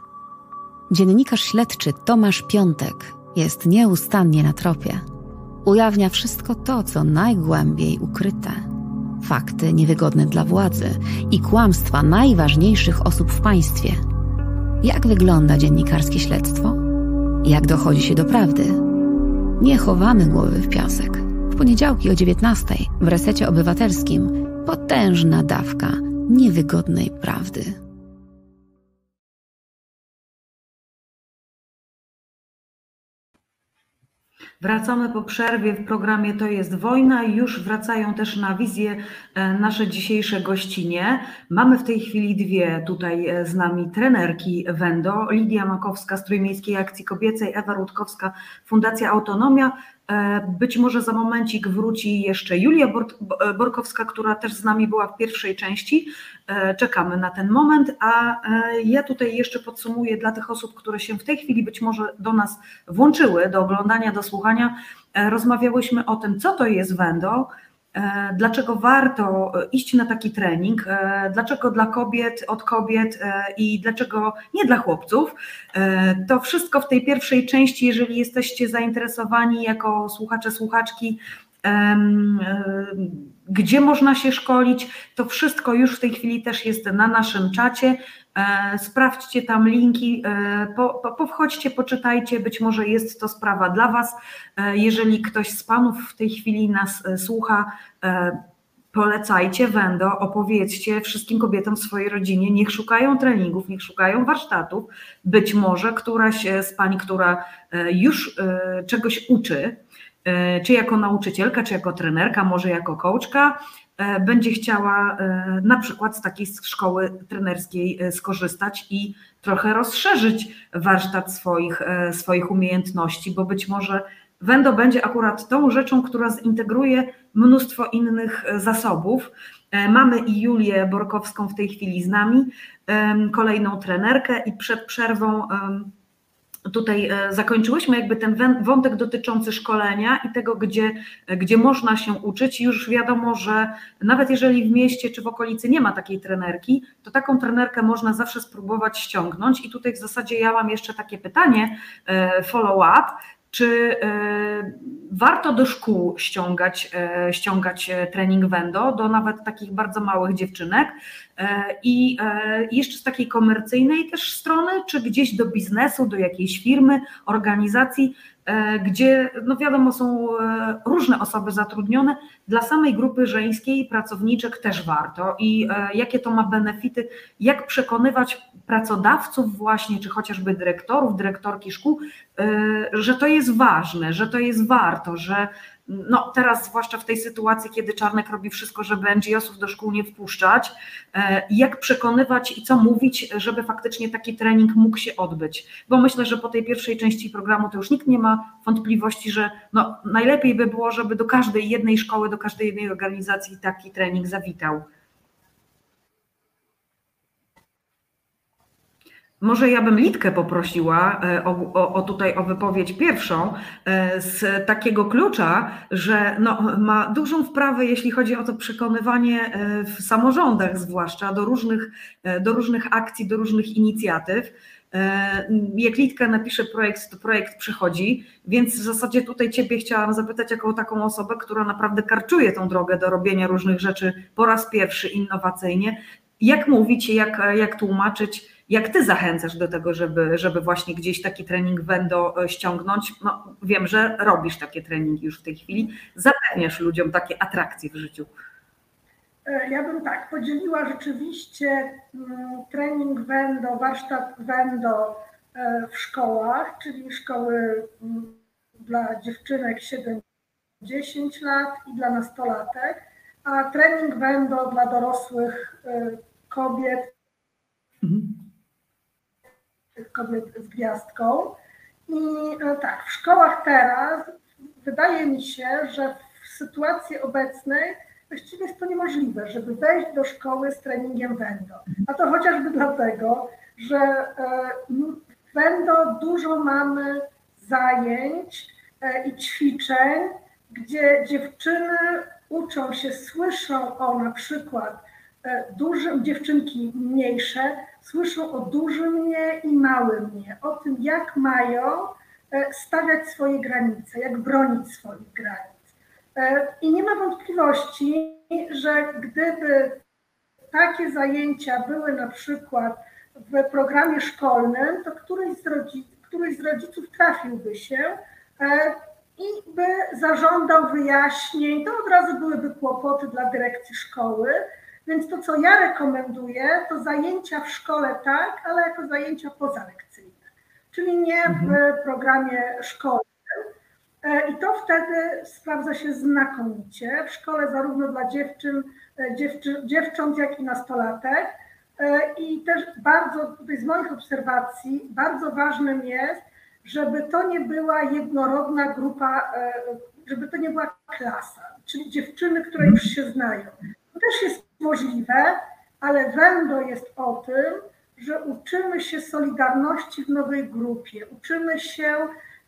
Dziennikarz śledczy Tomasz Piątek jest nieustannie na tropie. Ujawnia wszystko to, co najgłębiej ukryte. Fakty niewygodne dla władzy i kłamstwa najważniejszych osób w państwie. Jak wygląda dziennikarskie śledztwo? Jak dochodzi się do prawdy? Nie chowamy głowy w piasek. W poniedziałki o 19 w resecie obywatelskim potężna dawka niewygodnej prawdy. Wracamy po przerwie w programie To jest wojna i już wracają też na wizję e, nasze dzisiejsze gościnie. Mamy w tej chwili dwie tutaj e, z nami trenerki Wendo, Lidia Makowska z Trójmiejskiej Akcji Kobiecej, Ewa Rutkowska, Fundacja Autonomia. E, być może za momencik wróci jeszcze Julia Borkowska, która też z nami była w pierwszej części. E, czekamy na ten moment, a e, ja tutaj jeszcze podsumuję dla tych osób, które się w tej chwili być może do nas włączyły, do oglądania, do słuchania. Rozmawiałyśmy o tym, co to jest Wendo, E, dlaczego warto e, iść na taki trening, e, dlaczego dla kobiet, od kobiet i dlaczego nie dla chłopców. To wszystko w tej pierwszej części, jeżeli jesteście zainteresowani jako słuchacze, słuchaczki, gdzie można się szkolić, to wszystko już w tej chwili też jest na naszym czacie. E, sprawdźcie tam linki, e, po, po, powchodźcie, poczytajcie, być może jest to sprawa dla Was. E, jeżeli ktoś z Panów w tej chwili nas słucha, polecajcie Wendo, opowiedzcie wszystkim kobietom w swojej rodzinie, niech szukają treningów, niech szukają warsztatów. Być może któraś z Pań, która już czegoś uczy, czy jako nauczycielka, czy jako trenerka, może jako coachka, będzie chciała e, na przykład z takiej szkoły trenerskiej e, skorzystać i trochę rozszerzyć warsztat swoich, swoich umiejętności, bo być może Wendo będzie akurat tą rzeczą, która zintegruje mnóstwo innych zasobów. Mamy i Julię Borkowską w tej chwili z nami, kolejną trenerkę i przed przerwą tutaj e, zakończyłyśmy jakby ten wątek dotyczący szkolenia i tego, gdzie, gdzie można się uczyć. Już wiadomo, że nawet jeżeli w mieście czy w okolicy nie ma takiej trenerki, to taką trenerkę można zawsze spróbować ściągnąć. I tutaj w zasadzie ja mam jeszcze takie pytanie, e, follow-up. Czy e, warto do szkół ściągać, ściągać trening Wendo, do nawet takich bardzo małych dziewczynek? E, I e, jeszcze z takiej komercyjnej też strony, czy gdzieś do biznesu, do jakiejś firmy, organizacji, e, gdzie no wiadomo są różne osoby zatrudnione, dla samej grupy żeńskiej pracowniczek też warto. I jakie to ma benefity, jak przekonywać pracodawców właśnie, czy chociażby dyrektorów, dyrektorki szkół, że to jest ważne, że to jest warto, że no teraz zwłaszcza w tej sytuacji, kiedy Czarnek robi wszystko, żeby NGO-sów do szkół nie wpuszczać, e, jak przekonywać i co mówić, żeby faktycznie taki trening mógł się odbyć. Bo myślę, że po tej pierwszej części programu to już nikt nie ma wątpliwości, że no, najlepiej by było, żeby do każdej jednej szkoły, do każdej jednej organizacji taki trening zawitał. Może ja bym Litkę poprosiła e, o, o, o, tutaj o wypowiedź pierwszą e, z takiego klucza, że no, ma dużą wprawę, jeśli chodzi o to przekonywanie e, w samorządach, zwłaszcza do różnych, do różnych akcji, do różnych inicjatyw. Jak Litka napisze projekt, to projekt przychodzi, więc w zasadzie tutaj Ciebie chciałam zapytać, jako taką osobę, która naprawdę karczuje tą drogę do robienia różnych rzeczy po raz pierwszy innowacyjnie. Jak mówić, jak, jak tłumaczyć, jak ty zachęcasz do tego, żeby, żeby właśnie gdzieś taki trening Wendo e, ściągnąć? No, wiem, że robisz takie treningi już w tej chwili. Zapewniasz ludziom takie atrakcje w życiu. E, ja bym tak podzieliła rzeczywiście mm, trening Wendo, warsztat Wendo e, w szkołach, czyli szkoły mm, dla dziewczynek 7-10 lat i dla nastolatek, a trening Wendo dla dorosłych kobiet. Mhm kobiet z gwiazdką. I e, tak, w szkołach teraz wydaje mi się, że w sytuacji obecnej właściwie jest to niemożliwe, żeby wejść do szkoły z treningiem Wendo. A to chociażby dlatego, że e, Wendo dużo mamy zajęć e, i ćwiczeń, gdzie dziewczyny uczą się, słyszą o na przykład dużym, dziewczynki mniejsze, słyszą o dużym mnie i małym mnie, o tym, jak mają e, stawiać swoje granice, jak bronić swoich granic. E, I nie ma wątpliwości, że gdyby takie zajęcia były na przykład w programie szkolnym, to któryś z, rodzic, któryś z rodziców trafiłby się e, i by zażądał wyjaśnień, to od razu byłyby kłopoty dla dyrekcji szkoły, więc to, co ja rekomenduję, to zajęcia w szkole tak, ale jako zajęcia pozalekcyjne, czyli nie w mhm. programie szkolnym. E, I to wtedy sprawdza się znakomicie w szkole, zarówno dla dziewczyn, e, dziewczy, dziewcząt, jak i nastolatek. E, I też bardzo, tutaj z moich obserwacji, bardzo ważnym jest, żeby to nie była jednorodna grupa, żeby to nie była klasa, czyli dziewczyny, które już się znają. To też jest możliwe, ale Wendo jest o tym, że uczymy się solidarności w nowej grupie, uczymy się,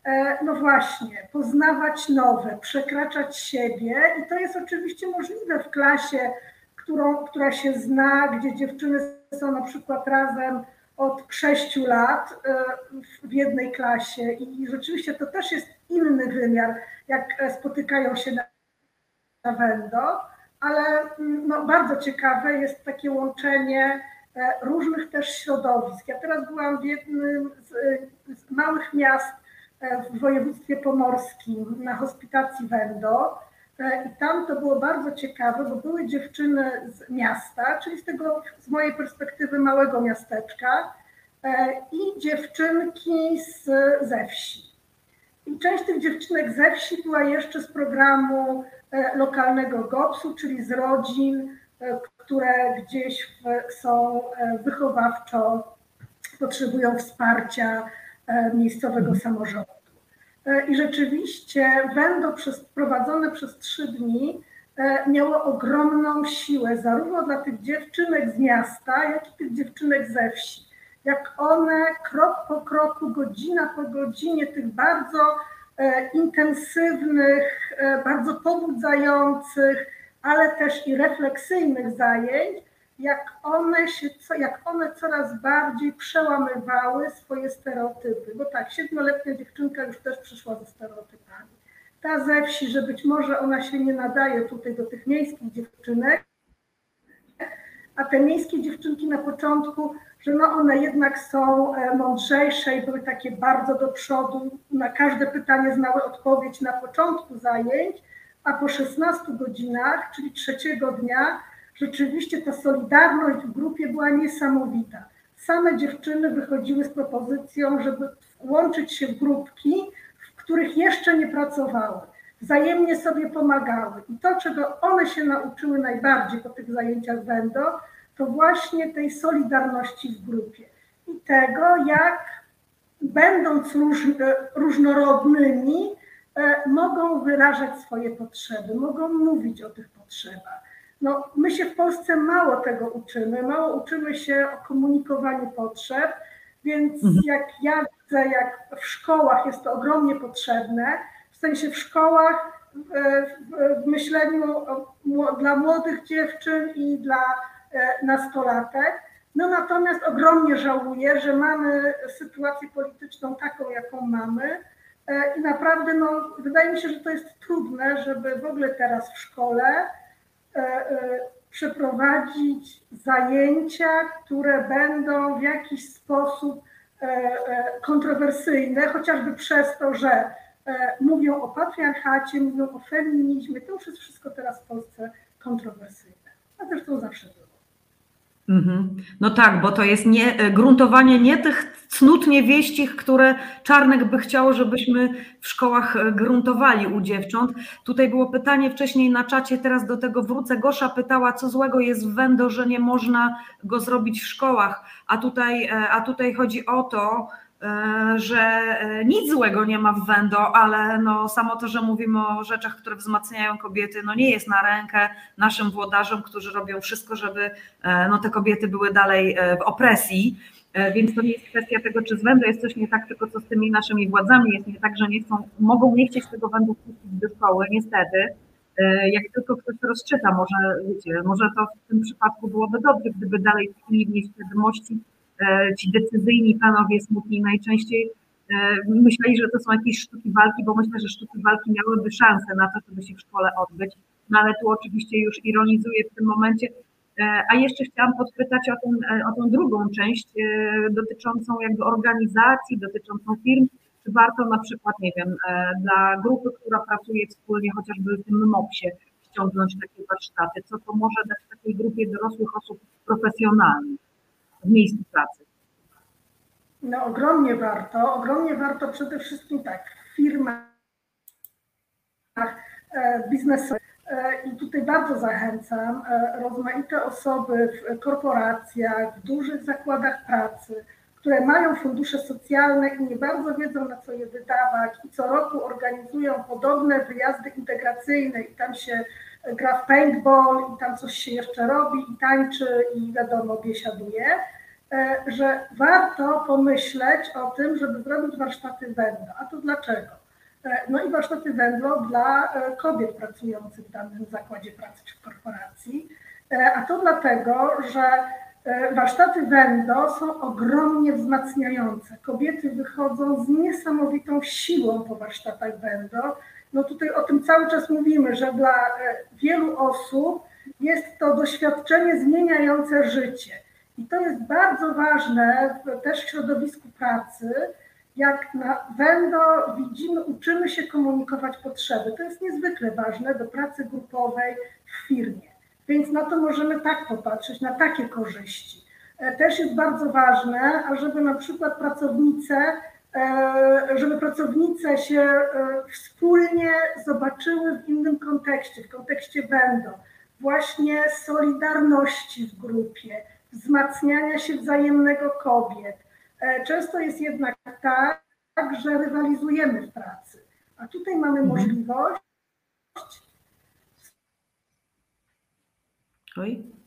e, no właśnie, poznawać nowe, przekraczać siebie. I to jest oczywiście możliwe w klasie, którą, która się zna, gdzie dziewczyny są na przykład razem od sześciu lat e, w jednej klasie. I rzeczywiście to też jest inny wymiar, jak spotykają się na Wendo ale mm, no, bardzo ciekawe jest takie łączenie e, różnych też środowisk. Ja teraz byłam w jednym z, z małych miast e, w województwie pomorskim na hospitacji Wendo e, i tam to było bardzo ciekawe, bo były dziewczyny z miasta, czyli z tego z mojej perspektywy małego miasteczka i dziewczynki z, ze wsi. I część tych dziewczynek ze wsi była jeszcze z programu lokalnego GOPS-u, czyli z rodzin, e, które gdzieś są e, wychowawczo, potrzebują wsparcia miejscowego mhm. samorządu. I rzeczywiście przez, prowadzone przez trzy dni miało ogromną siłę, zarówno dla tych dziewczynek z miasta, jak i tych dziewczynek ze wsi. Jak one krok po kroku, godzina po godzinie tych bardzo E, intensywnych, e, bardzo pobudzających, ale też i refleksyjnych zajęć, jak one, się, jak one coraz bardziej przełamywały swoje stereotypy. Bo tak, siedmioletnia dziewczynka już też przyszła ze stereotypami. Ta ze wsi, że być może ona się nie nadaje tutaj do tych miejskich dziewczynek, a te miejskie dziewczynki na początku że no one jednak są e, mądrzejsze i były takie bardzo do przodu. Na każde pytanie znały odpowiedź na początku zajęć, a po 16 godzinach, czyli trzeciego dnia, rzeczywiście ta solidarność w grupie była niesamowita. Same dziewczyny wychodziły z propozycją, żeby łączyć się w grupki, w których jeszcze nie pracowały. Wzajemnie sobie pomagały. I to, czego one się nauczyły najbardziej po tych zajęciach będą, to właśnie tej solidarności w grupie i tego, jak będąc różnorodnymi, e, mogą wyrażać swoje potrzeby, mogą mówić o tych potrzebach. No, my się w Polsce mało tego uczymy, mało uczymy się o komunikowaniu potrzeb Więc mhm. jak ja widzę, jak w szkołach jest to ogromnie potrzebne, w sensie w szkołach, w, w myśleniu dla młodych dziewczyn i dla e, nastolatek. No natomiast ogromnie żałuję, że mamy sytuację polityczną taką, jaką mamy. E, I naprawdę no, wydaje mi się, że to jest trudne, żeby w ogóle teraz w szkole e, przeprowadzić zajęcia, które będą w jakiś sposób kontrowersyjne, chociażby przez to, że E, mówią o patriarchacie, mówią o feminizmie. To już jest wszystko teraz w Polsce kontrowersyjne. A zresztą zawsze było. Mhm. No tak, bo to jest nie, e, gruntowanie nie tych cnót niewieścich, które Czarnek by chciał, żebyśmy w szkołach e, gruntowali u dziewcząt. Tutaj było pytanie wcześniej na czacie, teraz do tego wrócę. Gosza pytała, co złego jest w Wendo, że nie można go zrobić w szkołach, a tutaj, a tutaj chodzi o to, E, że e, nic złego nie ma w Wendo, ale no samo to, że mówimy o rzeczach, które wzmacniają kobiety, no nie jest na rękę naszym włodarzom, którzy robią wszystko, żeby e, no, te kobiety były dalej w opresji. Więc to nie jest kwestia tego, czy z Wendo jest coś nie tak, tylko co z tymi naszymi władzami jest nie tak, że nie chcą, mogą nie chcieć tego Wendo wpuścić do szkoły, niestety. Jak tylko ktoś rozczyta, może wiecie, może to w tym przypadku byłoby dobrze, gdyby dalej tkli w niej świadomości, E, ci decyzyjni panowie smutni najczęściej e, myśleli, że to są jakieś sztuki walki, bo myślę, że sztuki walki miałyby szansę na to, żeby się w szkole odbyć. No ale tu oczywiście już ironizuję w tym momencie. E, a jeszcze chciałam podpytać o, ten, o tą drugą część dotyczącą jakby organizacji, dotyczącą firm. Czy warto na przykład, nie wiem, dla grupy, która pracuje wspólnie chociażby w tym MOPS-ie, ściągnąć takie warsztaty? Co to może dać takiej grupie dorosłych osób profesjonalnych? W miejscu pracy? No ogromnie warto, ogromnie warto przede wszystkim tak w firmach e, biznesowych e, i tutaj bardzo zachęcam e, rozmaite osoby w korporacjach, w dużych zakładach pracy, które mają fundusze socjalne i nie bardzo wiedzą na co je wydawać i co roku organizują podobne wyjazdy integracyjne i tam się gra w paintball i tam coś się jeszcze robi i tańczy i wiadomo biesiaduje, e, że warto pomyśleć o tym, żeby zrobić warsztaty węgla. A to dlaczego? E, no i warsztaty węgla dla e, kobiet pracujących w danym zakładzie pracy czy w korporacji. A to dlatego, że warsztaty węgla są ogromnie wzmacniające. Kobiety wychodzą z niesamowitą siłą po warsztatach węgla no tutaj o tym cały czas mówimy, że dla e, wielu osób jest to doświadczenie zmieniające życie. I to jest bardzo ważne też w środowisku pracy, jak na Wendo widzimy, uczymy się komunikować potrzeby. To jest niezwykle ważne do pracy grupowej w firmie. Więc na to możemy tak popatrzeć, na takie korzyści. E, też jest bardzo ważne, ażeby na przykład pracownice żeby pracownice się e, wspólnie zobaczyły w innym kontekście, w kontekście będą właśnie solidarności w grupie, wzmacniania się wzajemnego kobiet. E, często jest jednak tak, że rywalizujemy w pracy, a tutaj mamy mhm. możliwość. Oj.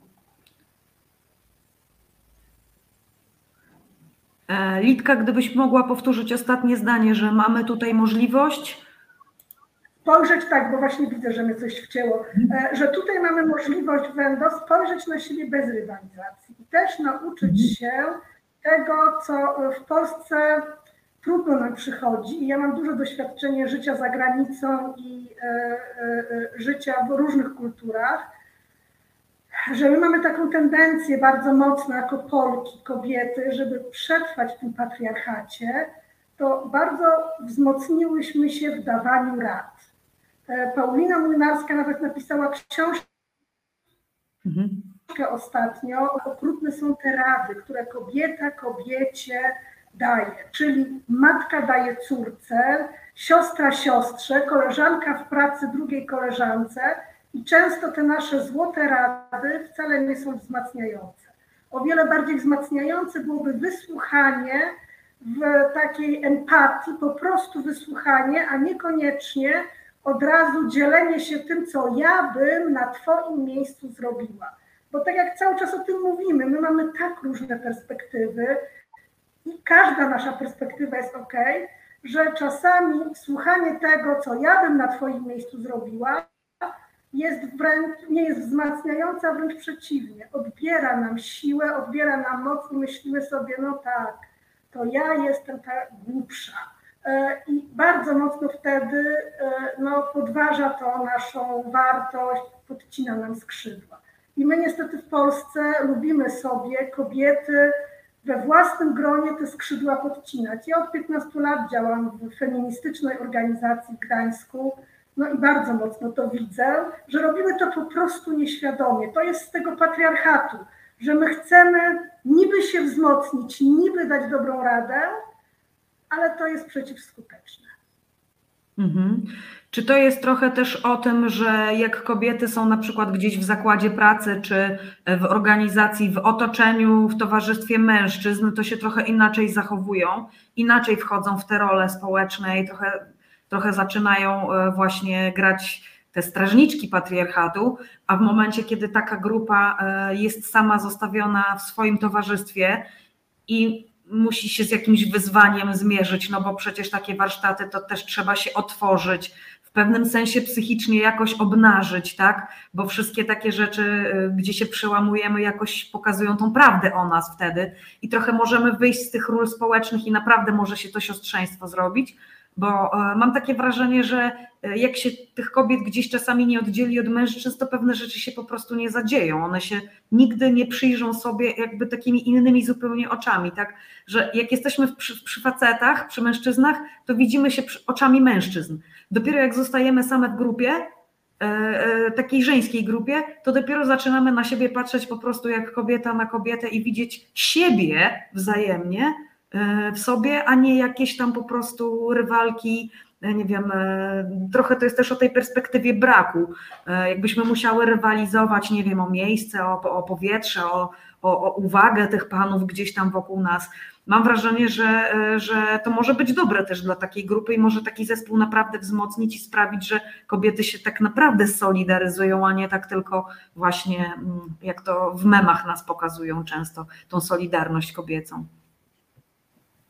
Litka, gdybyś mogła powtórzyć ostatnie zdanie, że mamy tutaj możliwość. Spojrzeć tak, bo właśnie widzę, że mnie coś wcięło, e, że tutaj mamy możliwość Wendo spojrzeć na siebie bez rywalizacji i też nauczyć mhm. się tego, co w Polsce trudno nam przychodzi. I ja mam duże doświadczenie życia za granicą i e, życia w różnych kulturach że my mamy taką tendencję bardzo mocną jako Polki, kobiety, żeby przetrwać w tym patriarchacie, to bardzo wzmocniłyśmy się w dawaniu rad. E, Paulina Młynarska nawet napisała książkę mhm. ostatnio, okrutne są te rady, które kobieta kobiecie daje, czyli matka daje córce, siostra siostrze, koleżanka w pracy drugiej koleżance, i często te nasze złote rady wcale nie są wzmacniające. O wiele bardziej wzmacniające byłoby wysłuchanie w takiej empatii, po prostu wysłuchanie, a niekoniecznie od razu dzielenie się tym, co ja bym na Twoim miejscu zrobiła. Bo tak jak cały czas o tym mówimy, my mamy tak różne perspektywy i każda nasza perspektywa jest ok, że czasami słuchanie tego, co ja bym na Twoim miejscu zrobiła, jest wręcz, nie jest wzmacniająca, wręcz przeciwnie. Odbiera nam siłę, odbiera nam moc i myślimy sobie, no tak, to ja jestem ta głupsza. E, I bardzo mocno wtedy e, no, podważa to naszą wartość, podcina nam skrzydła. I my niestety w Polsce lubimy sobie kobiety we własnym gronie te skrzydła podcinać. Ja od 15 lat działam w feministycznej organizacji w Gdańsku, no i bardzo mocno to widzę, że robimy to po prostu nieświadomie. To jest z tego patriarchatu, że my chcemy niby się wzmocnić, niby dać dobrą radę, ale to jest przeciwskuteczne. Mhm. Czy to jest trochę też o tym, że jak kobiety są na przykład gdzieś w zakładzie pracy, czy w organizacji, w otoczeniu, w towarzystwie mężczyzn, to się trochę inaczej zachowują, inaczej wchodzą w te role społeczne i trochę, trochę zaczynają e, właśnie grać te strażniczki patriarchatu, a w momencie, kiedy taka grupa e, jest sama zostawiona w swoim towarzystwie i musi się z jakimś wyzwaniem zmierzyć, no bo przecież takie warsztaty to też trzeba się otworzyć, w pewnym sensie psychicznie jakoś obnażyć, tak? Bo wszystkie takie rzeczy, y, gdzie się przełamujemy, jakoś pokazują tą prawdę o nas wtedy i trochę możemy wyjść z tych ról społecznych i naprawdę może się to siostrzeństwo zrobić, bo e, mam takie wrażenie, że e, jak się tych kobiet gdzieś czasami nie oddzieli od mężczyzn, to pewne rzeczy się po prostu nie zadzieją. One się nigdy nie przyjrzą sobie jakby takimi innymi zupełnie oczami, tak? Że jak jesteśmy przy, przy facetach, przy mężczyznach, to widzimy się oczami mężczyzn. Dopiero jak zostajemy same w grupie, e, takiej żeńskiej grupie, to dopiero zaczynamy na siebie patrzeć po prostu jak kobieta na kobietę i widzieć siebie wzajemnie, w sobie, a nie jakieś tam po prostu rywalki, e, nie wiem, e, trochę to jest też o tej perspektywie braku. E, jakbyśmy musiały rywalizować, nie wiem, o miejsce, o, o powietrze, o, o, o uwagę tych panów gdzieś tam wokół nas. Mam wrażenie, że, że to może być dobre też dla takiej grupy i może taki zespół naprawdę wzmocnić i sprawić, że kobiety się tak naprawdę solidaryzują, a nie tak tylko właśnie mm, jak to w memach nas pokazują często, tą solidarność kobiecą.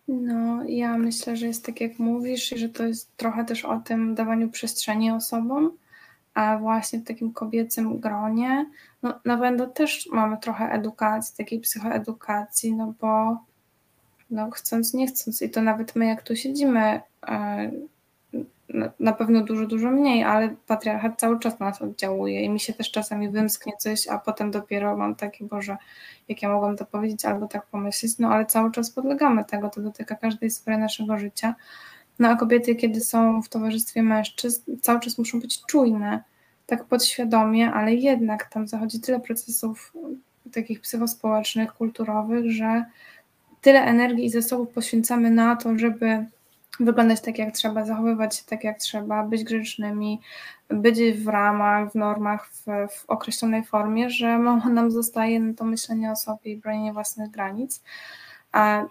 No, ja myślę, że jest tak jak mówisz i że to jest trochę też o tym dawaniu przestrzeni osobom, a właśnie w takim kobiecym gronie, no na pewno też mamy trochę edukacji, takiej psychoedukacji, no bo no chcąc, nie chcąc. I to nawet my jak tu siedzimy, e, na pewno dużo, dużo mniej, ale patriarchat cały czas na nas oddziałuje i mi się też czasami wymsknie coś, a potem dopiero mam takie, Boże, jak ja mogłam to powiedzieć albo tak pomyśleć, no ale cały czas podlegamy tego, to dotyka każdej sfery naszego życia. No a kobiety, kiedy są w towarzystwie mężczyzn, cały czas muszą być czujne, tak podświadomie, ale jednak tam zachodzi tyle procesów takich psychospołecznych, kulturowych, że tyle energii i zasobów poświęcamy na to, żeby wyglądać tak jak trzeba, zachowywać się tak jak trzeba, być grzecznymi, być w ramach, w normach, w, w określonej formie, że mało nam zostaje na to myślenie o sobie i bronienie własnych granic. A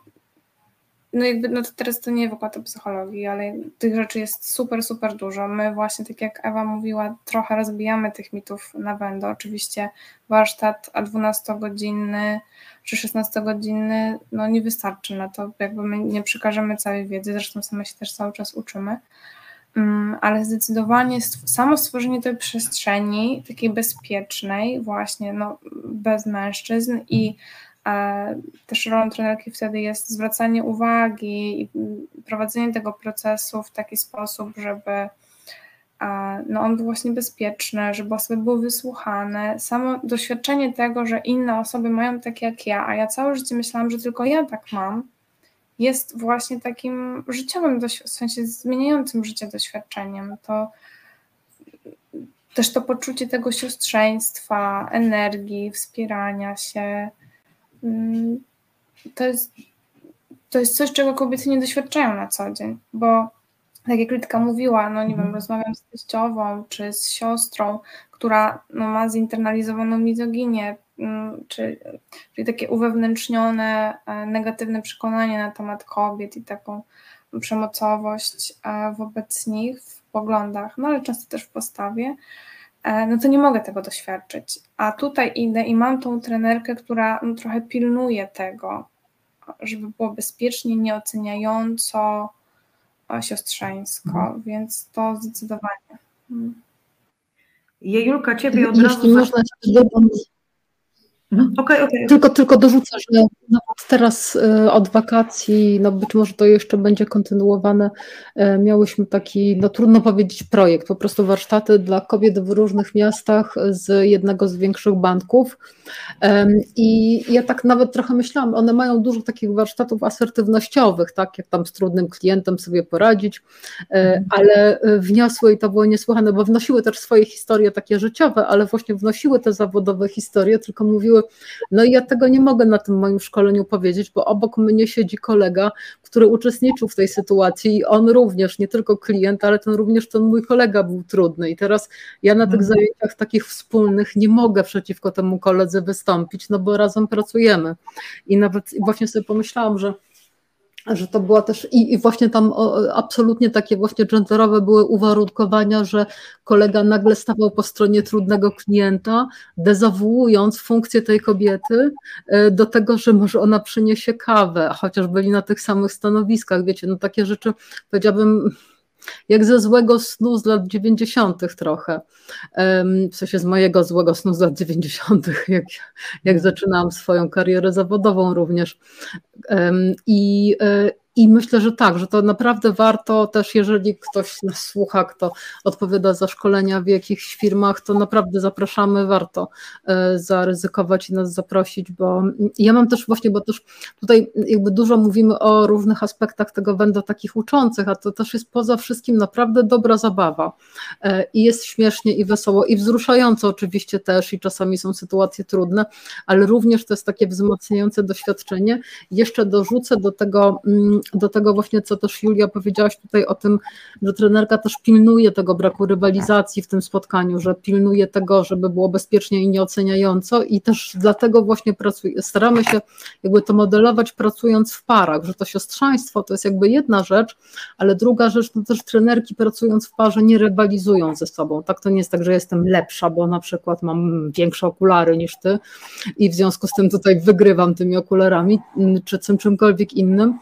no jakby, no to teraz to nie wykład o psychologii, ale tych rzeczy jest super, super dużo. My właśnie, tak jak Ewa mówiła, trochę rozbijamy tych mitów na wędę. Oczywiście warsztat a 12-godzinny czy 16-godzinny no nie wystarczy na to, jakby my nie przekażemy całej wiedzy, zresztą same się też cały czas uczymy, mm, ale zdecydowanie samo stworzenie tej przestrzeni, takiej bezpiecznej, właśnie no, bez mężczyzn i też rolą trenerki wtedy jest zwracanie uwagi i prowadzenie tego procesu w taki sposób, żeby no on był właśnie bezpieczny, żeby osoby były wysłuchane. Samo doświadczenie tego, że inne osoby mają tak jak ja, a ja całe życie myślałam, że tylko ja tak mam, jest właśnie takim życiowym, w sensie zmieniającym życie doświadczeniem. To też to poczucie tego siostrzeństwa, energii, wspierania się. Mm, to jest, to jest coś, czego kobiety nie doświadczają na co dzień, bo tak jak Litka mówiła, no nie wiem, mhm. rozmawiam z teściową czy z siostrą, która no, ma zinternalizowaną mizoginię, mm, czy, czyli takie uwewnętrznione e, negatywne przekonanie na temat kobiet i taką przemocowość e, wobec nich w poglądach, no ale często też w postawie, no to nie mogę tego doświadczyć. A tutaj idę i mam tą trenerkę, która no, trochę pilnuje tego, żeby było bezpiecznie, nieoceniająco, siostrzeńsko, mhm. więc to zdecydowanie. Mhm. Jejulka, ciebie od Jeśli razu... można, Mhm. Okay, okay. Tylko, tylko dorzucę, że teraz e, od wakacji, no być może to jeszcze będzie kontynuowane, e, miałyśmy taki, no trudno powiedzieć projekt, po prostu warsztaty dla kobiet w różnych miastach z jednego z większych banków i ja tak nawet trochę myślałam, one mają dużo takich warsztatów asertywnościowych, tak, jak tam z trudnym klientem sobie poradzić, e, mhm. ale wniosły i to było niesłychane, bo wnosiły też swoje historie takie życiowe, ale właśnie wnosiły te zawodowe historie, tylko mówiły no i ja tego nie mogę na tym moim szkoleniu powiedzieć, bo obok mnie siedzi kolega, który uczestniczył w tej sytuacji i on również, nie tylko klient, ale ten również ten mój kolega był trudny i teraz ja na tych mhm. zajęciach takich wspólnych nie mogę przeciwko temu koledze wystąpić, no bo razem pracujemy i nawet właśnie sobie pomyślałam, że że to była też i, i właśnie tam absolutnie takie właśnie genderowe były uwarunkowania, że kolega nagle stawał po stronie trudnego klienta, dezawuując funkcję tej kobiety e, do tego, że może ona przyniesie kawę, chociaż byli na tych samych stanowiskach, wiecie, no takie rzeczy powiedziałabym jak ze złego snu z lat 90. trochę. W sensie z mojego złego snu z lat 90., jak, jak zaczynałam swoją karierę zawodową również. I, e, i myślę, że tak, że to naprawdę warto też, jeżeli ktoś nas słucha, kto odpowiada za szkolenia w jakichś firmach, to naprawdę zapraszamy, warto e, zaryzykować i nas zaprosić, bo ja mam też właśnie, bo też tutaj jakby dużo mówimy o różnych aspektach tego będą takich uczących, a to też jest poza wszystkim naprawdę dobra zabawa e, i jest śmiesznie i wesoło i wzruszająco oczywiście też i czasami są sytuacje trudne, ale również to jest takie wzmacniające doświadczenie. Jeszcze dorzucę do tego mm, do tego właśnie, co też Julia powiedziałaś tutaj o tym, że trenerka też pilnuje tego braku rywalizacji w tym spotkaniu, że pilnuje tego, żeby było bezpiecznie i nieoceniająco i też dlatego właśnie pracuje, staramy się jakby to modelować pracując w parach, że to siostrzeństwo to jest jakby jedna rzecz, ale druga rzecz to też trenerki pracując w parze nie rywalizują ze sobą. Tak to nie jest tak, że jestem lepsza, bo na przykład mam większe okulary niż ty i w związku z tym tutaj wygrywam tymi okularami czy czym czymkolwiek innym,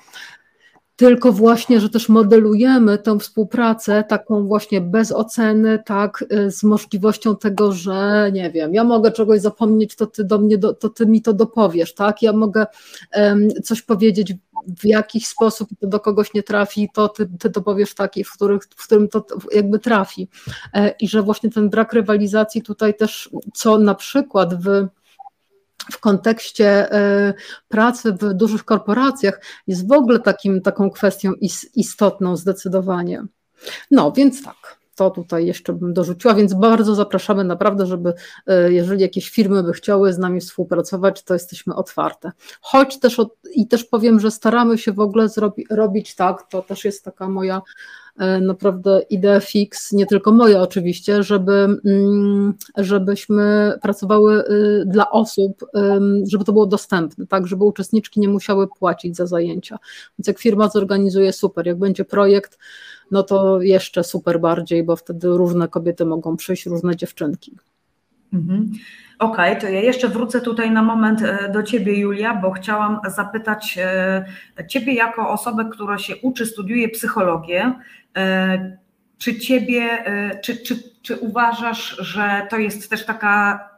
tylko właśnie, że też modelujemy tę współpracę taką właśnie bez oceny, tak, y, z możliwością tego, że nie wiem, ja mogę czegoś zapomnieć, to ty do mnie, do, to ty mi to dopowiesz, tak, ja mogę um, coś powiedzieć w jakiś sposób to do kogoś nie trafi, to ty, ty to powiesz taki, w, których, w którym to jakby trafi. E, I że właśnie ten brak rywalizacji tutaj też, co na przykład w w kontekście e, pracy w dużych korporacjach jest w ogóle takim, taką kwestią istotną zdecydowanie. No więc tak to tutaj jeszcze bym dorzuciła, więc bardzo zapraszamy naprawdę, żeby e, jeżeli jakieś firmy by chciały z nami współpracować, to jesteśmy otwarte. Choć też i też powiem, że staramy się w ogóle zrobi, robić tak, to też jest taka moja naprawdę idea fix, nie tylko moja oczywiście, żeby, mm, żebyśmy pracowały y, dla osób, żeby to było dostępne, tak, żeby uczestniczki nie musiały płacić za zajęcia. Więc jak firma zorganizuje super, jak będzie projekt, no to jeszcze super bardziej, bo wtedy różne kobiety mogą przyjść, różne dziewczynki. Mhm. Okej, okay, to ja jeszcze wrócę tutaj na moment e, do Ciebie, Julia, bo chciałam zapytać e, Ciebie jako osobę, która się uczy, studiuje psychologię, E, czy ciebie, czy, czy, czy uważasz, że to jest też taka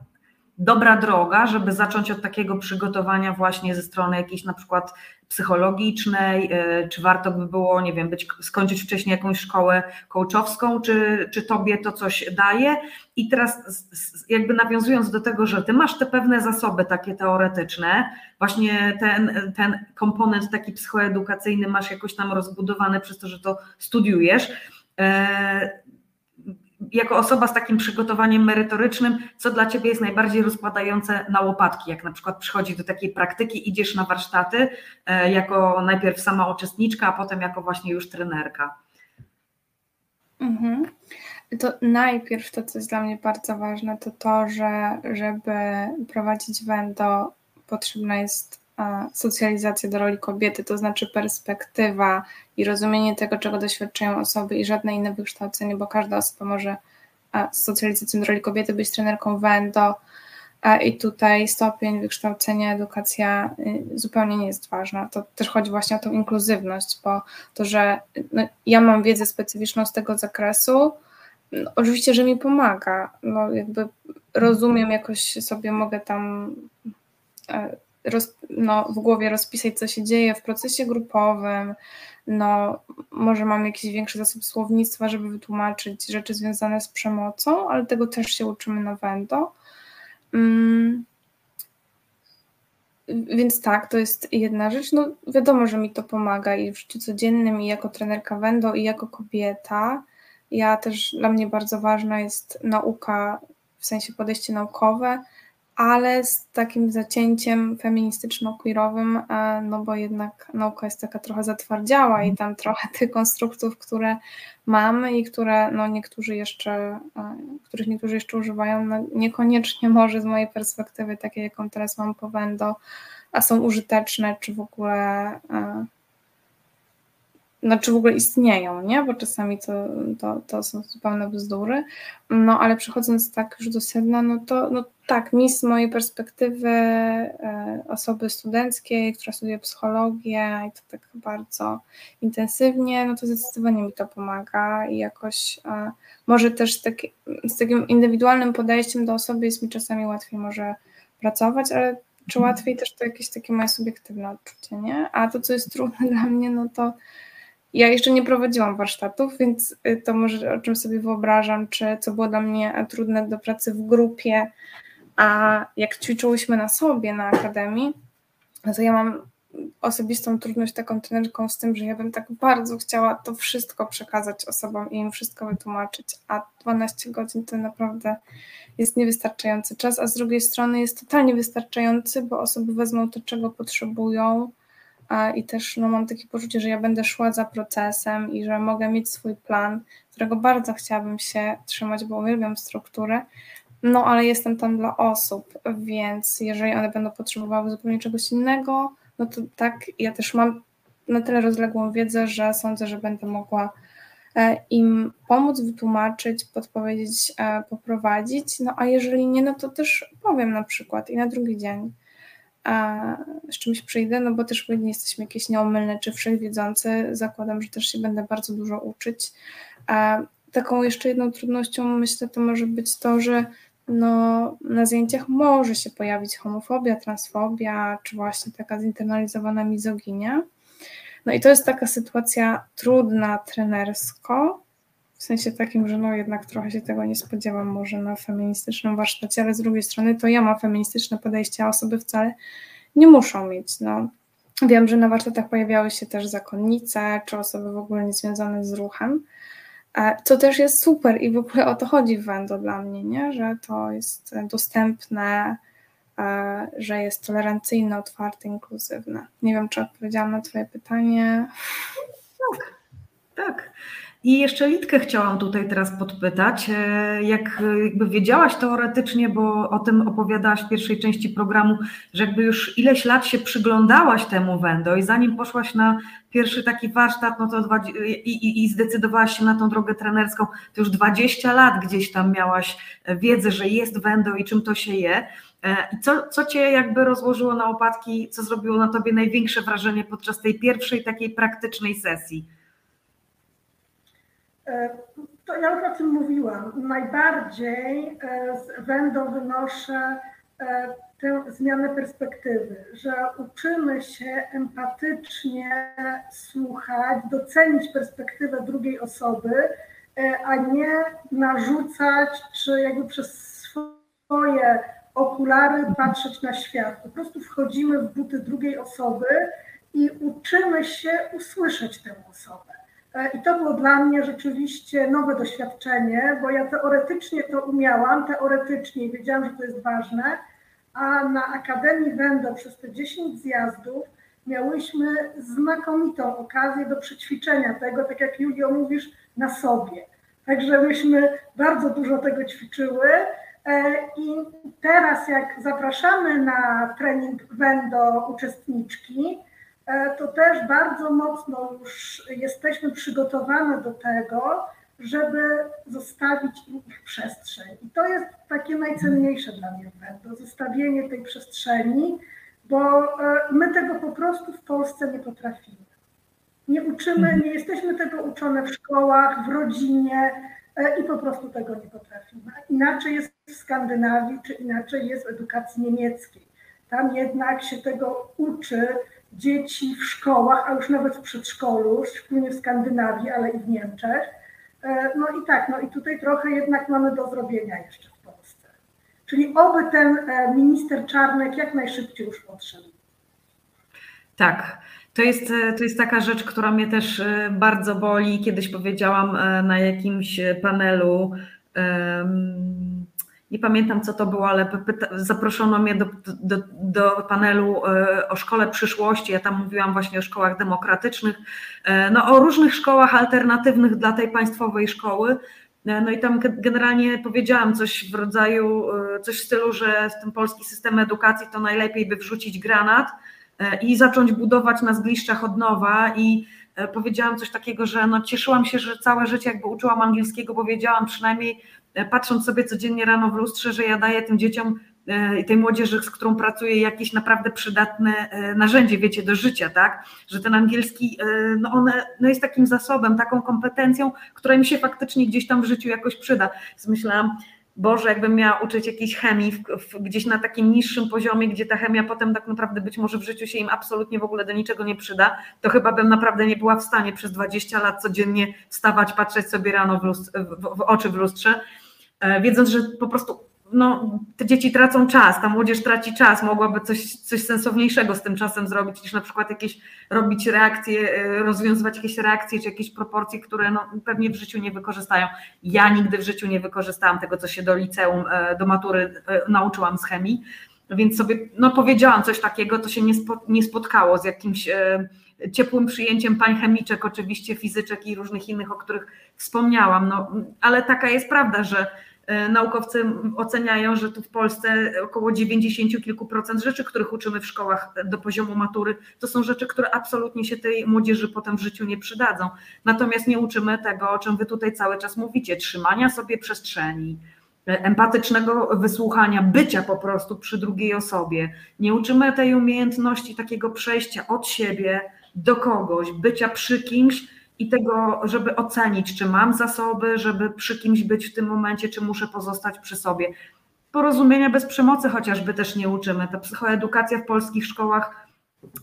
dobra droga, żeby zacząć od takiego przygotowania właśnie ze strony jakiejś na przykład psychologicznej, e, czy warto by było, nie wiem, być, skończyć wcześniej jakąś szkołę coachowską, czy, czy tobie to coś daje? I teraz jakby nawiązując do tego, że ty masz te pewne zasoby takie teoretyczne, właśnie ten, ten komponent taki psychoedukacyjny masz jakoś tam rozbudowany przez to, że to studiujesz, e, jako osoba z takim przygotowaniem merytorycznym, co dla Ciebie jest najbardziej rozkładające na łopatki, jak na przykład przychodzi do takiej praktyki, idziesz na warsztaty e, jako najpierw sama uczestniczka, a potem jako właśnie już trenerka? Mhm. To najpierw to, co jest dla mnie bardzo ważne, to to, że żeby prowadzić wendo, potrzebna jest socjalizacja do roli kobiety, to znaczy perspektywa i rozumienie tego, czego doświadczają osoby i żadne inne wykształcenie, bo każda osoba może z socjalizacją do roli kobiety być trenerką wendo, i tutaj stopień wykształcenia, edukacja y, zupełnie nie jest ważna. To też chodzi właśnie o tą inkluzywność, bo to, że no, ja mam wiedzę specyficzną z tego zakresu, no, oczywiście, że mi pomaga. No, jakby rozumiem, jakoś sobie mogę tam e, roz, no, w głowie rozpisać, co się dzieje w procesie grupowym. No, może mam jakiś większy zasób słownictwa, żeby wytłumaczyć rzeczy związane z przemocą, ale tego też się uczymy na Wendo. Mm. Więc tak, to jest jedna rzecz. No, wiadomo, że mi to pomaga i w życiu codziennym, i jako trenerka Wendo, i jako kobieta. Ja też dla mnie bardzo ważna jest nauka, w sensie podejście naukowe, ale z takim zacięciem feministyczno-queerowym, e, no bo jednak nauka jest taka trochę zatwardziała i tam trochę tych konstruktów, które mamy i które no niektórzy jeszcze, e, których niektórzy jeszcze używają, no niekoniecznie może z mojej perspektywy, takie jaką teraz mam po Wendo, a są użyteczne, czy w ogóle e, znaczy w ogóle istnieją, nie? Bo czasami to, to, to są zupełne bzdury. No ale przechodząc tak już do sedna, no to no tak, mi z mojej perspektywy e, osoby studenckiej, która studiuje psychologię i to tak bardzo intensywnie, no to zdecydowanie mi to pomaga i jakoś e, może też taki, z takim indywidualnym podejściem do osoby jest mi czasami łatwiej może pracować, ale czy mhm. łatwiej też to jakieś takie moje subiektywne odczucie, nie? A to, co jest trudne dla mnie, no to ja jeszcze nie prowadziłam warsztatów, więc y, to może o czym sobie wyobrażam, czy co było dla mnie trudne do pracy w grupie, a jak ćwiczyłyśmy na sobie na akademii, to ja mam osobistą trudność taką trenerką z tym, że ja bym tak bardzo chciała to wszystko przekazać osobom i im wszystko wytłumaczyć, a 12 godzin to naprawdę jest niewystarczający czas, a z drugiej strony jest totalnie wystarczający, bo osoby wezmą to, czego potrzebują, i też no, mam takie poczucie, że ja będę szła za procesem i że mogę mieć swój plan, którego bardzo chciałabym się trzymać, bo uwielbiam strukturę, no ale jestem tam dla osób, więc jeżeli one będą potrzebowały zupełnie czegoś innego, no to tak, ja też mam na tyle rozległą wiedzę, że sądzę, że będę mogła e, im pomóc, wytłumaczyć, podpowiedzieć, e, poprowadzić. No a jeżeli nie, no to też powiem na przykład i na drugi dzień z czymś przyjdę, no bo też nie jesteśmy jakieś nieomylne czy wszechwiedzące. Zakładam, że też się będę bardzo dużo uczyć. A taką jeszcze jedną trudnością myślę to może być to, że no, na zdjęciach może się pojawić homofobia, transfobia, czy właśnie taka zinternalizowana mizoginia. No i to jest taka sytuacja trudna trenersko, w sensie takim, że no jednak trochę się tego nie spodziewam może na feministycznym warsztacie, ale z drugiej strony to ja mam feministyczne podejście, a osoby wcale nie muszą mieć. No. Wiem, że na warsztatach pojawiały się też zakonnice, czy osoby w ogóle niezwiązane z ruchem, e, co też jest super i w ogóle o to chodzi w Wendo dla mnie, nie? że to jest dostępne, e, że jest tolerancyjne, otwarte, inkluzywne. Nie wiem, czy odpowiedziałam na Twoje pytanie. Tak, tak. I jeszcze Litkę chciałam tutaj teraz podpytać. E, jak jakby wiedziałaś teoretycznie, bo o tym opowiadałaś w pierwszej części programu, że jakby już ileś lat się przyglądałaś temu Wendo i zanim poszłaś na pierwszy taki warsztat, no to i, i, i zdecydowałaś się na tą drogę trenerską, to już 20 lat gdzieś tam miałaś wiedzę, że jest Wendo i czym to się je. E, I co, co cię jakby rozłożyło na opadki, co zrobiło na tobie największe wrażenie podczas tej pierwszej takiej praktycznej sesji? E, to ja już o tym mówiłam. Najbardziej e, z Wendo wynoszę e, tę zmianę perspektywy, że uczymy się empatycznie słuchać, docenić perspektywę drugiej osoby, a nie narzucać, czy jakby przez swoje okulary patrzeć na świat. Po prostu wchodzimy w buty drugiej osoby i uczymy się usłyszeć tę osobę. E, I to było dla mnie rzeczywiście nowe doświadczenie, bo ja teoretycznie to umiałam, teoretycznie wiedziałam, że to jest ważne, a na Akademii Wendo przez te 10 zjazdów miałyśmy znakomitą okazję do przećwiczenia tego, tak jak Julio mówisz, na sobie. Także myśmy bardzo dużo tego ćwiczyły e, i teraz jak zapraszamy na trening Wendo uczestniczki, to też bardzo mocno już jesteśmy przygotowane do tego, żeby zostawić im ich przestrzeń. I to jest takie najcenniejsze dla mnie to zostawienie tej przestrzeni, bo e, my tego po prostu w Polsce nie potrafimy. Nie uczymy, mhm. nie jesteśmy tego uczone w szkołach, w rodzinie e, i po prostu tego nie potrafimy. Inaczej jest w Skandynawii, czy inaczej jest w edukacji niemieckiej. Tam jednak się tego uczy dzieci w szkołach, a już nawet w przedszkolu, szczególnie w Skandynawii, ale i w Niemczech. E, no i tak, no i tutaj trochę jednak mamy do zrobienia jeszcze w Polsce. Czyli oby ten minister Czarnek jak najszybciej już odszedł. Tak. To jest, e, to jest taka rzecz, która mnie też e, bardzo boli. Kiedyś powiedziałam e, na jakimś panelu, nie pamiętam co to było, ale zaproszono mnie do, do, do, panelu o szkole przyszłości. Ja tam mówiłam właśnie o szkołach demokratycznych, no o różnych szkołach alternatywnych dla tej państwowej szkoły. No i tam generalnie powiedziałam coś w rodzaju, coś w stylu, że ten polski system edukacji to najlepiej by wrzucić granat E, i zacząć budować na zgliszczach od nowa i e, powiedziałam coś takiego, że no cieszyłam się, że całe życie jakby uczyłam angielskiego, bo wiedziałam przynajmniej e, patrząc sobie codziennie rano w lustrze, że ja daję tym dzieciom i tej młodzieży, z którą pracuję, jakieś naprawdę przydatne narzędzie, wiecie, do życia, tak? Że ten angielski, no on no jest takim zasobem, taką kompetencją, która mi się faktycznie gdzieś tam w życiu jakoś przyda. Więc myślałam, Boże, jakbym miała uczyć jakiejś chemii w, w, gdzieś na takim niższym poziomie, gdzie ta chemia potem tak naprawdę być może w życiu się im absolutnie w ogóle do niczego nie przyda, to chyba bym naprawdę nie była w stanie przez 20 lat codziennie wstawać, patrzeć sobie rano w, w, w oczy w lustrze, e, wiedząc, że po prostu no, te dzieci tracą czas, ta młodzież traci czas, mogłaby coś, coś sensowniejszego z tym czasem zrobić, niż na przykład jakieś robić reakcje, e, rozwiązywać jakieś reakcje, czy jakieś proporcje, które no, pewnie w życiu nie wykorzystają. Ja nigdy w życiu nie wykorzystałam tego, co się do liceum, e, do matury e, nauczyłam z chemii, więc sobie no, powiedziałam coś takiego, to się nie, spo, nie spotkało z jakimś ciepłym przyjęciem pań chemiczek, oczywiście fizyczek i różnych innych, o których wspomniałam, no, ale taka jest prawda, że E, naukowcy oceniają, że tu w Polsce około 90 kilku procent rzeczy, których uczymy w szkołach do poziomu matury, to są rzeczy, które absolutnie się tej młodzieży potem w życiu nie przydadzą. Natomiast nie uczymy tego, o czym wy tutaj cały czas mówicie, trzymania sobie przestrzeni, e, empatycznego wysłuchania, bycia po prostu przy drugiej osobie. Nie uczymy tej umiejętności takiego przejścia od siebie do kogoś, bycia przy kimś, i tego, żeby ocenić, czy mam zasoby, żeby przy kimś być w tym momencie, czy muszę pozostać przy sobie. Porozumienia bez przemocy chociażby też nie uczymy. Ta psychoedukacja w polskich szkołach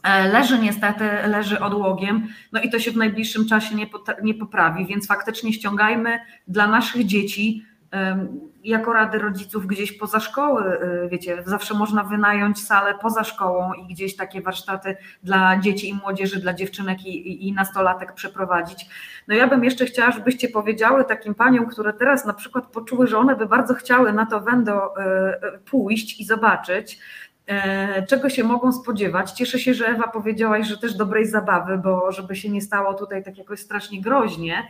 e, leży niestety, leży odłogiem, no i to się w najbliższym czasie nie, nie poprawi, więc faktycznie ściągajmy dla naszych dzieci jako rady rodziców gdzieś poza szkoły, y, wiecie, zawsze można wynająć salę poza szkołą i gdzieś takie warsztaty dla dzieci i młodzieży, dla dziewczynek i, i nastolatek przeprowadzić. No ja bym jeszcze chciała, żebyście powiedziały takim paniom, które teraz na przykład poczuły, że one by bardzo chciały na to wendo y, y, pójść i zobaczyć, czego się mogą spodziewać. Cieszę się, że Ewa powiedziałaś, że też dobrej zabawy, bo żeby się nie stało tutaj tak jakoś strasznie groźnie,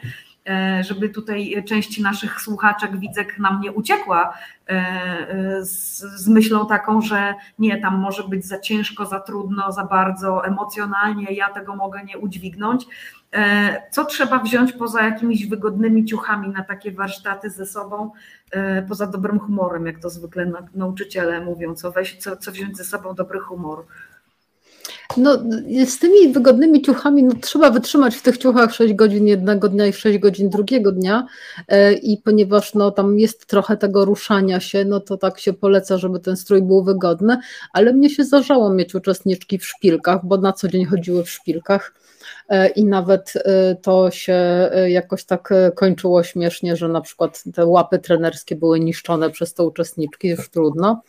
żeby tutaj część naszych słuchaczek, widzek nam nie uciekła e, z, z, myślą taką, że nie, tam może być za ciężko, za trudno, za bardzo emocjonalnie, ja tego mogę nie udźwignąć. E, co trzeba wziąć poza jakimiś wygodnymi ciuchami na takie warsztaty ze sobą, poza dobrym humorem, jak to zwykle nauczyciele mówią, co, weź, co, co wziąć ze sobą dobry humor. No, z tymi wygodnymi ciuchami no, trzeba wytrzymać w tych ciuchach 6 godzin jednego dnia i 6 godzin drugiego dnia e, i ponieważ no, tam jest trochę tego ruszania się, no to tak się poleca, żeby ten strój był wygodny, ale mnie się zdarzało mieć uczestniczki w szpilkach, bo na co dzień chodziły w szpilkach e, i nawet e, to się jakoś tak kończyło śmiesznie, że na przykład te łapy trenerskie były niszczone przez te uczestniczki, już trudno.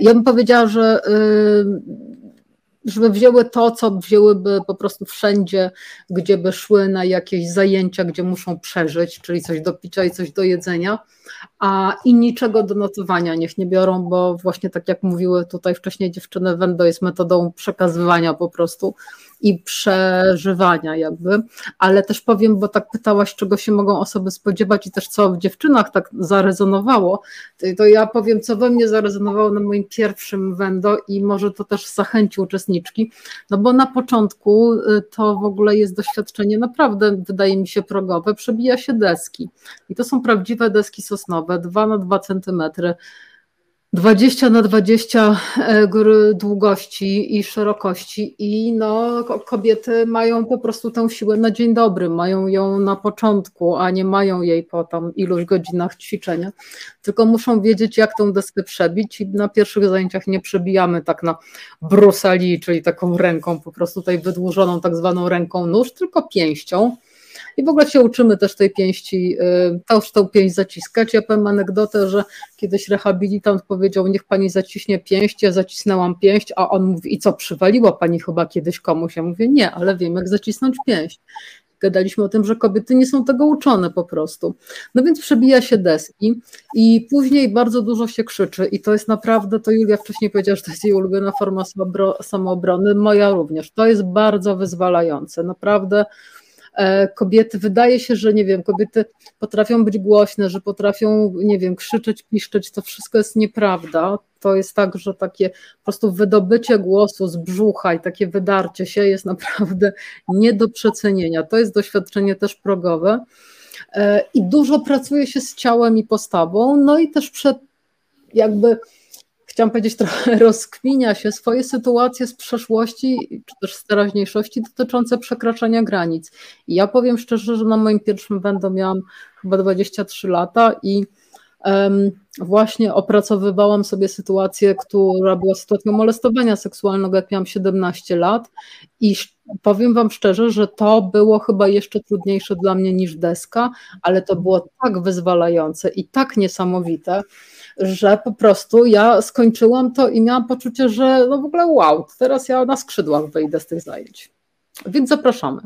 Ja bym powiedziała, że żeby wzięły to, co wzięłyby po prostu wszędzie, gdzie by szły na jakieś zajęcia, gdzie muszą przeżyć, czyli coś do picia i coś do jedzenia, a i niczego do notowania niech nie biorą, bo właśnie tak jak mówiły tutaj wcześniej dziewczyny, Wendo jest metodą przekazywania po prostu i przeżywania jakby, ale też powiem, bo tak pytałaś, czego się mogą osoby spodziewać i też co w dziewczynach tak zarezonowało, to ja powiem, co we mnie zarezonowało na moim pierwszym wendo i może to też zachęci uczestniczki, no bo na początku y, to w ogóle jest doświadczenie naprawdę, wydaje mi się, progowe, przebija się deski i to są prawdziwe deski sosnowe, 2 na 2 centymetry, 20 na 20 e, długości i szerokości i no, kobiety mają po prostu tę siłę na dzień dobry, mają ją na początku, a nie mają jej po tam iluś godzinach ćwiczenia, tylko muszą wiedzieć jak tą deskę przebić i na pierwszych zajęciach nie przebijamy tak na brusali, czyli taką ręką po prostu tutaj wydłużoną tak zwaną ręką nóż, tylko pięścią i w ogóle się uczymy też tej pięści, y, też tą pięść zaciskać. Ja powiem anegdotę, że kiedyś rehabilitant powiedział, niech pani zaciśnie pięść, ja zacisnęłam pięść, a on mówi, i co, przywaliła pani chyba kiedyś komuś? Ja mówię, nie, ale wiem jak zacisnąć pięść. Gadaliśmy o tym, że kobiety nie są tego uczone po prostu. No więc przebija się deski i później bardzo dużo się krzyczy i to jest naprawdę, to Julia wcześniej powiedziała, że to jest jej ulubiona forma samoobrony, moja również. To jest bardzo wyzwalające, naprawdę kobiety, wydaje się, że nie wiem, kobiety potrafią być głośne, że potrafią, nie wiem, krzyczeć, piszczeć, to wszystko jest nieprawda. To jest tak, że takie po prostu wydobycie głosu z brzucha i takie wydarcie się jest naprawdę nie do przecenienia. To jest doświadczenie też progowe. E, I dużo pracuje się z ciałem i postawą, no i też przed jakby chciałam powiedzieć, trochę rozkminia się swoje sytuacje z przeszłości, czy też z teraźniejszości dotyczące przekraczania granic. I ja powiem szczerze, że na moim pierwszym będą miałam chyba 23 lata i um, właśnie opracowywałam sobie sytuację, która była sytuacją molestowania seksualnego, jak miałam 17 lat i powiem Wam szczerze, że to było chyba jeszcze trudniejsze dla mnie niż deska, ale to było tak wyzwalające i tak niesamowite, że po prostu ja skończyłam to i miałam poczucie, że no w ogóle wow, teraz ja na skrzydłach wyjdę z tych zajęć. Więc zapraszamy.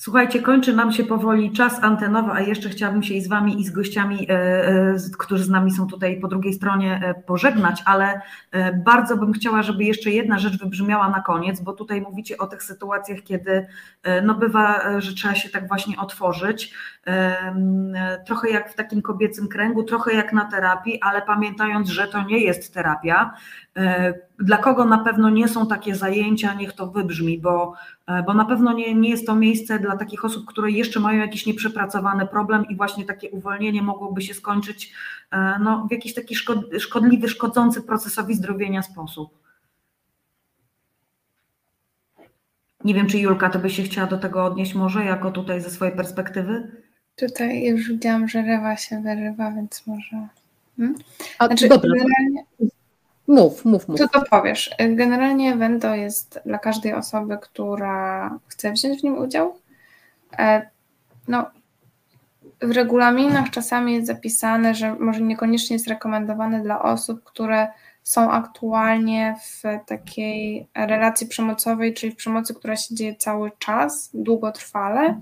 Słuchajcie, kończy nam się powoli czas antenowy, a jeszcze chciałabym się i z Wami, i z gościami, e, e, którzy z nami są tutaj po drugiej stronie, e, pożegnać, ale bardzo bym chciała, żeby jeszcze jedna rzecz wybrzmiała na koniec, bo tutaj mówicie o tych sytuacjach, kiedy no bywa, że trzeba się tak właśnie otworzyć, trochę jak w takim kobiecym kręgu, trochę jak na terapii, ale pamiętając, że to nie jest terapia, dla kogo na pewno nie są takie zajęcia, niech to wybrzmi, bo, e, bo na pewno nie, nie jest to miejsce dla takich osób, które jeszcze mają jakiś nieprzepracowany problem i właśnie takie uwolnienie mogłoby się skończyć e, no, w jakiś taki szkodliwy, szkodzący procesowi zdrowienia sposób. Nie wiem, czy Julka, to by się chciała do tego odnieść może, jako tutaj ze swojej perspektywy? Tutaj już widziałam, że Rewa się wyrywa, więc może... Hmm? Znaczy, dobra. Generalnie... Mów, mów, mów. Co to powiesz? Generalnie Wendo jest dla każdej osoby, która chce wziąć w nim udział. E, no, w regulaminach czasami jest zapisane, że może niekoniecznie jest rekomendowane dla osób, które są aktualnie w takiej relacji przemocowej, czyli w przemocy, która się dzieje cały czas, długotrwale.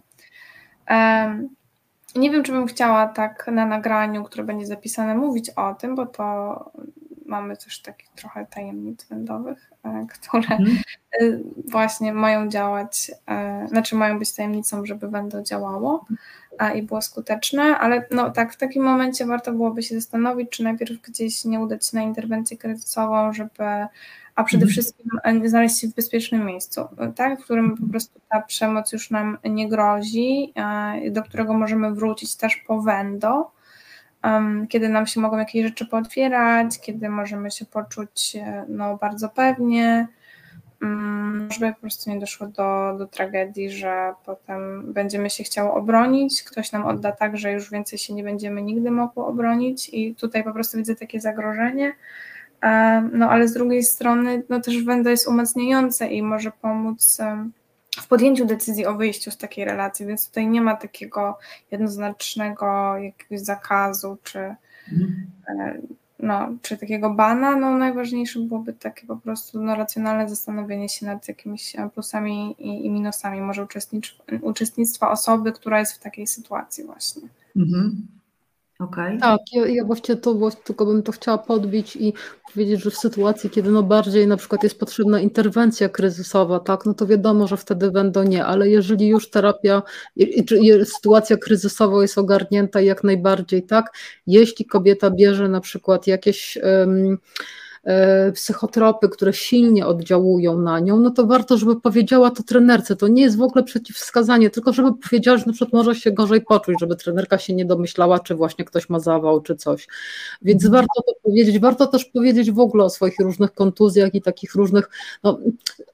Nie wiem, czy bym chciała tak na nagraniu, które będzie zapisane, mówić o tym, bo to mamy też takich trochę tajemnic wędowych, e, które. E, właśnie mają działać, e, znaczy mają być tajemnicą, żeby wędo działało i było skuteczne, ale no tak, w takim momencie warto byłoby się zastanowić, czy najpierw gdzieś nie udać się na interwencję kryzysową, żeby a przede mhm. wszystkim znaleźć się w bezpiecznym miejscu, tak, w którym po prostu ta przemoc już nam nie grozi, do którego możemy wrócić też po wendo, kiedy nam się mogą jakieś rzeczy pootwierać, kiedy możemy się poczuć e, no, bardzo pewnie, mm, żeby po prostu nie doszło do, do tragedii, że potem będziemy się chciało obronić, ktoś nam odda tak, że już więcej się nie będziemy nigdy mogło obronić i tutaj po prostu widzę takie zagrożenie. No ale z drugiej strony no też wendo jest umacniające i może pomóc w podjęciu decyzji o wyjściu z takiej relacji, więc tutaj nie ma takiego jednoznacznego jakiegoś zakazu czy, mhm. no, czy takiego bana. No, najważniejsze byłoby takie po prostu no, racjonalne zastanowienie się nad jakimiś plusami i, i minusami może uczestnictwa osoby, która jest w takiej sytuacji właśnie. Mhm. Okay. Tak, ja, ja właśnie to tylko bym to chciała podbić i powiedzieć, że w sytuacji, kiedy no bardziej na przykład jest potrzebna interwencja kryzysowa, tak, no to wiadomo, że wtedy będą nie, ale jeżeli już terapia, czy sytuacja kryzysowa jest ogarnięta jak najbardziej, tak, jeśli kobieta bierze na przykład jakieś um, psychotropy, które silnie oddziałują na nią, no to warto, żeby powiedziała to trenerce. To nie jest w ogóle przeciwwskazanie, tylko żeby powiedziała, że na przykład może się gorzej poczuć, żeby trenerka się nie domyślała, czy właśnie ktoś ma zawał, czy coś. Więc mhm. warto to powiedzieć. Warto też powiedzieć w ogóle o swoich różnych kontuzjach i takich różnych no,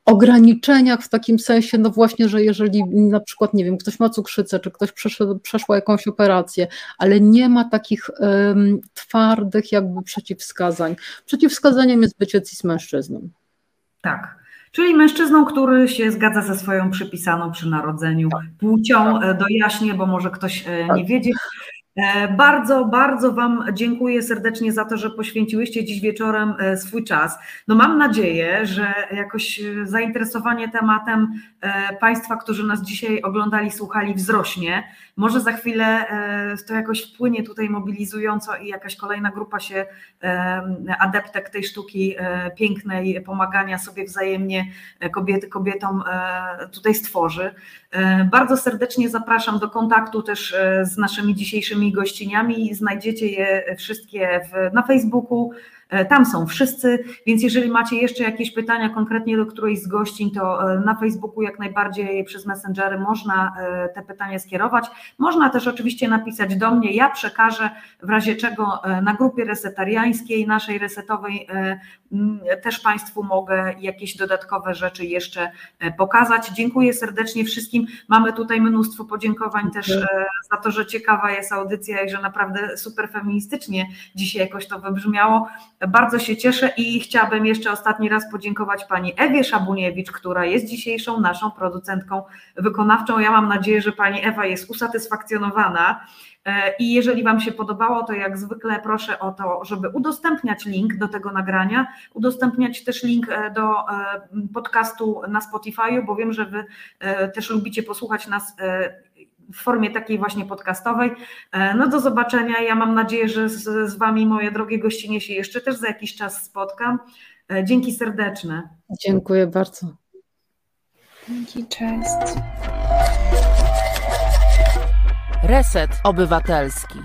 ograniczeniach w takim sensie, no właśnie, że jeżeli na przykład, nie wiem, ktoś ma cukrzycę, czy ktoś przeszedł, przeszła jakąś operację, ale nie ma takich um, twardych jakby przeciwwskazań. Przeciwwskazań zadaniem jest bycie cis mężczyzną. Tak. Czyli mężczyzną, który się zgadza ze swoją przypisaną przy narodzeniu tak. płcią. Tak. Dojaśnię, bo może ktoś e, nie tak. wiedzieć. E, bardzo, bardzo Wam dziękuję serdecznie za to, że poświęciłyście dziś wieczorem e, swój czas. No mam nadzieję, że jakoś e, zainteresowanie tematem Państwa, którzy nas dzisiaj oglądali, słuchali, wzrośnie. Może za chwilę to jakoś wpłynie tutaj mobilizująco i jakaś kolejna grupa się adeptek tej sztuki pięknej, pomagania sobie wzajemnie kobiety kobietom tutaj stworzy. Bardzo serdecznie zapraszam do kontaktu też z naszymi dzisiejszymi gościniami. Znajdziecie je wszystkie w, na Facebooku, E, tam są wszyscy, więc jeżeli macie jeszcze jakieś pytania konkretnie do którejś z gościń, to e, na Facebooku jak najbardziej przez Messengery można e, te pytania skierować. Można też oczywiście napisać do mnie, ja przekażę w razie czego na grupie resetariańskiej, naszej resetowej też Państwu mogę jakieś dodatkowe rzeczy jeszcze pokazać. Dziękuję serdecznie wszystkim. Mamy tutaj mnóstwo podziękowań też za to, że ciekawa jest audycja i że naprawdę super feministycznie dzisiaj jakoś to wybrzmiało. Bardzo się cieszę i chciałabym jeszcze ostatni raz podziękować pani Ewie Szabuniewicz, która jest dzisiejszą naszą producentką wykonawczą. Ja mam nadzieję, że pani Ewa jest usatysfakcjonowana. E, I jeżeli Wam się podobało, to jak zwykle proszę o to, żeby udostępniać link do tego nagrania, udostępniać też link e, do e, podcastu na Spotify, bo wiem, że Wy też lubicie posłuchać nas w formie takiej właśnie podcastowej. E, no do zobaczenia. Ja mam nadzieję, że z, z Wami, moje drogie gościnie, się jeszcze też za jakiś czas spotkam. E, dzięki serdeczne. Dziękuję bardzo. Dzięki, cześć. Reset Obywatelski.